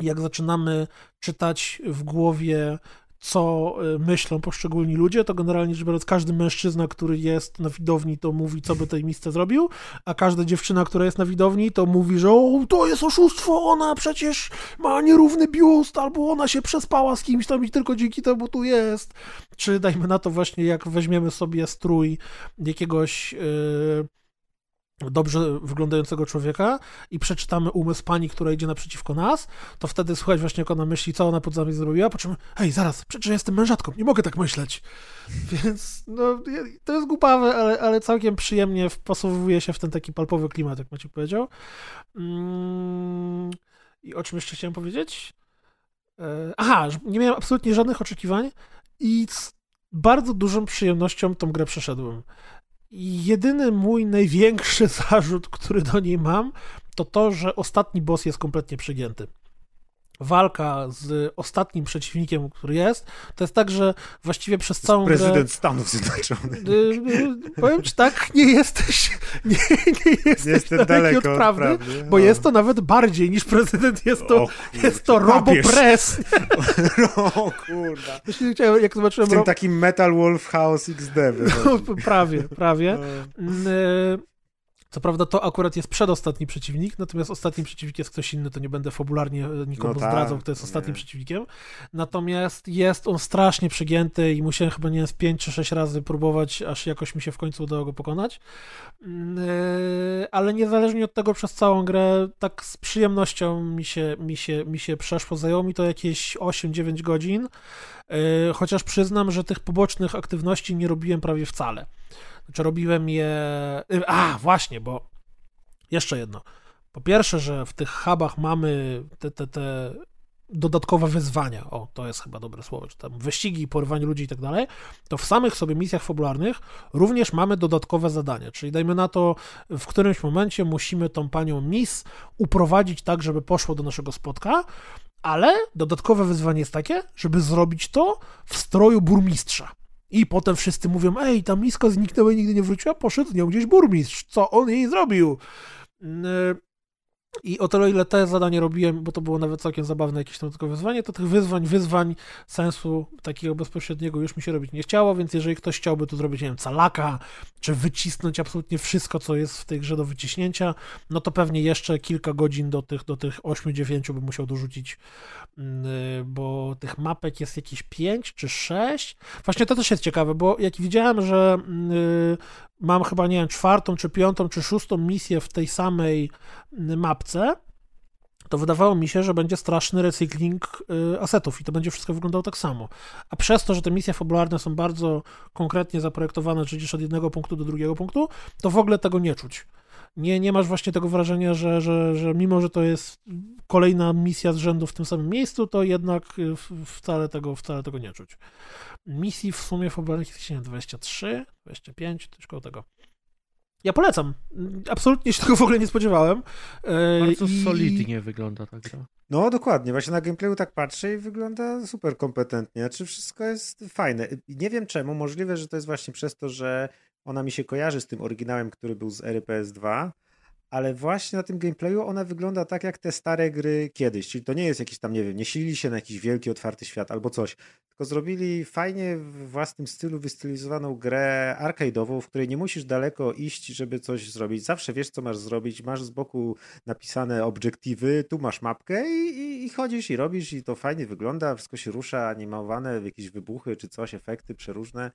jak zaczynamy czytać w głowie co y, myślą poszczególni ludzie, to generalnie rzecz biorąc każdy mężczyzna, który jest na widowni, to mówi, co by tej misce zrobił, a każda dziewczyna, która jest na widowni, to mówi, że o, to jest oszustwo, ona przecież ma nierówny biust, albo ona się przespała z kimś tam i tylko dzięki temu tu jest. Czy dajmy na to właśnie, jak weźmiemy sobie strój jakiegoś... Yy, dobrze wyglądającego człowieka i przeczytamy umysł pani, która idzie naprzeciwko nas, to wtedy słuchać właśnie, jak ona myśli, co ona pod nami zrobiła, po czym, hej, zaraz, przecież jestem mężatką, nie mogę tak myśleć. Więc, no, to jest głupawe, ale, ale całkiem przyjemnie wpasowuje się w ten taki palpowy klimat, jak Maciek powiedział. Mm, I o czym jeszcze chciałem powiedzieć? E, aha, nie miałem absolutnie żadnych oczekiwań i z bardzo dużą przyjemnością tą grę przeszedłem. Jedyny mój największy zarzut, który do niej mam, to to, że ostatni boss jest kompletnie przegięty. Walka z ostatnim przeciwnikiem, który jest, to jest tak, że właściwie przez całą Prezydent grę... Stanów Zjednoczonych. Y, y, powiem ci tak, nie jesteś, nie, nie jesteś Jestem daleki daleko od prawdy, prawdy, bo no. jest to nawet bardziej niż prezydent, jest to, O kurczę, jest to robopress. o kurda. Jak zobaczyłem... W tym ro- takim Metal Wolf House XD. wychodzi. prawie, prawie. No. Mm, e, Co prawda to akurat jest przedostatni przeciwnik, natomiast ostatni przeciwnik jest ktoś inny, to nie będę fabularnie e, nikomu No tak, zdradzał, kto jest nie. ostatnim przeciwnikiem. Natomiast jest on strasznie przegięty i musiałem chyba nie wiem, z 5 czy 6 razy próbować, aż jakoś mi się w końcu udało go pokonać. Mm, e, Ale niezależnie od tego przez całą grę, tak z przyjemnością mi się, mi się, mi się przeszło. Zajęło mi to jakieś 8-9 godzin, e, chociaż przyznam, że tych pobocznych aktywności nie robiłem prawie wcale. Znaczy robiłem je... y, A, właśnie, bo jeszcze jedno. Po pierwsze, że w tych hubach mamy te, te, te dodatkowe wyzwania, o, to jest chyba dobre słowo, czy tam wyścigi, porwanie ludzi i tak dalej, to w samych sobie misjach fabularnych również mamy dodatkowe zadania, czyli dajmy na to, w którymś momencie musimy tą panią Miss uprowadzić tak, żeby poszło do naszego spotka, ale dodatkowe wyzwanie jest takie, żeby zrobić to w stroju burmistrza. I potem wszyscy mówią, ej, ta miska zniknęła i nigdy nie wróciła, poszedł nią gdzieś burmistrz, co on jej zrobił? I o tyle, ile te zadanie robiłem, bo to było nawet całkiem zabawne jakieś tam tylko wyzwanie, to tych wyzwań, wyzwań sensu takiego bezpośredniego już mi się robić nie chciało, więc jeżeli ktoś chciałby tu zrobić, nie wiem, calaka, czy wycisnąć absolutnie wszystko, co jest w tej grze do wyciśnięcia, no to pewnie jeszcze kilka godzin do tych, do tych 8-9 bym musiał dorzucić, mm, bo tych mapek jest jakieś 5 czy 6. Właśnie to też jest ciekawe, bo jak widziałem, że mm, mam chyba, nie wiem, czwartą, czy piątą, czy szóstą misję w tej samej mapce, to wydawało mi się, że będzie straszny recykling y, asetów i to będzie wszystko wyglądało tak samo. A przez to, że te misje fabularne są bardzo konkretnie zaprojektowane, czyli od jednego punktu do drugiego punktu, to w ogóle tego nie czuć. Nie, nie masz właśnie tego wrażenia, że, że, że mimo, że to jest kolejna misja z rzędu w tym samym miejscu, to jednak wcale tego, wcale tego nie czuć. Misji w sumie fabularnych jest 23, 25, coś koło tego. Ja polecam. Absolutnie się tego w ogóle nie spodziewałem. E, Bardzo I... solidnie wygląda ta gra. No dokładnie, właśnie na gameplayu tak patrzę i wygląda super kompetentnie. Znaczy wszystko jest fajne. Nie wiem czemu, możliwe, że to jest właśnie przez to, że ona mi się kojarzy z tym oryginałem, który był z ery PS2, ale właśnie na tym gameplayu ona wygląda tak jak te stare gry kiedyś, czyli to nie jest jakiś tam, nie wiem, nie silili się na jakiś wielki, otwarty świat albo coś, tylko zrobili fajnie w własnym stylu wystylizowaną grę arcade'ową, w której nie musisz daleko iść, żeby coś zrobić. Zawsze wiesz, co masz zrobić, masz z boku napisane obiektywy, tu masz mapkę i, i, i chodzisz i robisz i to fajnie wygląda, wszystko się rusza, animowane, jakieś wybuchy czy coś, efekty przeróżne.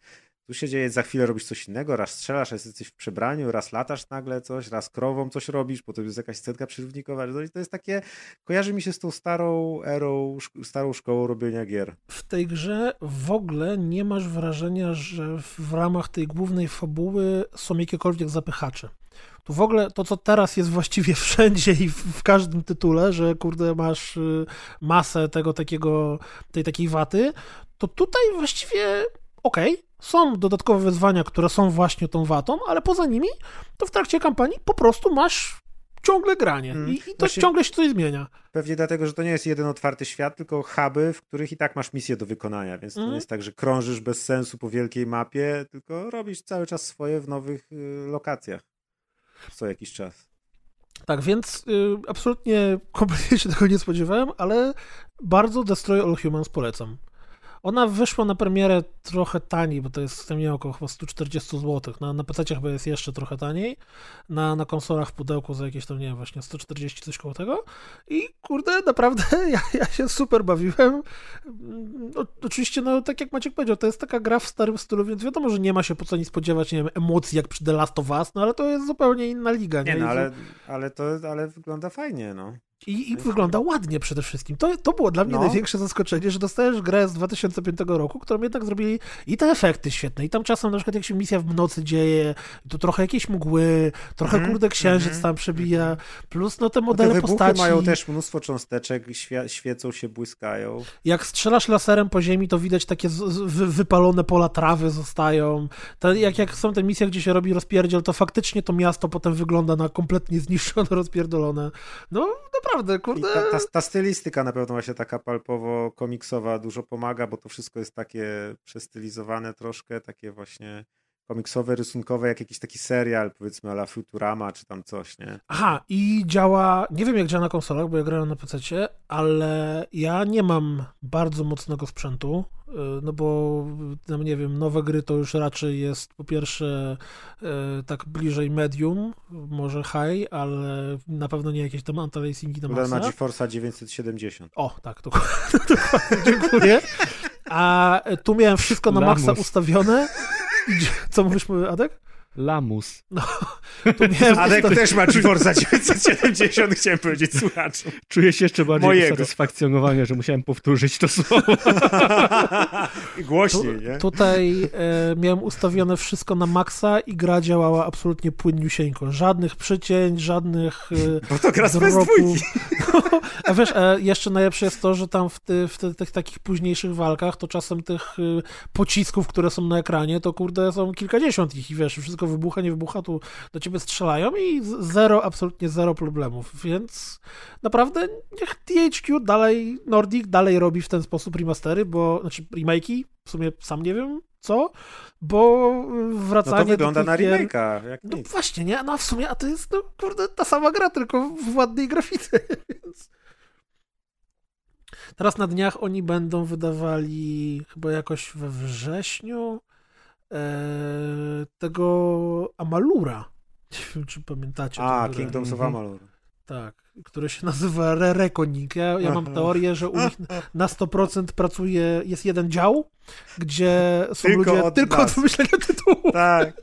Tu się dzieje, za chwilę robisz coś innego, raz strzelasz, raz jesteś w przebraniu, raz latasz nagle coś, raz krową coś robisz, potem jest jakaś scenka przyrównikowa. To jest takie, kojarzy mi się z tą starą erą, starą szkołą robienia gier. W tej grze w ogóle nie masz wrażenia, że w ramach tej głównej fabuły są jakiekolwiek zapychacze. Tu w ogóle to, co teraz jest właściwie wszędzie i w każdym tytule, że kurde masz y, masę tego takiego, tej takiej waty, to tutaj właściwie okej, okay, są dodatkowe wyzwania, które są właśnie tą watą, ale poza nimi to w trakcie kampanii po prostu masz ciągle granie mm. i, i to Właśnie ciągle się coś zmienia. Pewnie dlatego, że to nie jest jeden otwarty świat, tylko huby, w których i tak masz misję do wykonania, więc mm. to nie jest tak, że krążysz bez sensu po wielkiej mapie, tylko robisz cały czas swoje w nowych y, lokacjach co jakiś czas. Tak, więc y, absolutnie kompletnie się tego nie spodziewałem, ale bardzo Destroy All Humans polecam. Ona wyszła na premierę trochę taniej, bo to jest nie wiem, około chyba 140 zł. Na, na PC chyba jest jeszcze trochę taniej. Na, na konsolach w pudełku za jakieś tam, nie wiem, właśnie 140 coś koło tego. I kurde, naprawdę ja, ja się super bawiłem. O, oczywiście, no tak jak Maciek powiedział, to jest taka gra w starym stylu, więc wiadomo, że nie ma się po co nic spodziewać, nie wiem, emocji jak przy The Last of Us, no ale to jest zupełnie inna liga. Nie, nie no, ale, ale, to, ale wygląda fajnie, no. I, I, wygląda ładnie przede wszystkim. To, to było dla mnie no. największe zaskoczenie, że dostajesz grę z 2005 roku, którą jednak zrobili i te efekty świetne, i tam czasem na przykład jak się misja w nocy dzieje, to trochę jakieś mgły, trochę mm, kurde księżyc mm, tam przebija, mm. plus no te modele no te postaci. mają też mnóstwo cząsteczek, świe, świecą się, błyskają. Jak strzelasz laserem po ziemi, to widać takie wypalone pola trawy zostają. To jak, jak są te misje, gdzie się robi rozpierdziel, to faktycznie to miasto potem wygląda na kompletnie zniszczone, rozpierdolone. No, naprawdę naprawdę, kurde. Ta, ta, ta, stylistyka na pewno właśnie taka palpowo-komiksowa dużo pomaga, bo to wszystko jest takie przestylizowane troszkę, takie właśnie komiksowe, rysunkowe, jak jakiś taki serial, powiedzmy, ala Futurama, czy tam coś, nie? Aha, i działa, nie wiem jak działa na konsolach, bo ja grałem na PC, ale ja nie mam bardzo mocnego sprzętu, y, no bo, no nie wiem, nowe gry to już raczej jest po pierwsze y, tak bliżej medium, może high, ale na pewno nie jakieś tam anti-racingi na maksa. ma GeForce'a 970. O, tak, dokładnie, dziękuję. A tu miałem wszystko na maksa ustawione co mówisz, Adek? Lamus. No, tu miałem Adek to... też ma GeForce 970, chciałem powiedzieć słuchaczom. Czuję się jeszcze bardziej Mojego. usatysfakcjonowania, że musiałem powtórzyć to słowo. I głośniej, tu, nie? Tutaj e, miałem ustawione wszystko na maksa i gra działała absolutnie płynniusieńko. Żadnych przycięć, żadnych e, Bo to gra z no, A wiesz, e, jeszcze najlepsze jest to, że tam w, ty, w ty, tych takich późniejszych walkach to czasem tych e, pocisków, które są na ekranie, to kurde są kilkadziesiąt ich i wiesz, wszystko wszystko wybucha, nie wybucha, tu ciebie strzelają i zero, absolutnie zero problemów, więc naprawdę niech THQ dalej, Nordic dalej robi w ten sposób remastery, bo, znaczy remake'i, w sumie sam nie wiem co, bo No wracanie to wygląda do na tych remake'a, jak No nic. właśnie, nie? No a w sumie, a to jest, no kurde, ta sama gra, tylko w ładnej grafice, więc... Teraz na dniach oni będą wydawali chyba jakoś we wrześniu tego Amalura. Nie wiem, czy pamiętacie. A, grę. Kingdoms of Mhm. Amalur. Tak, który się nazywa Re Reckoning. Ja, ja mam teorię, że u nich na 100% pracuje, jest jeden dział, gdzie są Tylko ludzie od tylko nas. od wymyślenia tytułu. Tak.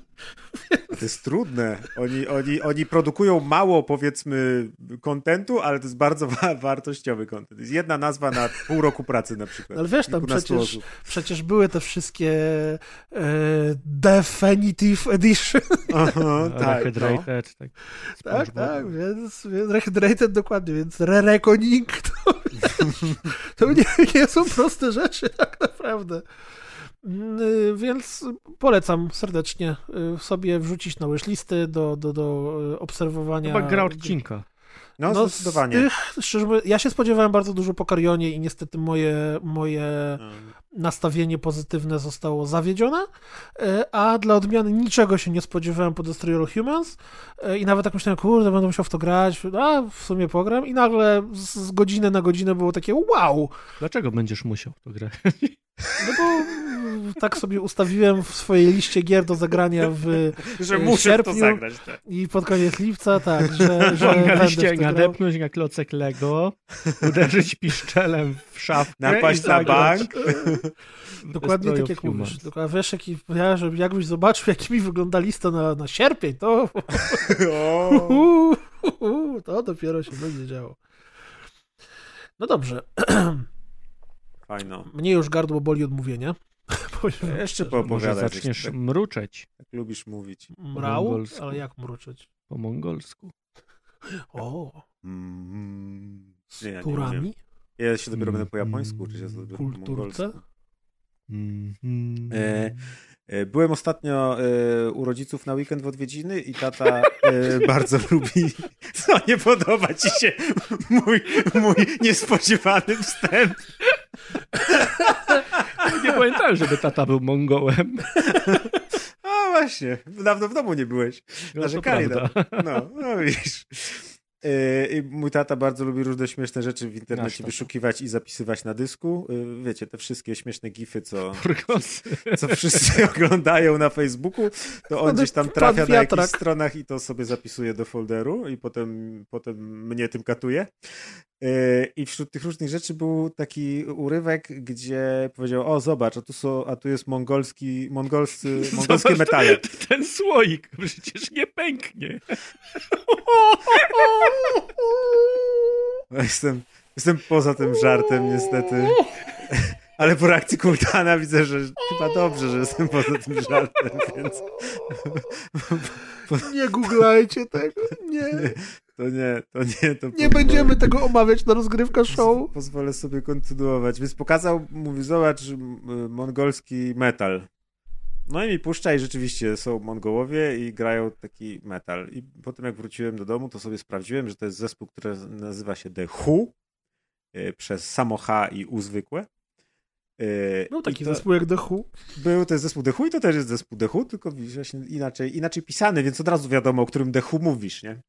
To jest trudne. Oni, oni, oni produkują mało, powiedzmy, kontentu, ale to jest bardzo wa- wartościowy kontent. Jest jedna nazwa na pół roku pracy na przykład. Ale wiesz, tam przecież, osób. przecież były te wszystkie e, Definitive Edition. Aha, tak, no. Rehydrated, tak. Tak, SpongeBob. tak, więc, więc Rehydrated dokładnie, więc Re-Reckoning to, to nie, nie są proste rzeczy tak naprawdę. Y, Więc polecam serdecznie y, sobie wrzucić na listy do, do, do y, obserwowania. Chyba gra odcinka. No, No, zdecydowanie. Tych, szczerze mówiąc, ja się spodziewałem bardzo dużo po Karionie i niestety moje, moje Mm. nastawienie pozytywne zostało zawiedzione, a dla odmiany niczego się nie spodziewałem po Destroy All Humans i nawet tak myślałem, kurde, będę musiał w to grać, a w sumie pogram i nagle z, z godziny na godzinę było takie wow, Dlaczego będziesz musiał w to grać? no bo tak sobie ustawiłem w swojej liście gier do zagrania w Że e, muszę to zagrać. Tak. i pod koniec lipca, tak, że, że będę w liście, to grał. nadepnąć jak klocek Lego, uderzyć piszczelem w szafkę Napaść na bank. Dokładnie tak jak Humans. mówisz. Tylko, a wiesz, jaki, ja, że jakbyś zobaczył, jak mi wygląda lista na, na sierpień, to to dopiero się będzie działo. No dobrze. Fajno. Mnie już gardło boli od mówienia. Jeszcze szczerze. po- Może opowiadaj, zaczniesz tak- mruczeć Tak lubisz mówić. Mrał, mongolsku. ale jak mruczeć? po mongolsku. O, Mm. z Nie, ja nie turami? Ja się dopiero będę po Mm. japońsku, dopiero po Kulturce? mongolsku. Mhm. E, E, Byłem ostatnio e, u rodziców na weekend w odwiedziny i tata e, bardzo lubi. Co nie podoba ci się mój, mój niespodziewany wstęp? Nie pamiętałem, żeby tata był Mongołem. A właśnie, dawno w domu nie byłeś. No, Narzekali na prawda. No, no widzisz. E, I mój tata bardzo lubi różne śmieszne rzeczy w internecie wyszukiwać i zapisywać na dysku. E, Wiecie, te wszystkie śmieszne gify, co, co wszyscy oglądają na Facebooku, to on Pan- gdzieś tam trafia na jakichś stronach i to sobie zapisuje do folderu i potem, potem mnie tym katuje. E, I wśród tych różnych rzeczy był taki urywek, gdzie powiedział, o zobacz, a tu, są, a tu jest mongolski, mongolscy, mongolskie Zobacz, metale. Ten słoik przecież nie pęknie. No, Jestem, jestem poza tym żartem niestety. Ale po reakcji Kultana widzę, że chyba dobrze, że jestem poza tym żartem, więc Nie googlajcie tego, nie. To nie, to nie. To Nie pozwolę- będziemy tego omawiać na rozgrywka show. Pozwolę sobie kontynuować. Więc pokazał, mówi, zobacz, mongolski metal. No i mi puszcza i rzeczywiście są Mongołowie i grają taki metal. I potem jak wróciłem do domu, to sobie sprawdziłem, że to jest zespół, który nazywa się The Who y, przez samo H i U zwykłe. Y, Był taki to- zespół jak The Who. Był to jest zespół The Who i to też jest zespół The Who, tylko właśnie inaczej, inaczej pisany, więc od razu wiadomo, o którym The Who mówisz, nie?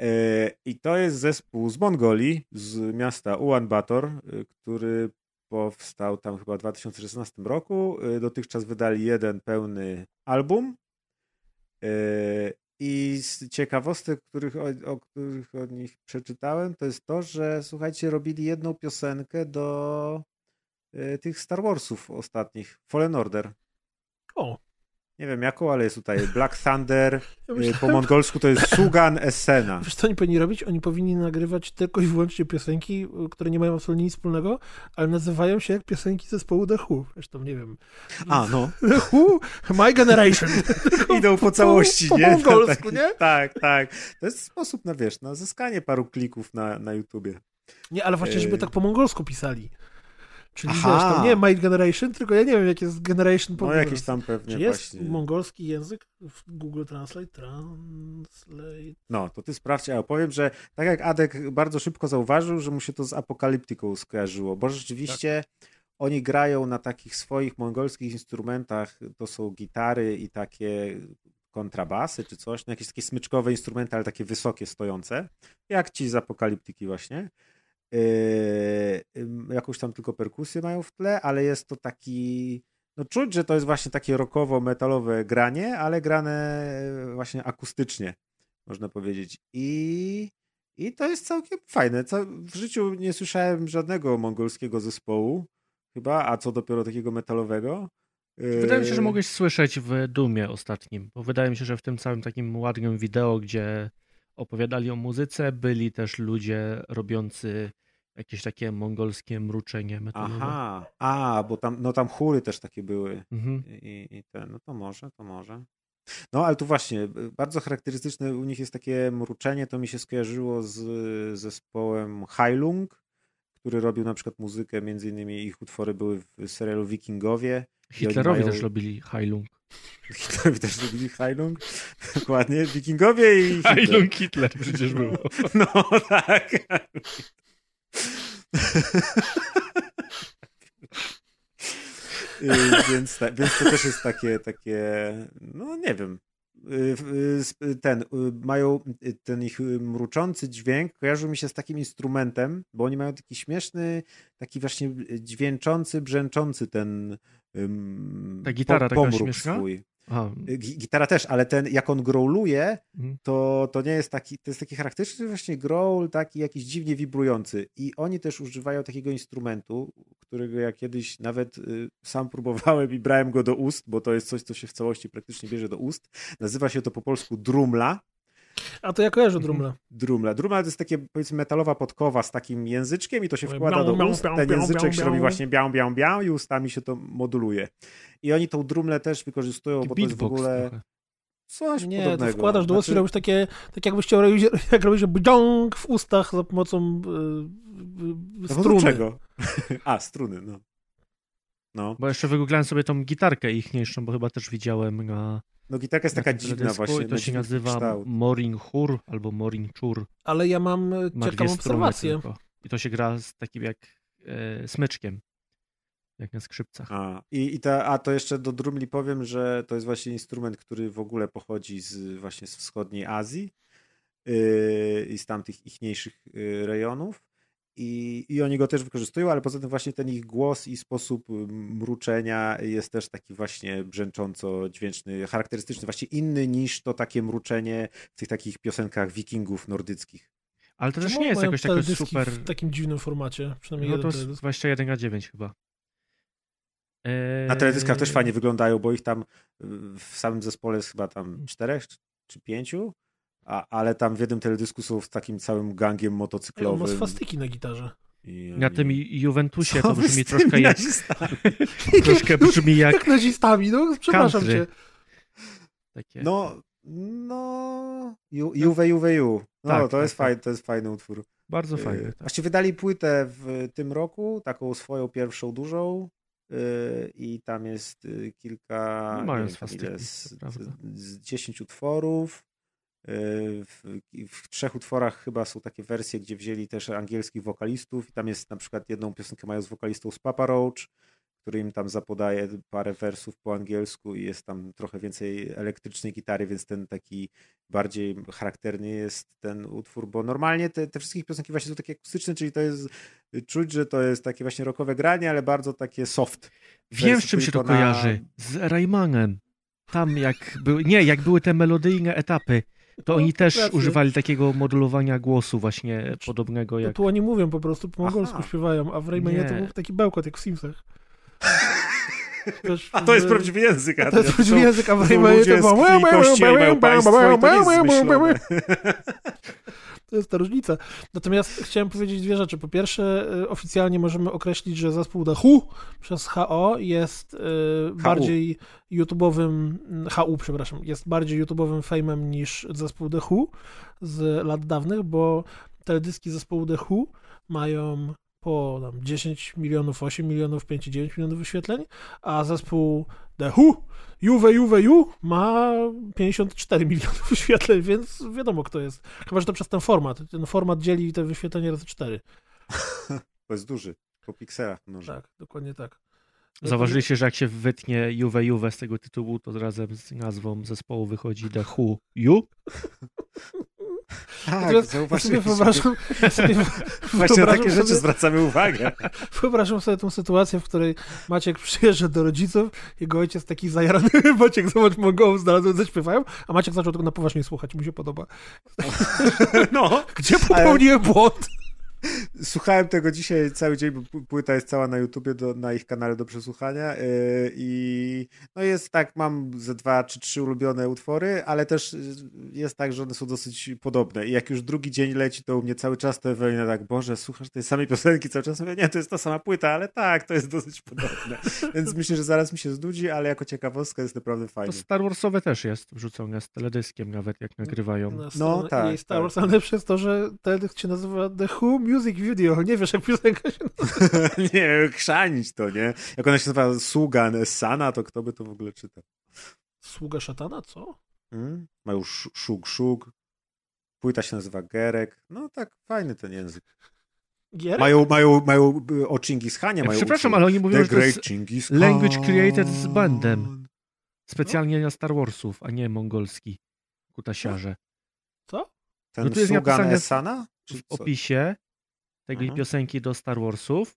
E, I to jest zespół z Mongolii, z miasta Ulaanbaatar, e, który powstał tam chyba w 2016 roku. E, Dotychczas wydali jeden pełny album. I z ciekawostek, których, o, o których od nich przeczytałem, to jest to, że słuchajcie, robili jedną piosenkę do tych Star Warsów ostatnich, Fallen Order. O, Nie wiem jaką, ale jest tutaj Black Thunder, ja e, po myślałem, mongolsku to jest Sugan Essena. wiesz co oni powinni robić? Oni powinni nagrywać tylko i wyłącznie piosenki, y, które nie mają absolutnie nic wspólnego, ale nazywają się jak piosenki zespołu The Who. Zresztą nie wiem. A, no. The Who, My Generation. Idą po całości, po nie? mongolsku, tak, nie? Tak, tak. To jest sposób na, wiesz, na zyskanie paru klików na, na YouTubie. Nie, ale właśnie, żeby Ej. tak po mongolsku pisali. Czyli Aha. wiesz, tam nie My Generation, tylko ja nie wiem, jak jest Generation po No jakiś tam pewnie Czy jest właśnie. mongolski język w Google Translate? Translate. No, to ty sprawdź, a powiem, że tak jak Adek bardzo szybko zauważył, że mu się to z apokaliptyką skojarzyło, bo rzeczywiście oni grają na takich swoich mongolskich instrumentach, to są gitary i takie kontrabasy czy coś, no jakieś takie smyczkowe instrumenty, ale takie wysokie, stojące, jak ci z apokaliptyki właśnie. Ym, jakąś tam tylko perkusję mają w tle, ale jest to taki no czuć, że to jest właśnie takie rockowo-metalowe granie, ale grane właśnie akustycznie, można powiedzieć. I, i to jest całkiem fajne. W życiu nie słyszałem żadnego mongolskiego zespołu, chyba, a co dopiero takiego metalowego. Wydaje mi się, że mogłeś słyszeć w Dumie ostatnim, bo wydaje mi się, że w tym całym takim ładnym wideo, gdzie opowiadali o muzyce, byli też ludzie robiący jakieś takie mongolskie mruczenie metalowe. Aha, a, bo tam, no tam chóry też takie były. Mhm. I, i ten, no to może, to może. No ale tu właśnie, bardzo charakterystyczne u nich jest takie mruczenie, to mi się skojarzyło z zespołem Heilung, który robił na przykład muzykę, między innymi ich utwory były w serialu Wikingowie. Hitlerowi mają- też robili Heilung. Hitlerowi też robili Heilung, dokładnie, Wikingowie i Hitler. Heilung Hitler przecież było. No tak. Y, więc, ta, więc to też jest takie, takie, no nie wiem. Y, y, Ten, mają ten ich mruczący dźwięk, kojarzył mi się z takim instrumentem, bo oni mają taki śmieszny, taki właśnie dźwięczący, brzęczący ten Ta gitara taka pomruk śmieszna? swój. Aha. Y, gi- Gitara też, ale ten, jak on growluje, Mhm. to, to nie jest taki, to jest taki charakterystyczny właśnie growl, taki jakiś dziwnie wibrujący. I oni też używają takiego instrumentu, którego ja kiedyś nawet y, sam próbowałem i brałem go do ust, bo to jest coś, co się w całości praktycznie bierze do ust. Nazywa się to po polsku drumla. A to ja kojarzę Drumla. Drumla. Drumla to jest takie, powiedzmy, metalowa podkowa z takim języczkiem i to się wkłada biał, do biał, ust. biał, Ten biał, języczek biał, się robi właśnie biał, biał, biał i ustami się to moduluje. I oni tą drumlę też wykorzystują, bo to jest w ogóle trochę. coś Nie, podobnego. to wkładasz do ust i Znaczy- robisz takie, tak jakbyś chciał robić, jak robisz bdziąg w ustach za pomocą y, y, No struny. czego? A, struny, no. No, Bo jeszcze wygooglałem sobie tą gitarkę ichniejszą, bo chyba też widziałem na no gitarka jest taka dziwna właśnie. to się nazywa kształt. Morin Hur albo Morin Chur. Ale ja mam y, Ma dwie ciekawą obserwację. tylko. I to się gra z takim jak e, smyczkiem. Jak na skrzypcach. A, i, i ta, a to jeszcze do drumli powiem, że to jest właśnie instrument, który w ogóle pochodzi z, właśnie z wschodniej Azji yy, i z tamtych ichniejszych yy, rejonów. I, I oni go też wykorzystują, ale poza tym właśnie ten ich głos i sposób y, mruczenia jest też taki właśnie brzęcząco dźwięczny, charakterystyczny, właśnie inny niż to takie mruczenie w tych takich piosenkach wikingów nordyckich. Ale to też Czemu nie jest jakoś takie super... w takim dziwnym formacie, przynajmniej No to jest teledysk. 21 na 9 chyba. Eee, Na teledyskach też fajnie wyglądają, bo ich tam y, w samym zespole jest chyba tam czterech czy pięciu, a, ale tam w jednym teledysku są z takim całym gangiem motocyklowym. swastyki na gitarze. I Na tym Juventusie Co to brzmi z troszkę jak, troszkę brzmi jak Jak nazistami, no przepraszam country. cię. takie... No, no, Ju- Juve, Juve, Ju. No, Tak, to, tak, jest tak. fajny, to jest fajny utwór. Bardzo Y, fajne. Tak. Właściwie wydali płytę w tym roku, taką swoją pierwszą dużą y, i tam jest y, kilka, No, mają wiem, z, prawda. z 10 utworów. W, w trzech utworach chyba są takie wersje, gdzie wzięli też angielskich wokalistów i tam jest na przykład jedną piosenkę mają z wokalistą z Papa Roach, który im tam zapodaje parę wersów po angielsku i jest tam trochę więcej elektrycznej gitary, więc ten taki bardziej charakterny jest ten utwór, bo normalnie te, te wszystkie piosenki właśnie są takie akustyczne, czyli to jest czuć, że to jest takie właśnie rockowe granie, ale bardzo takie soft. Wiem, z czym się to na- kojarzy. Z Raymanem. Tam jak były, nie, jak były te melodyjne etapy, to No, oni też racja. używali takiego modulowania głosu właśnie podobnego No jak... tu oni mówią po prostu, po mongolsku Aha. śpiewają, a w Raymanie Nie. to był taki bełkot jak w Simsach. Wiesz, A to jest prawdziwy język, To Adrian. jest prawdziwy język, a w to Raymanie to było... to jest ta różnica. Natomiast chciałem powiedzieć dwie rzeczy. Po pierwsze, y, oficjalnie możemy określić, że zespół The Who przez HO jest y, bardziej YouTube'owym, HU, przepraszam, jest bardziej YouTube'owym fejmem niż zespół The Who z lat dawnych, bo teledyski zespołu The Who mają po tam 10 milionów, 8 milionów, 5,9 milionów wyświetleń, a zespół The Who, Juve Juve Ju ma 54 milionów wyświetleń, więc wiadomo kto jest. Chyba, że to przez ten format. Ten format dzieli te wyświetlenia razy 4. To jest duży. Po pikselach mnoży. Tak, dokładnie tak. Zauważyliście, że jak się wytnie Juve Juve z tego tytułu, to razem z nazwą zespołu wychodzi The Who You? Tak, sobie wyobrażam, sobie Właśnie na wyobrażam takie rzeczy sobie- zwracamy uwagę. Wyobrażam sobie tą sytuację, w której Maciek przyjeżdża do rodziców, jego ojciec taki zajarany, Maciek, zobacz, Mongołów znalazłem, zaśpiewają, a Maciek zaczął tego na poważnie słuchać, mu się podoba. No. Gdzie popełniłem błąd? Słuchałem tego dzisiaj cały dzień, bo płyta jest cała na YouTubie, do, na ich kanale do przesłuchania yy, i no jest tak, mam ze dwa czy trzy ulubione utwory, ale też jest tak, że one są dosyć podobne i jak już drugi dzień leci, to u mnie cały czas to Ewelina tak, Boże, słuchasz tej samej piosenki cały czas? Mówię, nie, to jest ta sama płyta, ale tak, to jest dosyć podobne. Więc myślę, że zaraz mi się znudzi, ale jako ciekawostka jest naprawdę To fajnie. Star Warsowe też jest wrzucone z teledyskiem nawet, jak nagrywają. Na No, stronę tak, jej Star tak. Wars, ale przez to, że teledysk się nazywa The Who Music Video, nie wiesz jak piosenka się nie, chrzanić to, nie? Jak ona się nazywa Sługa Sana, to kto by to w ogóle czytał? Sługa szatana, co? Hmm? Mają sz- szug, szug. Płyta się nazywa Gerek. No tak, fajny ten język. Gier? Mają, mają, mają o Chingis Khanie. Ja Mają przepraszam, ale oni mówią, The że to jest Chingis language created z bandem. specjalnie na Star Warsów, a nie mongolski kutasiarze. Co? Ten No tu jest Sługa napisane Esana? Czy W opisie tej Mhm. piosenki do Star Warsów,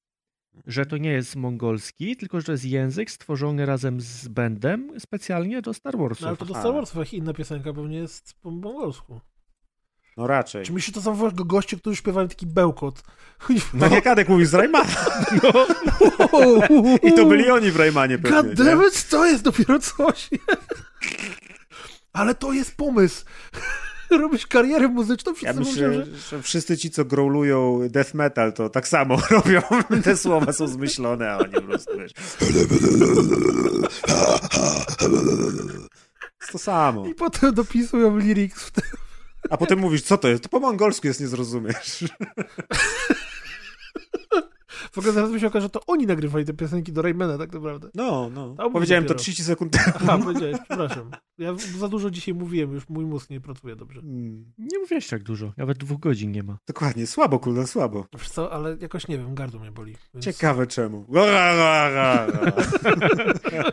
że to nie jest mongolski, tylko że to jest język stworzony razem z bandem specjalnie do Star Warsów. No ale to do. Star Warsów jak inna piosenka pewnie jest po mongolsku. No raczej. Czy myślisz, to są goście, którzy śpiewają taki bełkot? No nie Kadek mówił z Raymana. I to byli oni w Raymanie pewnie. God nie? damn it, to jest dopiero coś. Ale to jest pomysł. Robisz karierę muzyczną, wszyscy Ja mówią, myślę, że... że wszyscy ci, co growlują death metal, to tak samo robią. Te słowa są zmyślone, a oni po prostu wiesz. To samo. I potem dopisują lyrics w te... A potem mówisz, co to jest? To po mongolsku jest, nie zrozumiesz. W ogóle zaraz mi się okaże, że to oni nagrywali te piosenki do Raymana tak naprawdę. No, no. A, Powiedziałem to dopiero. 30 sekund temu. Aha, powiedziałeś, przepraszam. Ja za dużo dzisiaj mówiłem, już mój mózg nie pracuje dobrze. Mm, Nie mówiłeś tak dużo, nawet dwóch godzin nie ma. Dokładnie, słabo, kurde, słabo. Wiesz co, ale jakoś nie wiem, gardło mnie boli. Więc... Ciekawe czemu. Ra, ra, ra, ra.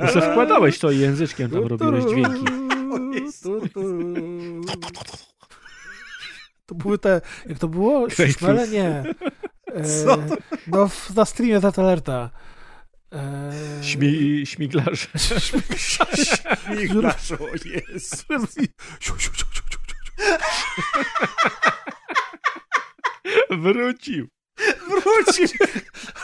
No se wkładałeś to i języczkiem tam robiłeś dźwięki. To były te, jak to było? Szmele? Nie. E, Co to? No, w, na streamie z Alerta. E, Śmi, śmiglarz. Śmiglarz, o Jezu. Wrócił. Wrócił.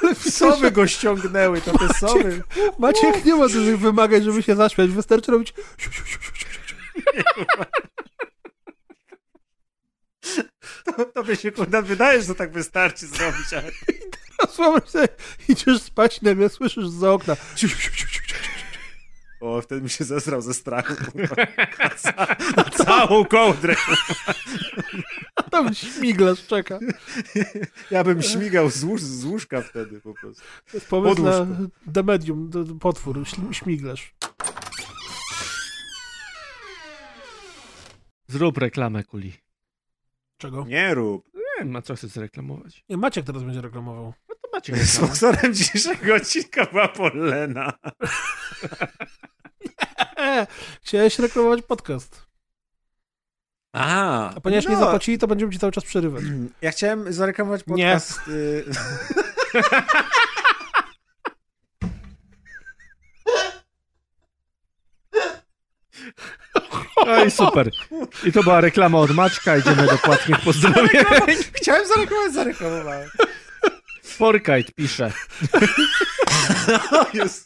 Ale Sowy go ściągnęły, to te sowy. Maciek nie ma dużych wymagań, żeby się zaśmiać. Wystarczy robić To, tobie się kurde wydaje, że to tak wystarczy zrobić, ale... A słabo sobie idziesz spać, nagle słyszysz za okna. O, wtedy mi się zesrał ze strachu. ca- na całą kołdrę. A tam śmiglarz czeka. Ja bym śmigał z, łóż, z łóżka wtedy po prostu. Pomysł na. The Medium, potwór, śmiglarz. Zrób reklamę kuli. Czego? Nie rób. Nie ma co chcesz zreklamować. Nie, Maciek teraz będzie reklamował. No to macie reklamę. Sponsorem dzisiejszego odcinka była Polena. E, chciałeś reklamować podcast. A, A ponieważ nie no. zapłacili, to będziemy ci cały czas przerywać. Ja chciałem zareklamować Nie. podcast. y, Oj, super. I to była reklama od Maćka. Idziemy do płatnych pozdrowień. Chciałem zareklamować, zareklamowałem. Forkite pisze. Jest.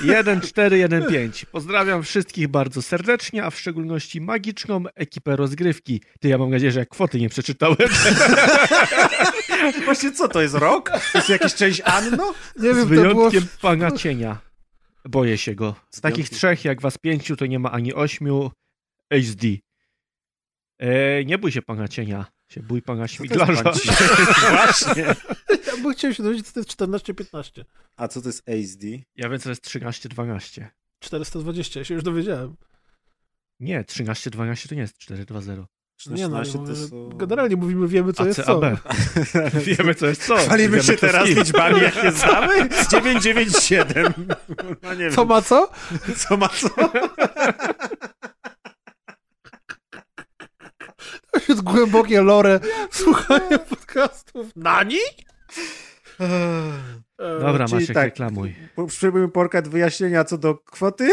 1415. Pozdrawiam wszystkich bardzo serdecznie, a w szczególności magiczną ekipę rozgrywki. Ty, ja mam nadzieję, że kwoty nie przeczytałem. Właśnie co, to jest rok? To jest jakaś część Anno? Nie Z wiem, to było... wyjątkiem pana cienia. Boję się go. Z takich trzech, jak was pięciu, to nie ma ani ośmiu HD. E, nie bój się pana cienia. Cię bój pana to śmiglarza. Właśnie. Ja bym chciał się dowiedzieć, co to jest 14-15. A co to jest ASD? Ja wiem, co jest 13-12. 420, ja się już dowiedziałem. Nie, 13-12 to nie jest 4-2-0. Nie no, ja 16 mówię, to że są... generalnie mówimy, wiemy co jest co. Wiemy, co jest co. Chwalimy się teraz liczbami, jakie znamy? 997. No nie Co wiem, ma co? co ma co? To jest głębokie lore słuchania podcastów. Nani? Dobra, Czyli Maciek, tak. reklamuj. Po- Spróbujmy porkać wyjaśnienia co do kwoty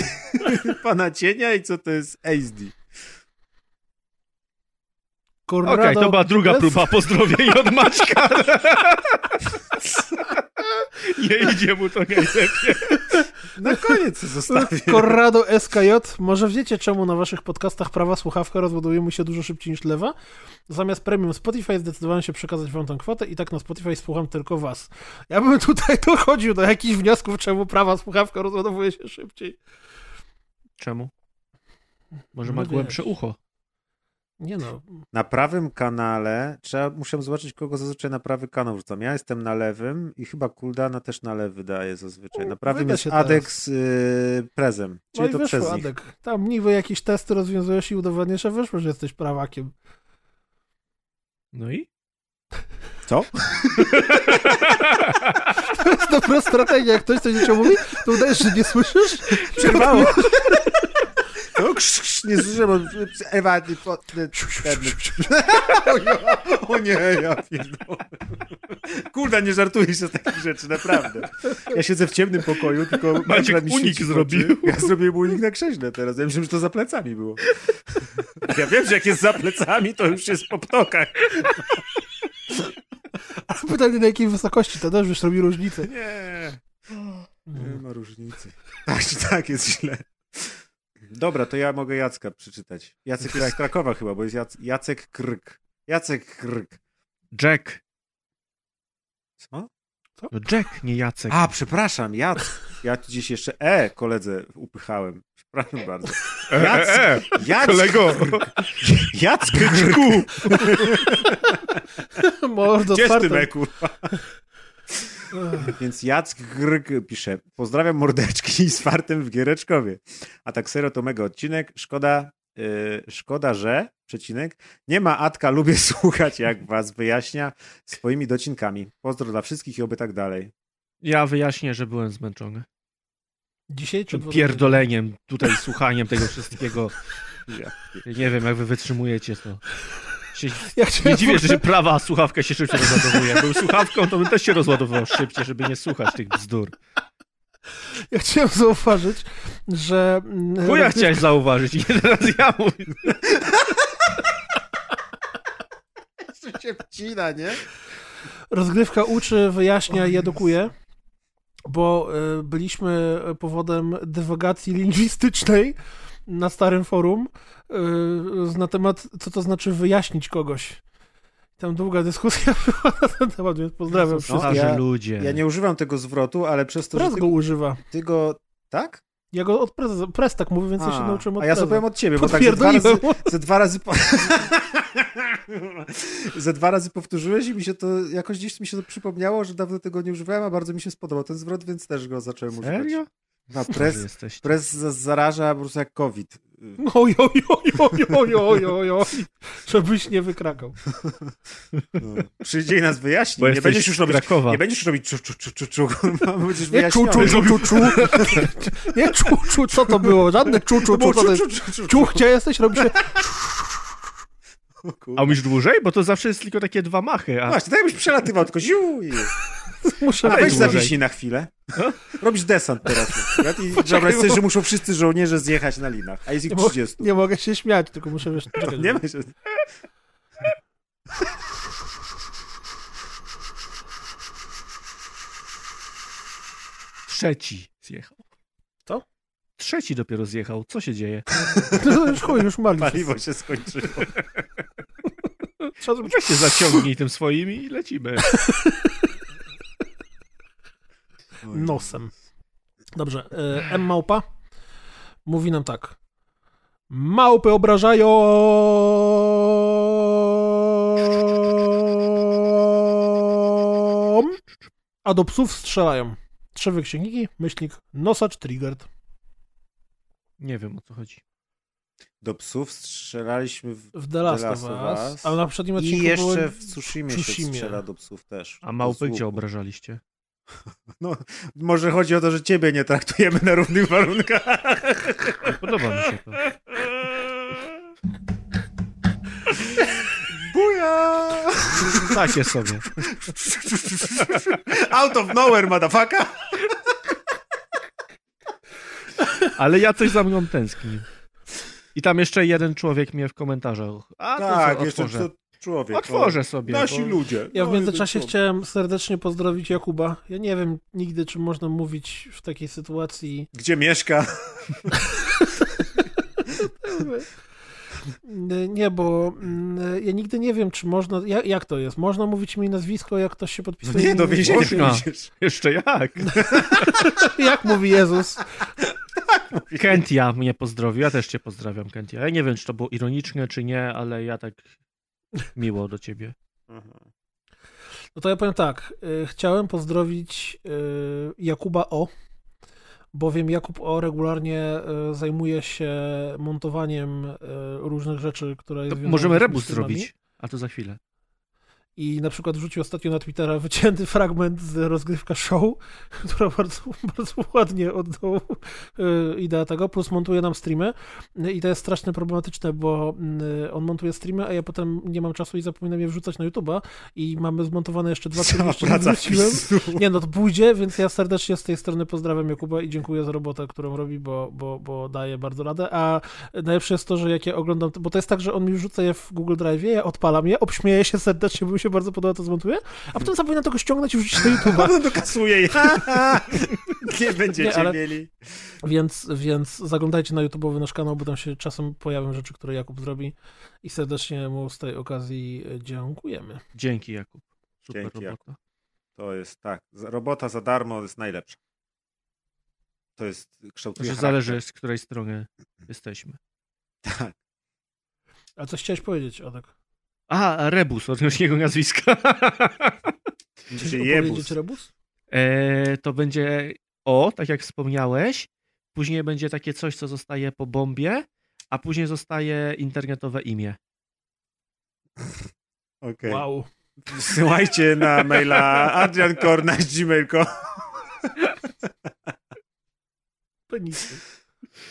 pana cienia i co to jest ASD. Okej, to była druga próba pozdrowień od Maćka. Nie idzie mu to najlepiej. Na koniec zostawię. Corrado SKJ. Może wiecie, czemu na waszych podcastach prawa słuchawka rozładuje mu się dużo szybciej niż lewa? Zamiast premium Spotify zdecydowałem się przekazać wam tę kwotę i tak na Spotify słucham tylko was. Ja bym tutaj dochodził do jakichś wniosków, czemu prawa słuchawka rozładowuje się szybciej. Czemu? Może No ma wiesz. głębsze ucho. Nie no, Na prawym kanale, trzeba, muszę zobaczyć, kogo zazwyczaj na prawy kanał wrzucam. Ja jestem na lewym i chyba Kuldana też na lewy daje zazwyczaj. Na prawym Wyda jest teraz. Adex y, Prezem, no czyli i to wyszło, przez nich. Adek. Tam niby jakieś testy rozwiązujesz i udowadniasz, że wyszło, że jesteś prawakiem. No i? Co? To jest dobra strategia. Jak ktoś coś jeszcze mówi, to udajesz, że nie słyszysz. Przerwało. Krz, nie słyszę, Ewa... O, nie, ja pierdolę. Kurda, nie żartuję się z takich rzeczy, naprawdę. Ja siedzę w ciemnym pokoju, tylko... Maciek mi unik zrobił. Ja zrobiłem unik na krześle teraz. Ja myślałem, że to za plecami było. Ja wiem, że jak jest za plecami, to już jest po ptokach. Ale pytanie, na jakiej wysokości to też już robi różnicę. Nie. Nie ma różnicy. Tak, tak jest źle. Dobra, to ja mogę Jacka przeczytać. Jacek jest z Krakowa chyba, bo jest Jac Jacek Krk. Jacek Krk. Jack. Co? No Jack, nie Jacek. A, przepraszam, Jac. Ja tu gdzieś jeszcze E koledze upychałem. Przepraszam bardzo. E, Jac, e, e, Jac, kolego. Jacek Krku. Mordo, Gdzie ty, me, kurwa? Więc Jack Grg pisze, pozdrawiam mordeczki z fartem w Giereczkowie. A tak serio to mega odcinek. Szkoda, yy, szkoda, że, przecinek, nie ma Atka, lubię słuchać jak was wyjaśnia swoimi docinkami. Pozdro dla wszystkich i oby tak dalej. Ja wyjaśnię, że byłem zmęczony. Dzisiaj czy pierdoleniem, tutaj słuchaniem tego wszystkiego. Ja. Nie wiem, jak wy wytrzymujecie to. Się, Ja nie dziwię, że prawa słuchawka się szybciej rozładowuje. Był słuchawką, to bym też się rozładowywał szybciej, żeby nie słuchać tych bzdur. Ja chciałem zauważyć, że... mm, Chuja rozgrywka- chciałeś zauważyć i nie teraz ja mówię. To się wcina, nie? Rozgrywka uczy, wyjaśnia i edukuje, bo y, byliśmy powodem dywagacji lingwistycznej na starym forum y, na temat, co to znaczy wyjaśnić kogoś. Tam długa dyskusja była na ten temat, więc pozdrawiam No, wszystkich. Ja- ludzie. Ja nie używam tego zwrotu, ale przez to, że Prez ty, go używa. ty go... Tak? Ja go od prez, prez tak mówię, więc ja się A, nauczyłem od a ja sobie powiem od ciebie, bo tak ze dwa razy, ze dwa razy po... ze dwa razy powtórzyłeś i mi się to jakoś gdzieś mi się to przypomniało, że dawno tego nie używałem, a bardzo mi się spodobał ten zwrot, więc też go zacząłem używać. No, pres za- zaraża po prostu jak COVID. Oj, oj, oj, oj, oj, oj, oj, oj. Żebyś nie wykrakał. No. Przyjdzie i nas wyjaśni. Bo Nie będziesz już robić, Krakowa. nie będziesz już robić czu, czu, czu, czu, czu. Będziesz Nie czu, czu, czu, czu, czu. Nie czu, czu, co to było? Żadne czu, czu, czu. To czu, jest... czu, czu, czu, Czu, gdzie jesteś? Robi się... A umiesz dłużej? Bo to zawsze jest tylko takie dwa machy. A... Właśnie, tak jakbyś przelatywał, tylko ziu i... Muszę A weź zawiśnij na chwilę. Robisz desant teraz. I wyobraź sobie, że muszą wszyscy żołnierze zjechać na linach, a jest ich Nie, mo- 30. nie mogę się śmiać, tylko muszę wiesz... czekaj, Nie ma się... Trzeci zjechał. Co? Trzeci dopiero zjechał. Co się dzieje? No już chuj, już marli. Paliwo się skończyło. Weź się zaciągnij tym swoim i lecimy nosem. Dobrze, e, M Małpa mówi nam tak. Małpy obrażają! A do psów strzelają. Trzy wykrzykniki, myślnik, nosacz, triggered. Nie wiem o co chodzi. Do psów strzelaliśmy w, w The Last, of Us, ale na poprzednim odcinku I jeszcze było... w Tsushima, Tsushima się strzela do psów też. A małpy gdzie obrażaliście? No, może chodzi o to, że ciebie nie traktujemy na równych warunkach. Podoba mi się to. Buja! Takie sobie. Out of nowhere, motherfucker! Ale ja coś za mną tęsknię. I tam jeszcze jeden człowiek mnie w komentarzach. A tak, jeszcze to człowiek. Otworzę sobie. Nasi ludzie. Ja w No, międzyczasie jeden chciałem serdecznie pozdrowić Jakuba. Ja nie wiem nigdy, czy można mówić w takiej sytuacji. Gdzie mieszka? Nie, bo mm, ja nigdy nie wiem, czy można. Jak, jak to jest? Można mówić mi nazwisko, jak ktoś się No podpisuje? nie, do imię? więzienia. Jeszcze jak? Jak mówi Jezus? Kentia mnie pozdrowił. Ja też cię pozdrawiam, Kentia. Ja nie wiem, czy to było ironiczne, czy nie, ale ja tak miło do ciebie. No to ja powiem tak. y, Chciałem pozdrowić y, Jakuba O, bowiem Jakub O regularnie y, zajmuje się montowaniem różnych rzeczy, które możemy rebus zrobić, a to za chwilę. I na przykład wrzucił ostatnio na Twittera wycięty fragment z rozgrywka show, która bardzo, bardzo ładnie oddał y, ideę tego, plus montuje nam streamy. I to jest strasznie problematyczne, bo y, on montuje streamy, a ja potem nie mam czasu i zapominam je wrzucać na YouTube'a i mamy zmontowane jeszcze dwa, które jeszcze nie. Nie, no to pójdzie, więc ja serdecznie z tej strony pozdrawiam Jakuba i dziękuję za robotę, którą robi, bo, bo, bo daje bardzo radę. A najlepsze jest to, że jak ja oglądam, bo to jest tak, że on mi wrzuca je w Google Drive, ja odpalam je, obśmieję się serdecznie, bo mi się bardzo podoba, to zmontuję, a potem zapominam tego ściągnąć i wrzucić na YouTube'a. Potem dokasuje je. nie będziecie Nie, ale- mieli. Więc, więc zaglądajcie na YouTube'owy nasz kanał, bo tam się czasem pojawią rzeczy, które Jakub zrobi i serdecznie mu z tej okazji dziękujemy. Dzięki, Jakub. Super Dzięki, robota. To jest tak. Robota za darmo jest najlepsza. To jest kształtuje Że charakter. zależy, z której strony jesteśmy. Tak. A coś chciałeś powiedzieć, Adek? A, Rebus, odnośnie jego nazwiska. Czy jebus. Rebus? e, to będzie O, tak jak wspomniałeś. Później będzie takie coś, co zostaje po bombie, a później zostaje internetowe imię. Okej. Wow. Wsyłajcie na maila adriankorna.gmail.com Penisy.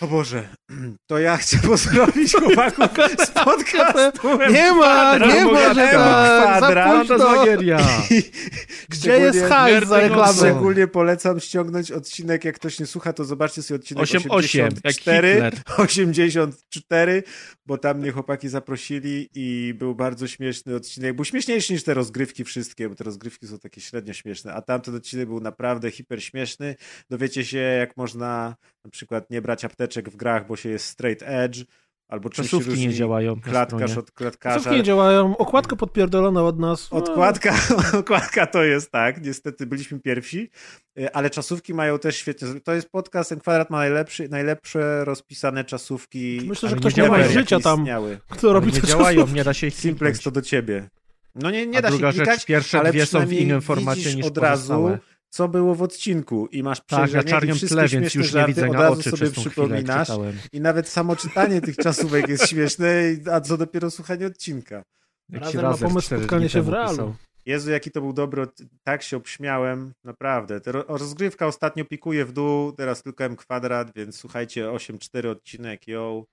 O Boże, to ja chcę pozdrowić chłopaków z podcastu. Nie ma, nie ma, że tak, Kwadrat. za późno. Fantasmagieria. Gdzie jest hajs za reklamę? Szczególnie polecam ściągnąć odcinek, jak ktoś nie słucha, to zobaczcie sobie odcinek 88, jak 84, Hitler. 84, bo tam mnie chłopaki zaprosili i był bardzo śmieszny odcinek. Był śmieszniejszy niż te rozgrywki wszystkie, bo te rozgrywki są takie średnio śmieszne, a tamten odcinek był naprawdę hiper śmieszny. Dowiecie się, jak można na przykład nie brać apteczek w grach, bo się jest straight edge, albo czym się Czasówki różni nie działają klatkarz od klatkarza. Czasówki nie działają, okładka podpierdolona od nas. Odkładka, okładka to jest tak, niestety byliśmy pierwsi, y, ale czasówki mają też świetnie. To jest podcast, ten kwadrat ma najlepszy, najlepsze rozpisane czasówki. Myślę, że ale ktoś nie nie ma życia tam, istniały. kto robi te działają, czasówki. nie da się ich Simplex to do ciebie. No nie, nie A da druga się klikać, rzecz, pierwsze ale dwie są w innym formacie niż od razu, pozostałe. Co było w odcinku i masz Tak, na przejrzenie czarnym i wszystkie tle, więc śmieszne już nie żarty widzę od na razu oczy sobie chwilę, przypominasz i nawet samo czytanie tych czasówek jest śmieszne, i- a co dopiero słuchanie odcinka. Jak Razem ma pomysł spotkanie się w realu. Jezu, jaki to był dobry, tak się obśmiałem, naprawdę. Te rozgrywka ostatnio pikuje w dół, teraz tylko M kwadrat, więc słuchajcie, 8-4 odcinek, yo,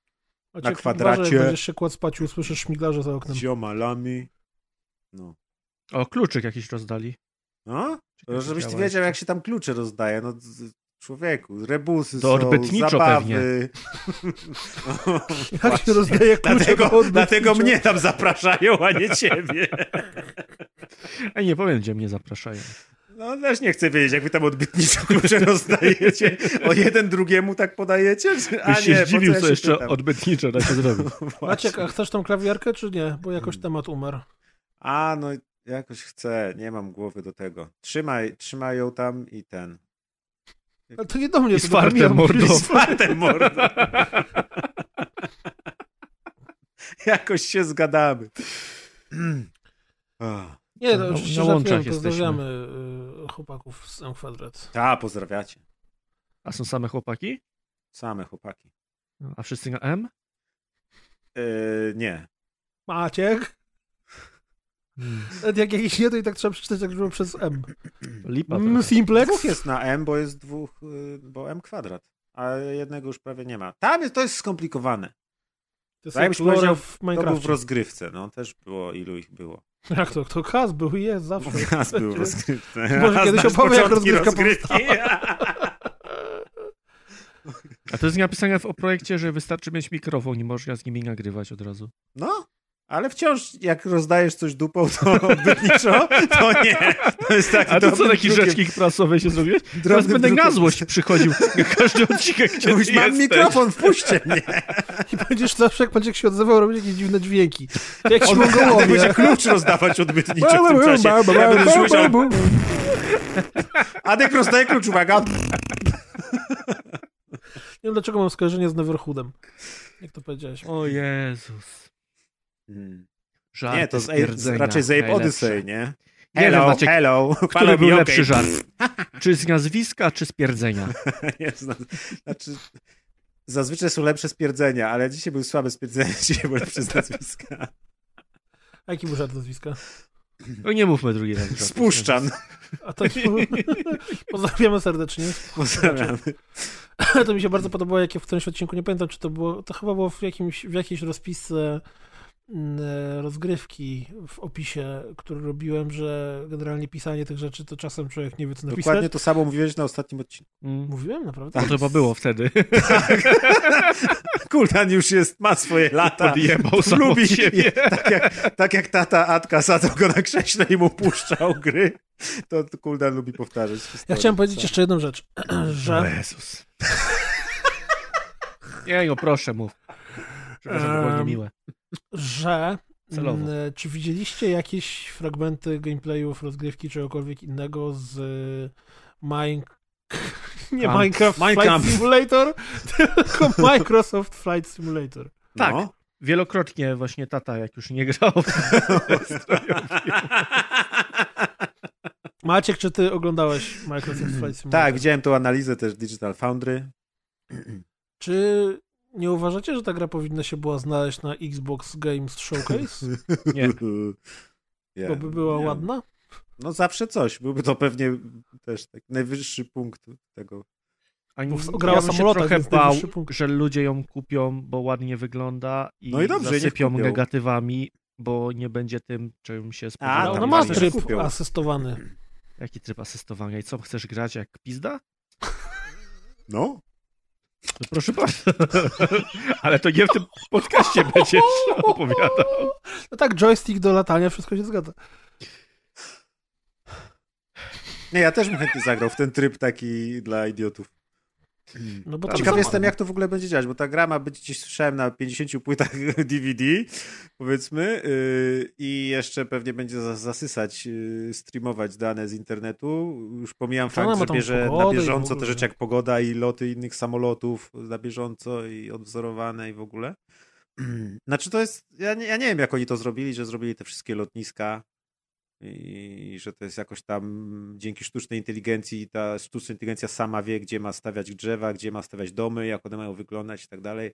A na kwadracie. uważaj, będziesz się kładł spać i usłyszysz za oknem. ziomalami. No. O, kluczyk jakiś rozdali. No? Jak żebyś ty wiedział, jak się tam klucze rozdaje, no człowieku, rebusy To są, zabawy. Jak się rozdaje klucze Dlatego, dlatego mnie tam zapraszają, a nie ciebie. Ej, nie powiem, gdzie mnie zapraszają. No też nie chcę wiedzieć, jak wy tam odbytniczo klucze rozdajecie. O jeden drugiemu tak podajecie? A Byś się nie, po zdziwił, co się jeszcze pytam? odbytniczo da się zrobić. Maciek, a chcesz tą klawiarkę, czy nie? Bo Hmm. jakoś temat umarł. A, no jakoś chcę, nie mam głowy do tego. Trzymaj, trzymaj ją tam i ten. Ale to nie do mnie, I to do mordo. Z fartem, mordo. Jakoś się zgadamy. Nie, to na oczywiście łączach żartuję, jesteśmy. pozdrawiamy y, chłopaków z M Kwadrat. Ta, pozdrawiacie. A są same chłopaki? Same chłopaki. A wszyscy na M? Yy, nie. Maciek? Nawet Jak jakiś nie, to i tak trzeba przeczytać jak było przez M. Lipa Mm, trochę. Simplex? Dwóch jest na M, bo jest dwóch, yy, bo M kwadrat. A jednego już prawie nie ma. Tam jest, to jest skomplikowane. To jest Tak jakbyś jak lore powiedział, w To był w rozgrywce, no też było, ilu ich było. Jak to? To Kaz był i jest zawsze. Raz był w rozgrywce. Może kiedyś znasz opowiem, jak rozgrywka A to jest napisane w o projekcie, że wystarczy mieć mikrofon i można z nimi nagrywać od razu. No, ale wciąż jak rozdajesz coś dupą, to odbytniczo, to nie. To jest taki A to co, taki rzeczki prasowy się zrobiłeś? Teraz będę na drukiem. złość przychodził na każdy odcinek, gdzie Mówisz, mam jesteś. mikrofon, wpuśćcie mnie. I będziesz zawsze, jak Maciek się odzywał, robić jakieś dziwne dźwięki. Jak On będzie klucz rozdawać odbytniczo w tym czasie. Ja będę słyszał, Adek rozdaje klucz, uwaga. Nie wiem, dlaczego mam skojarzenie z Neverhoodem. Jak to powiedziałeś. O Jezus. Żarty Nie, to z, stwierdzenia, raczej z Ape. Odyssey, nie? Nie Hello, wiem, Maciek, hello. Który był lepszy żart? Czy z nazwiska, czy z pierdzenia? Nie, zna- znaczy, zazwyczaj są lepsze stwierdzenia, ale dzisiaj były słabe stwierdzenia, dzisiaj były lepsze z nazwiska. A jaki był żart nazwiska? No nie mówmy drugi raz. Spuszczan. A to pozdrawiamy serdecznie. Pozdrawiamy. To mi się bardzo podobało, jakie w którymś odcinku, nie pamiętam, czy to było, to chyba było w, jakimś, w jakiejś rozpisce rozgrywki w opisie, który robiłem, że generalnie pisanie tych rzeczy to czasem człowiek nie wie, co napisać. Dokładnie to samo mówiłeś na ostatnim odcinku. Mm. Mówiłem, naprawdę? To chyba było wtedy. Kultan już jest, ma swoje lata. Podjebał sam od Lubi, siebie. tak, jak, tak jak tata Atka sadzał go na krześle i mu puszczał gry, to Kuldan lubi powtarzać Ja historię. chciałem powiedzieć jeszcze jedną rzecz, O że Jezus. Nie, no proszę mów. Przepraszam, to było Em, niemiłe. Że Celowo. mm, czy widzieliście jakieś fragmenty gameplayów, rozgrywki, czegokolwiek innego z Mine... Nie Camp. Minecraft. Flight Simulator, tylko Microsoft Flight Simulator. Tak. No. Wielokrotnie właśnie tata, jak już nie grał. Maciek, czy ty oglądałeś Microsoft Flight Simulator? Tak, widziałem tą analizę też Digital Foundry. Czy nie uważacie, że ta gra powinna się była znaleźć na Xbox Games Showcase? Nie. Ja, Bo by była nie. ładna? No zawsze coś. Byłby to pewnie też tak najwyższy punkt tego. Ani, ja się trochę bał, że ludzie ją kupią, bo ładnie wygląda i No i dobrze, zasypią negatywami, bo nie będzie tym, czym się A, spodziewałem. Ale tam ona ma fajnie, że tryb kupią. asystowany. Jaki tryb asystowania? I co, chcesz grać jak pizda? No. No proszę bardzo. Ale to nie w tym podcaście będziesz opowiadał. No tak, joystick do latania, wszystko się zgadza. Nie, ja też bym chętnie zagrał w ten tryb taki dla idiotów. No bo Ciekaw jestem, jak to w ogóle będzie działać, bo ta gra ma być, gdzieś słyszałem, na 50 płytach DVD, powiedzmy, yy, i jeszcze pewnie będzie za- zasysać, yy, streamować dane z internetu. Już pomijam To fakt, że bierze na bieżąco te rzeczy jak pogoda i loty innych samolotów na bieżąco i odwzorowane i w ogóle. Znaczy to jest, ja nie, ja nie wiem jak oni to zrobili, że zrobili te wszystkie lotniska i że to jest jakoś tam dzięki sztucznej inteligencji, ta sztuczna inteligencja sama wie, gdzie ma stawiać drzewa, gdzie ma stawiać domy, jak one mają wyglądać i tak dalej.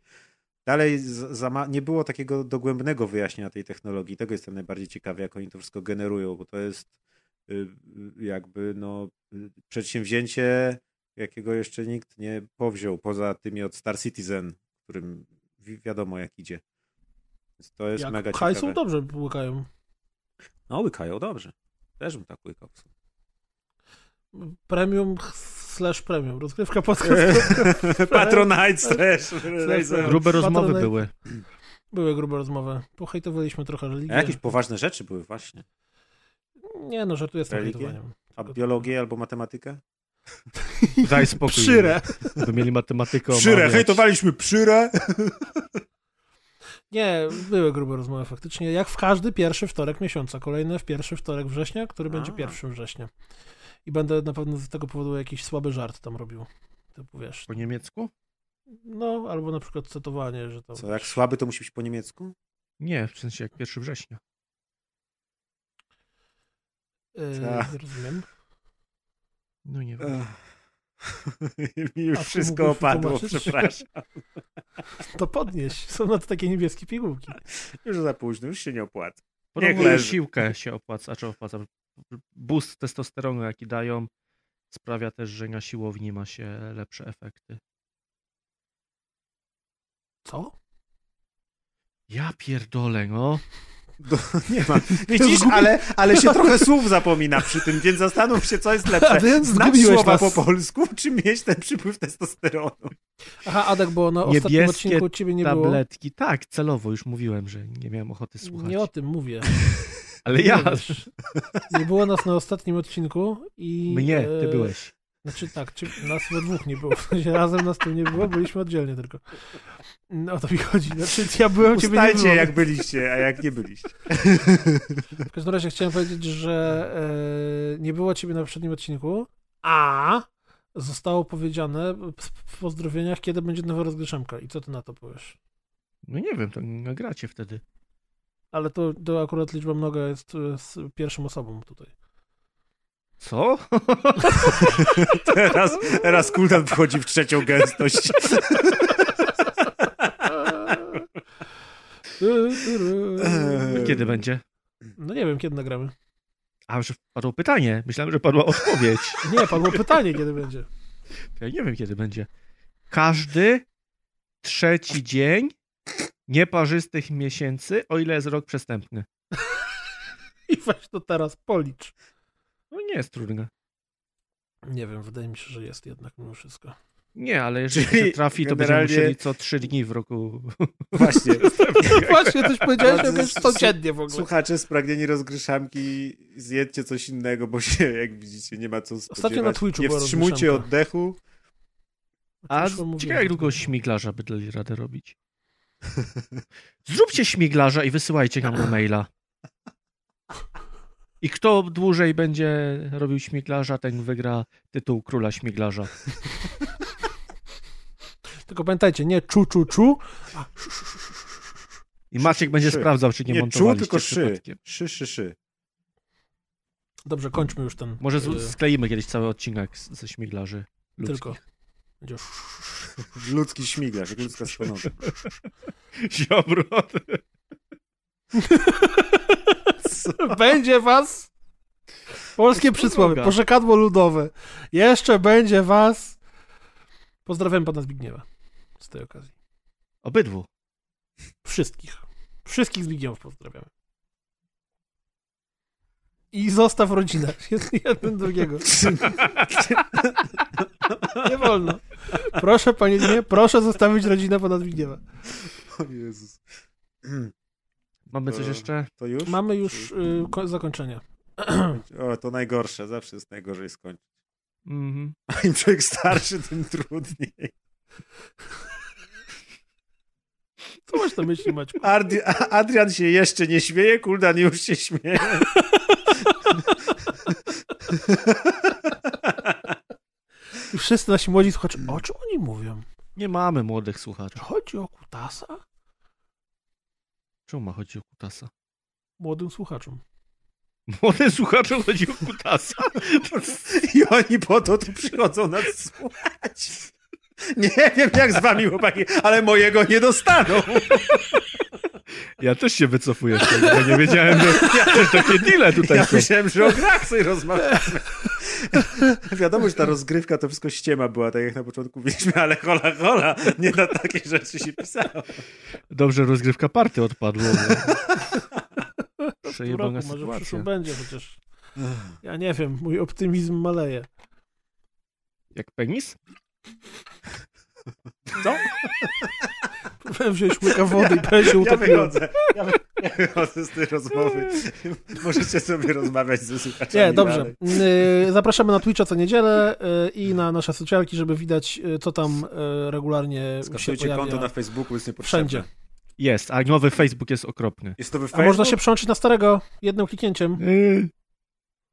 Dalej za nie było takiego dogłębnego wyjaśnienia tej technologii. Tego jestem najbardziej ciekawy, jak oni to wszystko generują, bo to jest y, y, jakby no, y, przedsięwzięcie, jakiego jeszcze nikt nie powziął, poza tymi od Star Citizen, którym wi- wiadomo jak idzie. Więc to jest mega Jak hajsu ciekawe. dobrze łykają. No łykają dobrze. Też bym tak łykał. Premium slash premium. Rozgrywka podcast. Patronite też. Grube rozmowy Patronite. były. Były grube rozmowy. Pohejtowaliśmy trochę religię. A jakieś poważne rzeczy były właśnie. Nie no, żartuję z tym Religię? hejtowaniem. A biologię albo matematykę? Daj spokój. Przyrę. By mieli matematykę Przyrę, hejtowaliśmy przyrę. Nie, były grube rozmowy faktycznie. Jak w każdy pierwszy wtorek miesiąca. Kolejny w pierwszy wtorek września, który będzie A. pierwszym września. I będę na pewno z tego powodu jakiś słaby żart tam robił. Typu wiesz. Po niemiecku? No, albo na przykład cytowanie, że to. Co, jak słaby, to musi być po niemiecku? Nie, w sensie jak 1 września. Yy, Tak. nie rozumiem. No nie wiem. Ech. Mi już A wszystko opadło, przepraszam. To podnieś. Są na to takie niebieskie pigułki. Już za późno, już się nie opłaca. Podobno siłkę się opłaca, czy opłaca. Boost testosteronu, jaki dają, sprawia też, że na siłowni ma się lepsze efekty. Co? Ja pierdolę, no. Do, nie ma. Widzisz, ale, ale się trochę słów zapomina przy tym, więc zastanów się, co jest lepsze. Adrian, Znać zgubiłeś słowa nas. po polsku, czy mieć ten przypływ testosteronu? Aha, Adek, bo na ostatnim Niebieskie odcinku od ciebie nie było. Tabletki, tak, celowo już mówiłem, że nie miałem ochoty słuchać. Nie o tym mówię. Ale ja, nie było nas na ostatnim odcinku i... mnie, ty e, byłeś. Znaczy tak, czy nas we dwóch nie było. W sensie razem nas tu nie było, byliśmy oddzielnie tylko. No o to mi chodzi. Znaczy ja byłem, ciebie nie było. jak byliście, a jak nie byliście. W każdym razie chciałem powiedzieć, że e, nie było ciebie na poprzednim odcinku, a zostało powiedziane w pozdrowieniach, kiedy będzie nowa rozgrzeszemka. I co ty na to powiesz? No nie wiem, to nagracie wtedy. Ale to, to akurat liczba mnoga jest e, z pierwszą osobą tutaj. Co? Teraz, teraz kultan wchodzi w trzecią gęstość. Kiedy będzie? No nie wiem, kiedy nagramy. A, że padło pytanie. Myślałem, że padła odpowiedź. Nie, padło pytanie, kiedy będzie. Ja nie wiem, kiedy będzie. Każdy trzeci dzień nieparzystych miesięcy, o ile jest rok przestępny. I weź to teraz policz. No nie jest trudne. Nie wiem, wydaje mi się, że jest jednak mimo wszystko. Nie, ale jeżeli Czyli się trafi, to generalnie- będziemy musieli co trzy dni w roku. Właśnie. Właśnie, coś powiedziałeś, Ale jak jest codziennie w ogóle. Słuchacze spragnieni rozgryszamki, zjedzcie coś innego, bo się, jak widzicie, nie ma co spodziewać. Ostatnio na Twitchu Nie wstrzymujcie oddechu. A ciekawe, jak że długo śmiglarza by dali radę robić. Zróbcie śmiglarza i wysyłajcie nam na maila. I kto dłużej będzie robił śmiglarza, ten wygra tytuł króla śmiglarza. Tylko pamiętajcie, nie czu, czu, czu, a. I Maciek będzie Szy. sprawdzał, czy nie, Nie czu, montowaliście tylko szy. Szy, szy, szy. Dobrze, kończmy już ten. Może y, z- skleimy kiedyś cały odcinek ze śmiglarzy ludzkich. Tylko. Będzie. Ludzki śmiglarz, jak ludzka stonoga. Będzie was. Polskie przysłowie, porzekadło ludowe. Jeszcze będzie was. Pozdrawiam pana Zbigniewa z tej okazji. Obydwu. Wszystkich. Wszystkich Zbigniewów pozdrawiamy. I zostaw rodzinę. Jeden drugiego. Nie wolno. Proszę, panie nie, proszę zostawić rodzinę pana Zbigniewa. O Jezus. Mamy coś jeszcze? To już? Mamy już y, ko- zakończenie. O, to najgorsze, zawsze jest najgorzej skończyć. Mhm. A im człowiek starszy, tym trudniej. Co masz na myśli, Maćku? Ardi- A- Adrian się jeszcze nie śmieje, Kuldan już się śmieje. I wszyscy nasi młodzi słuchacze, o czym oni mówią? Nie mamy młodych słuchaczy. Czy chodzi o kutasa? Czemu ma chodzić o kutasa? Młodym słuchaczom. Młodym słuchaczom chodzi o kutasa? I oni po to tu przychodzą nas słuchać. Nie wiem jak z wami chłopaki, ale mojego nie dostaną. Ja też się wycofuję z tego, bo nie wiedziałem, że, że takie deale tutaj Ja są. myślałem, że o grach sobie rozmawiamy. Wiadomo, że ta rozgrywka to wszystko ściema była, tak jak na początku mówiliśmy, ale hola hola, nie na takie rzeczy się pisało. Dobrze, rozgrywka party odpadło. W tym Przejebana roku, może w przyszłym sytuacja. będzie chociaż. Ja nie wiem, mój optymizm maleje. Jak penis? Co? Próbowałem wziąć łyka wody i prawie się Ja wychodzę. Ja, wy- ja wychodzę z tej rozmowy. Możecie sobie rozmawiać ze słuchaczami. Nie, dobrze. dalej. Yy, Zapraszamy na Twitcha co niedzielę yy, i na nasze socjalki, żeby widać, yy, co tam regularnie się Skasujcie pojawia. konto na Facebooku, jest niepotrzebne. Wszędzie. Jest, a nowy Facebook jest okropny. Jest to we A Facebook? można się przełączyć na starego jednym kliknięciem. Yy.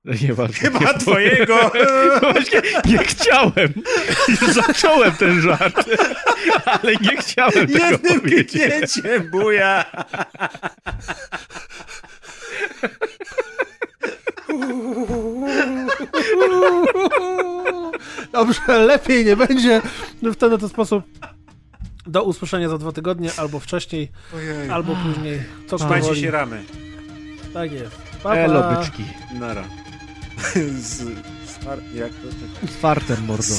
Nieważne. Chyba twojego! No Właśnie nie chciałem. Zacząłem ten żart, ale nie chciałem tego Jednym kliknięciem, buja! Dobrze, lepiej nie będzie. W ten oto sposób do usłyszenia za dwa tygodnie, albo wcześniej, Ojej. albo później. Co Trzymajcie się ramy. Tak jest. Pa, pa. Elo, byczki. Nara. Z, z, jak to? tak- Z fartem, mordo.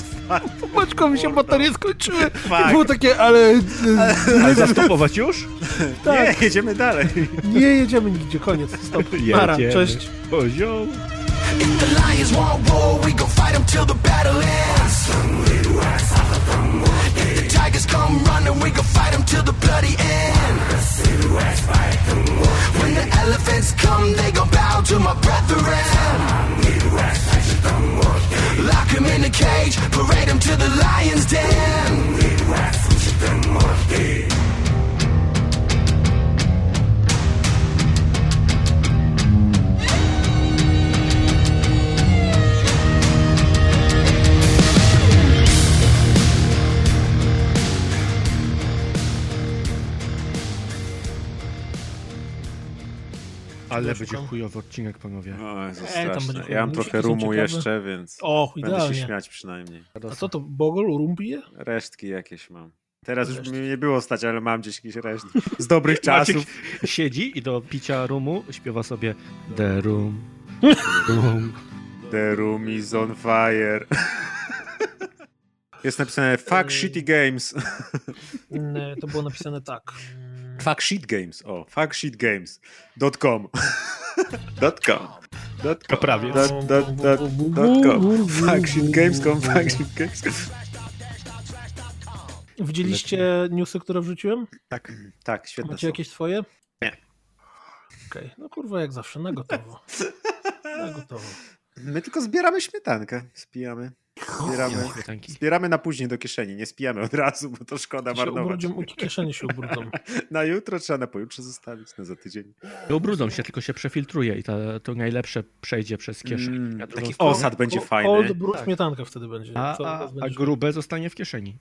Maczko mi się baterie skończyły. Fuck. było takie, ale Ale zastopować już? tak, Nie, jedziemy dalej. nie jedziemy nigdzie, koniec, stop. Jedziemy. cześć. Poziom. The lions want war, we gon' fight them till the battle ends. If the tigers come running, we gon' fight them till the bloody end. When the elephants come, they gon' bow to my brethren. Lock them in a cage, parade them to the lion's den. Ale będzie chujowy odcinek, panowie. O, Jezu, Ej, tam będzie Ja mam trochę rumu jeszcze, więc O, będę się śmiać przynajmniej. A co to, Bogol, rumbije? Resztki jakieś mam. Teraz już mi nie było stać, ale mam gdzieś jakieś resztki. Z dobrych Maciek czasów. siedzi i do picia rumu śpiewa sobie The Room, Room. The room is on fire. Jest napisane fuck shitty games. Nie, To było napisane tak. Fuck shit games. O, fuck shit games. Dot com. Dot com. Prawie. Dot, dot, dot, dot com. Fuck shit games.com. Fuck shit games. Widzieliście newsy, które wrzuciłem? Tak, tak, świetne Macie są. jakieś swoje? Nie. Okej, no kurwa jak zawsze, na gotowo. Na gotowo. My tylko zbieramy śmietankę. Spijamy. Zbieramy. Zbieramy na później do kieszeni, nie spijamy od razu, bo to szkoda marnować. ubrudzą, u kieszeni się ubrudzą. Na jutro trzeba na pojutrze zostawić, na za tydzień. Nie ubrudzą się, tylko się przefiltruje i ta, to najlepsze przejdzie przez kieszeń. Mm, taki stronę. osad będzie Ko- fajny. Cold brew Tak. śmietanka wtedy będzie. A, a, a grube zostanie w kieszeni.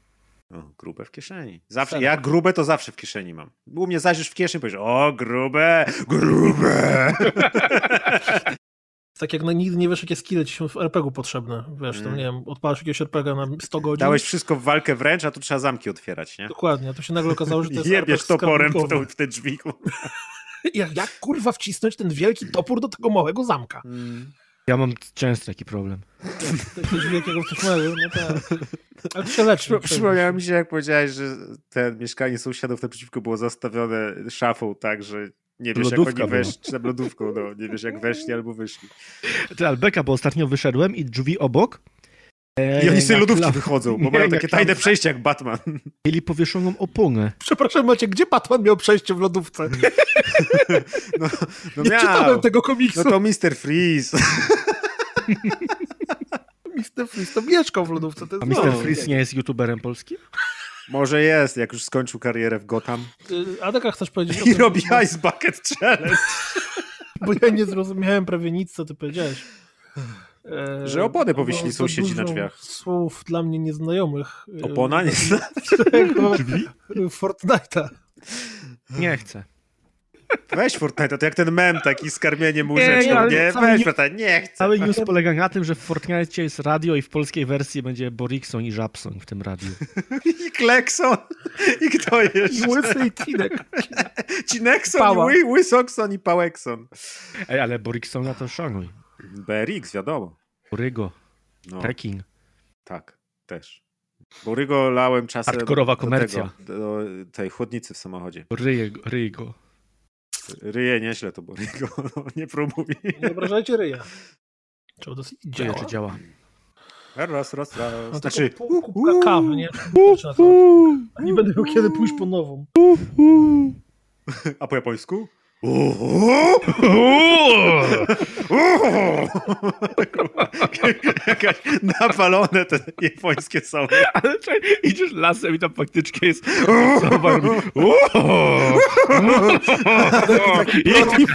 O, grube w kieszeni. Zawsze, ja grube to zawsze w kieszeni mam. U mnie zajrzysz w kieszeni i powiesz, o grube, grube. Tak jak na nigdy nie wiesz, jakie skille ci są w RPG-u potrzebne. Wiesz, tam Mm. nie wiem, odpalasz jakiegoś RPG na 100 godzin. Dałeś wszystko w walkę wręcz, a tu trzeba zamki otwierać, nie? Dokładnie, a to się nagle okazało, że to jest Jebiesz toporem w te, w te drzwi. Jak, jak kurwa wcisnąć ten wielki topór do tego małego zamka? Mm. Ja mam często taki problem. Coś wielkiego, coś małego, no tak. Ale to się leczy. Przypo- Przypomniało mi się, jak powiedziałeś, że te mieszkanie sąsiadów naprzeciwko było zastawione szafą tak, że nie wiesz, jak Lodówka oni była. weszli, czy tam lodówką, no, nie wiesz, jak weszli albo wyszli. Ty, Albeka, bo ostatnio wyszedłem i drzwi obok e, I oni z tej lodówki klam- wychodzą, bo Nie, mają takie tajne klam- przejście jak Batman. Mieli powieszoną oponę. Przepraszam Macie, gdzie Batman miał przejście w lodówce? No, no Nie miał. czytałem tego komiksu. No to Mr. Freeze. Mr. Freeze to mieszkał w lodówce. To A Mr. no. Freeze nie jest youtuberem polskim? Może jest, jak już skończył karierę w Gotham. Y, Adeka, chcesz powiedzieć o I tym, robi bo, Ice Bucket Challenge. bo ja nie zrozumiałem prawie nic, co ty powiedziałeś. E, Że opony powiesili sąsiedzi na drzwiach. Słów dla mnie nieznajomych. e, Opona nie zna. tego Fortnite'a. Nie chcę. Weź Fortnite, to jak ten mem taki z karmieniem Nie, łyżeczką, nie? cały Weź nie- Fortnite, nie chcę. Cały news polega na tym, że w Fortnite jest radio i w polskiej wersji będzie Borikson i Żabson w tym radiu. I Klekson. I kto I jeszcze? łysy i Tinek. Cinekson, Pała. i Ły- Łysokson i Pałekson. Ej, ale Boriksona to szanuj. BRX, wiadomo. Borygo, No, tak, też. Borygo lałem czasem Hardkorowa do, komercja. tego, do tej chłodnicy w samochodzie. Ryje, ryj go. Ryje nieźle to Borygo, no, nie próbuj. Nie obrażajcie ryja. Czy to Czyja działa? czy działa? Raz, raz, raz. No Znaczy, pół kubka kawy, nie? Nie będę miał kiedy pójść po nową. a po japońsku? Jakaś napalone te japońskie są. Ale czekaj, idziesz lasem i tam faktycznie jest... Protip,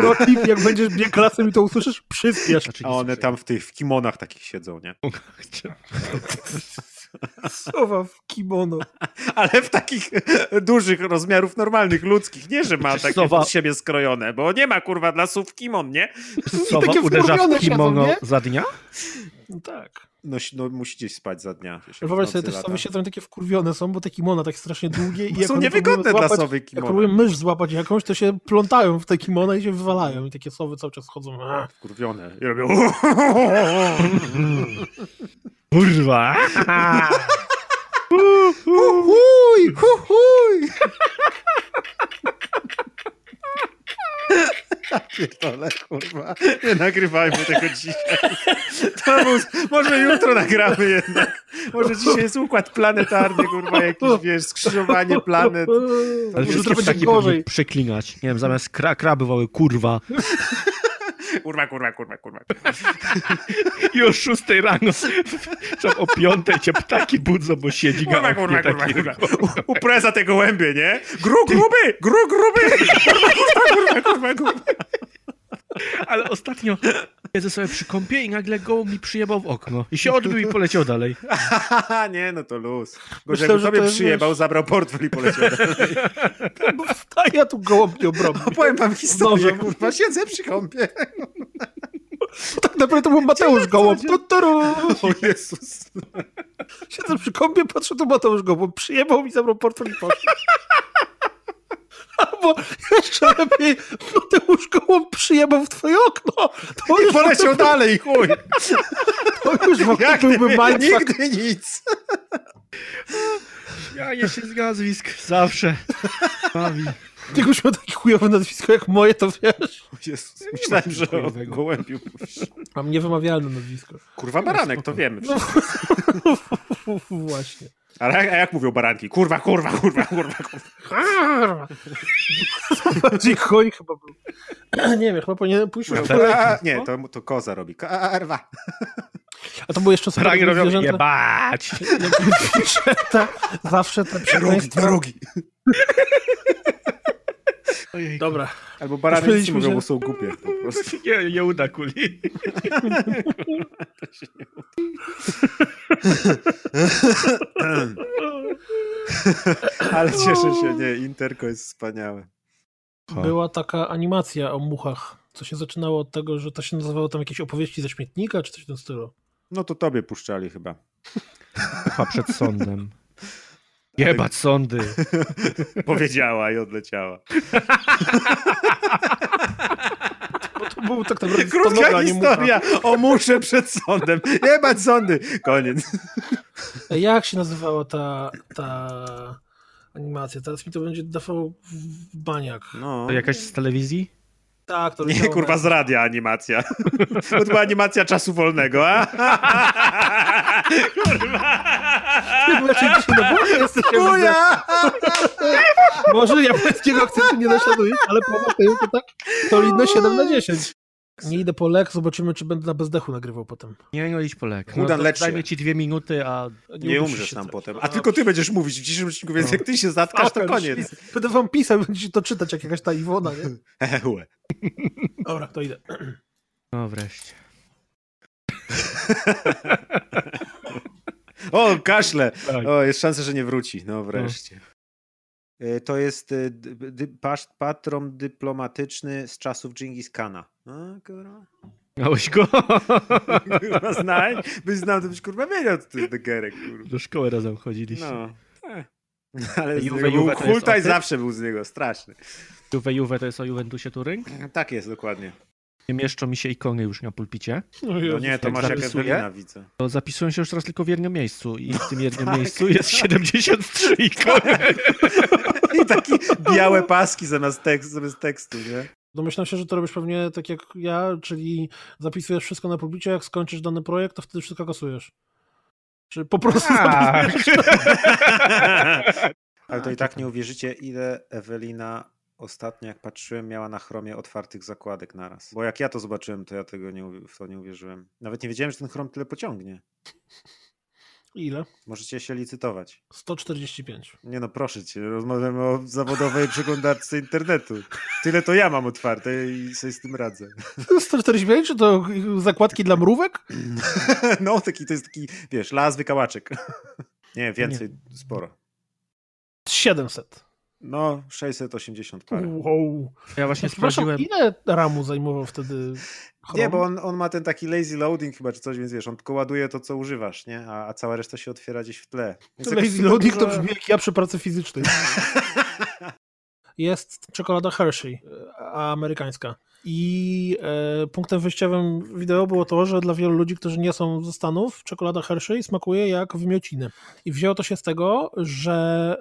protip, jak będziesz biegł klasem i to usłyszysz, przyspiesz. A one tam w tych w kimonach takich siedzą, nie? Sowa w kimono. Ale w takich dużych rozmiarów normalnych, ludzkich. Nie, że ma takie sowa- pod siebie skrojone, bo nie ma kurwa dla sów kimon, nie? Sowa takie uderza w kimono siedzą, za dnia? No tak. No, no musicie spać za dnia. Wyobraź sobie, nocy te lata. sowy siedzą takie wkurwione są, bo te kimona takie strasznie długie i jak są niewygodne próbują dla złapać- sowy Jak kimona. próbują mysz złapać jakąś, to się plątają w te kimona i się wywalają i takie sowy cały czas chodzą. Ach. Kurwione. I robią... Kurwa! Huhuj, huhuj! Pierdolę, kurwa. Nie nagrywajmy tego dzisiaj. To może jutro nagramy jednak. Może dzisiaj jest układ planetarny, kurwa, jakiś, wiesz, skrzyżowanie planet. Ale wszystkie ptaki gorzej. przeklinać. Nie wiem, zamiast kra, kraby woły kurwa. Kurwa, kurwa, kurwa, kurwa. I o 6 rano, że o 5 cię ptaki budzą, bo siedzi Kurwa, kurwa, kurwa, taki. kurwa. U, upreza te gołębie, nie? Gru gruby, gru gruby. Kurwa, kurwa, kurwa, kurwa, kurwa. Ale ostatnio siedzę sobie przy kąpie i nagle gołąb mi przyjebał w okno. I się odbił i poleciał dalej. Nie, no to luz. Jakby że tobie to przyjebał, wiesz- zabrał portfel i poleciał dalej. A ja tu gołąb nie obrobię. Opowiem wam historię, Nożem. kurwa, siedzę przy kąpie. Tak naprawdę to był Mateusz Gołąb. Tu, turu. O Jezus. Siedzę przy kąpie, patrzę, to Mateusz Gołąb. Przyjebał mi, zabrał portfel i poszedł. Albo jeszcze lepiej, Mateusz Gołąb przyjebał w twoje okno. To I poleciał dalej, chuj. to już w ogóle Jak byłby mindfuck. nigdy nic. Ja nie się z nazwisk. Zawsze. Bawi. Jak już miał takie chujowe nazwisko jak moje, to wiesz. Jezus, myślałem, że o gołębiu mówisz. Mam niewymawialne nazwisko. Kurwa, baranek, to wiemy. No. Właśnie. Ale jak, a jak mówią baranki? Kurwa, kurwa, kurwa, kurwa, kurwa. Bardziej koń chyba był. Nie wiem, chyba powinien pójść już A, nie, to, to koza robi. Karwa. A to było jeszcze super, Pragi robią zwierzęta, jebać. zwierzęta, zawsze te przekleństwa. rogi. Ojej. Dobra. Albo barany nic nie mówią, że- bo są głupie po prostu. Nie, nie uda kuli. Ale cieszę się, nie, Interko jest wspaniałe. Była taka animacja o muchach, co się zaczynało od tego, że to się nazywało tam jakieś opowieści ze śmietnika, czy coś w tym stylu. No to tobie puszczali chyba. Chyba przed sądem. Jebać sądy. Powiedziała i odleciała. Był tak naprawdę Krótka nie historia o muszę przed sądem. Jebać sądy. Koniec. Jak się nazywała ta, ta animacja? Teraz mi to będzie dawał w baniak. No. To jakaś z telewizji? Tak, to Nie, kurwa, na- z radia animacja. To była animacja czasu wolnego, a? Kurwa! Nie, bo ja się dzisiaj na głowie jesteś, ja widzę. Chuja! Może japońskiego akcentu nie naśladujesz, ale poza tym to tak solidne 7 na 10. Nie idę po lek, zobaczymy, czy będę na bezdechu nagrywał potem. Nie, no idź po lek. Chudan, no. Dajmy ci dwie minuty, a Nie udusisz umrzesz nam potem. A tylko ty będziesz mówić w dzisiejszym odcinku, więc jak ty się zatkasz, to koniec. Będę wam pisał, będziecie to czytać, jak jakaś ta Iwona, nie? Hehe, Dobra, to idę. no wreszcie. O, kaszle! Tak. O, jest szansa, że nie wróci. No wreszcie. Y, To jest dy, dy, pasz, patron dyplomatyczny z czasów Dżingis Kana. No, kurwa. Miałeś go Kurwa, znaj. Byś znał, to byś kurwa wiedział, co to jest degerek, kurwa. do szkoły razem chodziliście. No. Eh. Ale Juve, Juve Hultaj zawsze był z niego straszny. Juve Juve to jest o Juventusie Turyń. Tak jest, dokładnie. Nie mieszczą mi się ikony już na pulpicie. No nie, to jak masz jak? Ewelina, widzę. To zapisują się już teraz tylko w jednym miejscu i w tym jednym tak. miejscu jest 73 ikony. I takie białe paski zamiast, tekst, zamiast tekstu, nie? Domyślam się, że to robisz pewnie tak jak ja, czyli zapisujesz wszystko na publicie, jak skończysz dany projekt, to wtedy wszystko kasujesz. Czy po prostu Tak. Ale to i tak nie uwierzycie, ile Ewelina ostatnio, jak patrzyłem, miała na chromie otwartych zakładek naraz. Bo jak ja to zobaczyłem, to ja tego nie, w to nie uwierzyłem. Nawet nie wiedziałem, że ten chrom tyle pociągnie. Ile? Możecie się licytować. 145. Nie no, proszę cię, rozmawiamy o zawodowej przeglądarce internetu. Tyle to ja mam otwarte i sobie z tym radzę. 145 czy to zakładki dla mrówek? No, taki to jest taki, wiesz, las wykałaczek. Nie, więcej, sporo. 700. No, 680 parę. Wow. Ja właśnie sprawdziłem. ile ramu zajmował wtedy Chrome? Nie, bo on, on ma ten taki lazy loading chyba, czy coś, więc wiesz, on tylko ładuje to, co używasz, nie? A, a cała reszta się otwiera gdzieś w tle. Więc lazy loading to brzmi jak ja przy pracy fizycznej. Jest czekolada Hershey, e, amerykańska. I e, punktem wyjściowym wideo było to, że dla wielu ludzi, którzy nie są ze Stanów, czekolada Hershey smakuje jak wymiociny. I wzięło to się z tego, że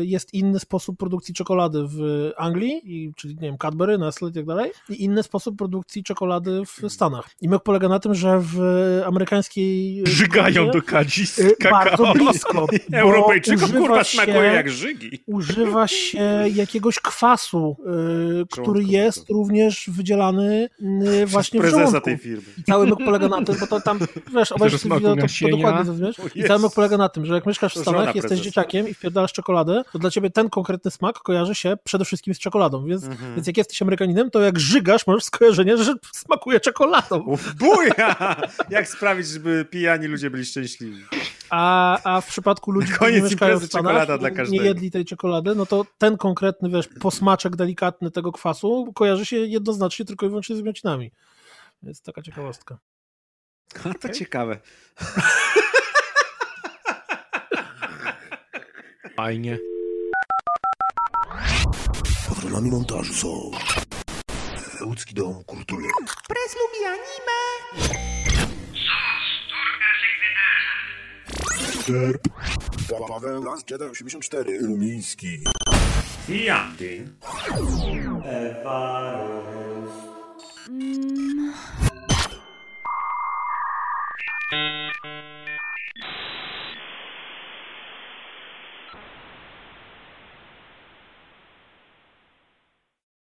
e, jest inny sposób produkcji czekolady w Anglii, i, czyli nie wiem, Cadbury, Nestle i tak dalej, i inny sposób produkcji czekolady w Stanach. I myk polega na tym, że w amerykańskiej Żygają do kadzi z e, kakao. Bardzo blisko. Europejczykom kurwa się- smakuje jak żygi. używa się jakiegoś kwasu, y, który jest również wydzielany y, właśnie w Prezesa żołądku. tej firmy. I cały myk polega na tym, bo to tam, wiesz, obejrzysz to, to nasienia. dokładnie zrozumiesz. I cały myk polega na tym, że jak mieszkasz w To Stanach, jesteś prezesa. dzieciakiem i wpierdalasz czekoladę, to dla ciebie ten konkretny smak kojarzy się przede wszystkim z czekoladą, więc, Mhm. więc jak jesteś Amerykaninem, to jak żygasz, masz skojarzenie, że smakuje czekoladą. O, buja! Jak sprawić, żeby pijani ludzie byli szczęśliwi? A, a w przypadku ludzi, którzy mieszkają w Stanach, nie jedli tej czekolady, no to ten konkretny, wiesz, posmaczek delikatny tego kwasu kojarzy się jednoznacznie tylko i wyłącznie z wymiacinami. Więc taka ciekawostka. A to ciekawe. Fajnie. Patronami montażu są Łódzki Dom Kultury Pres lubi anime. Pa- Paweł Las Jedi 84 Lumiński Jandy.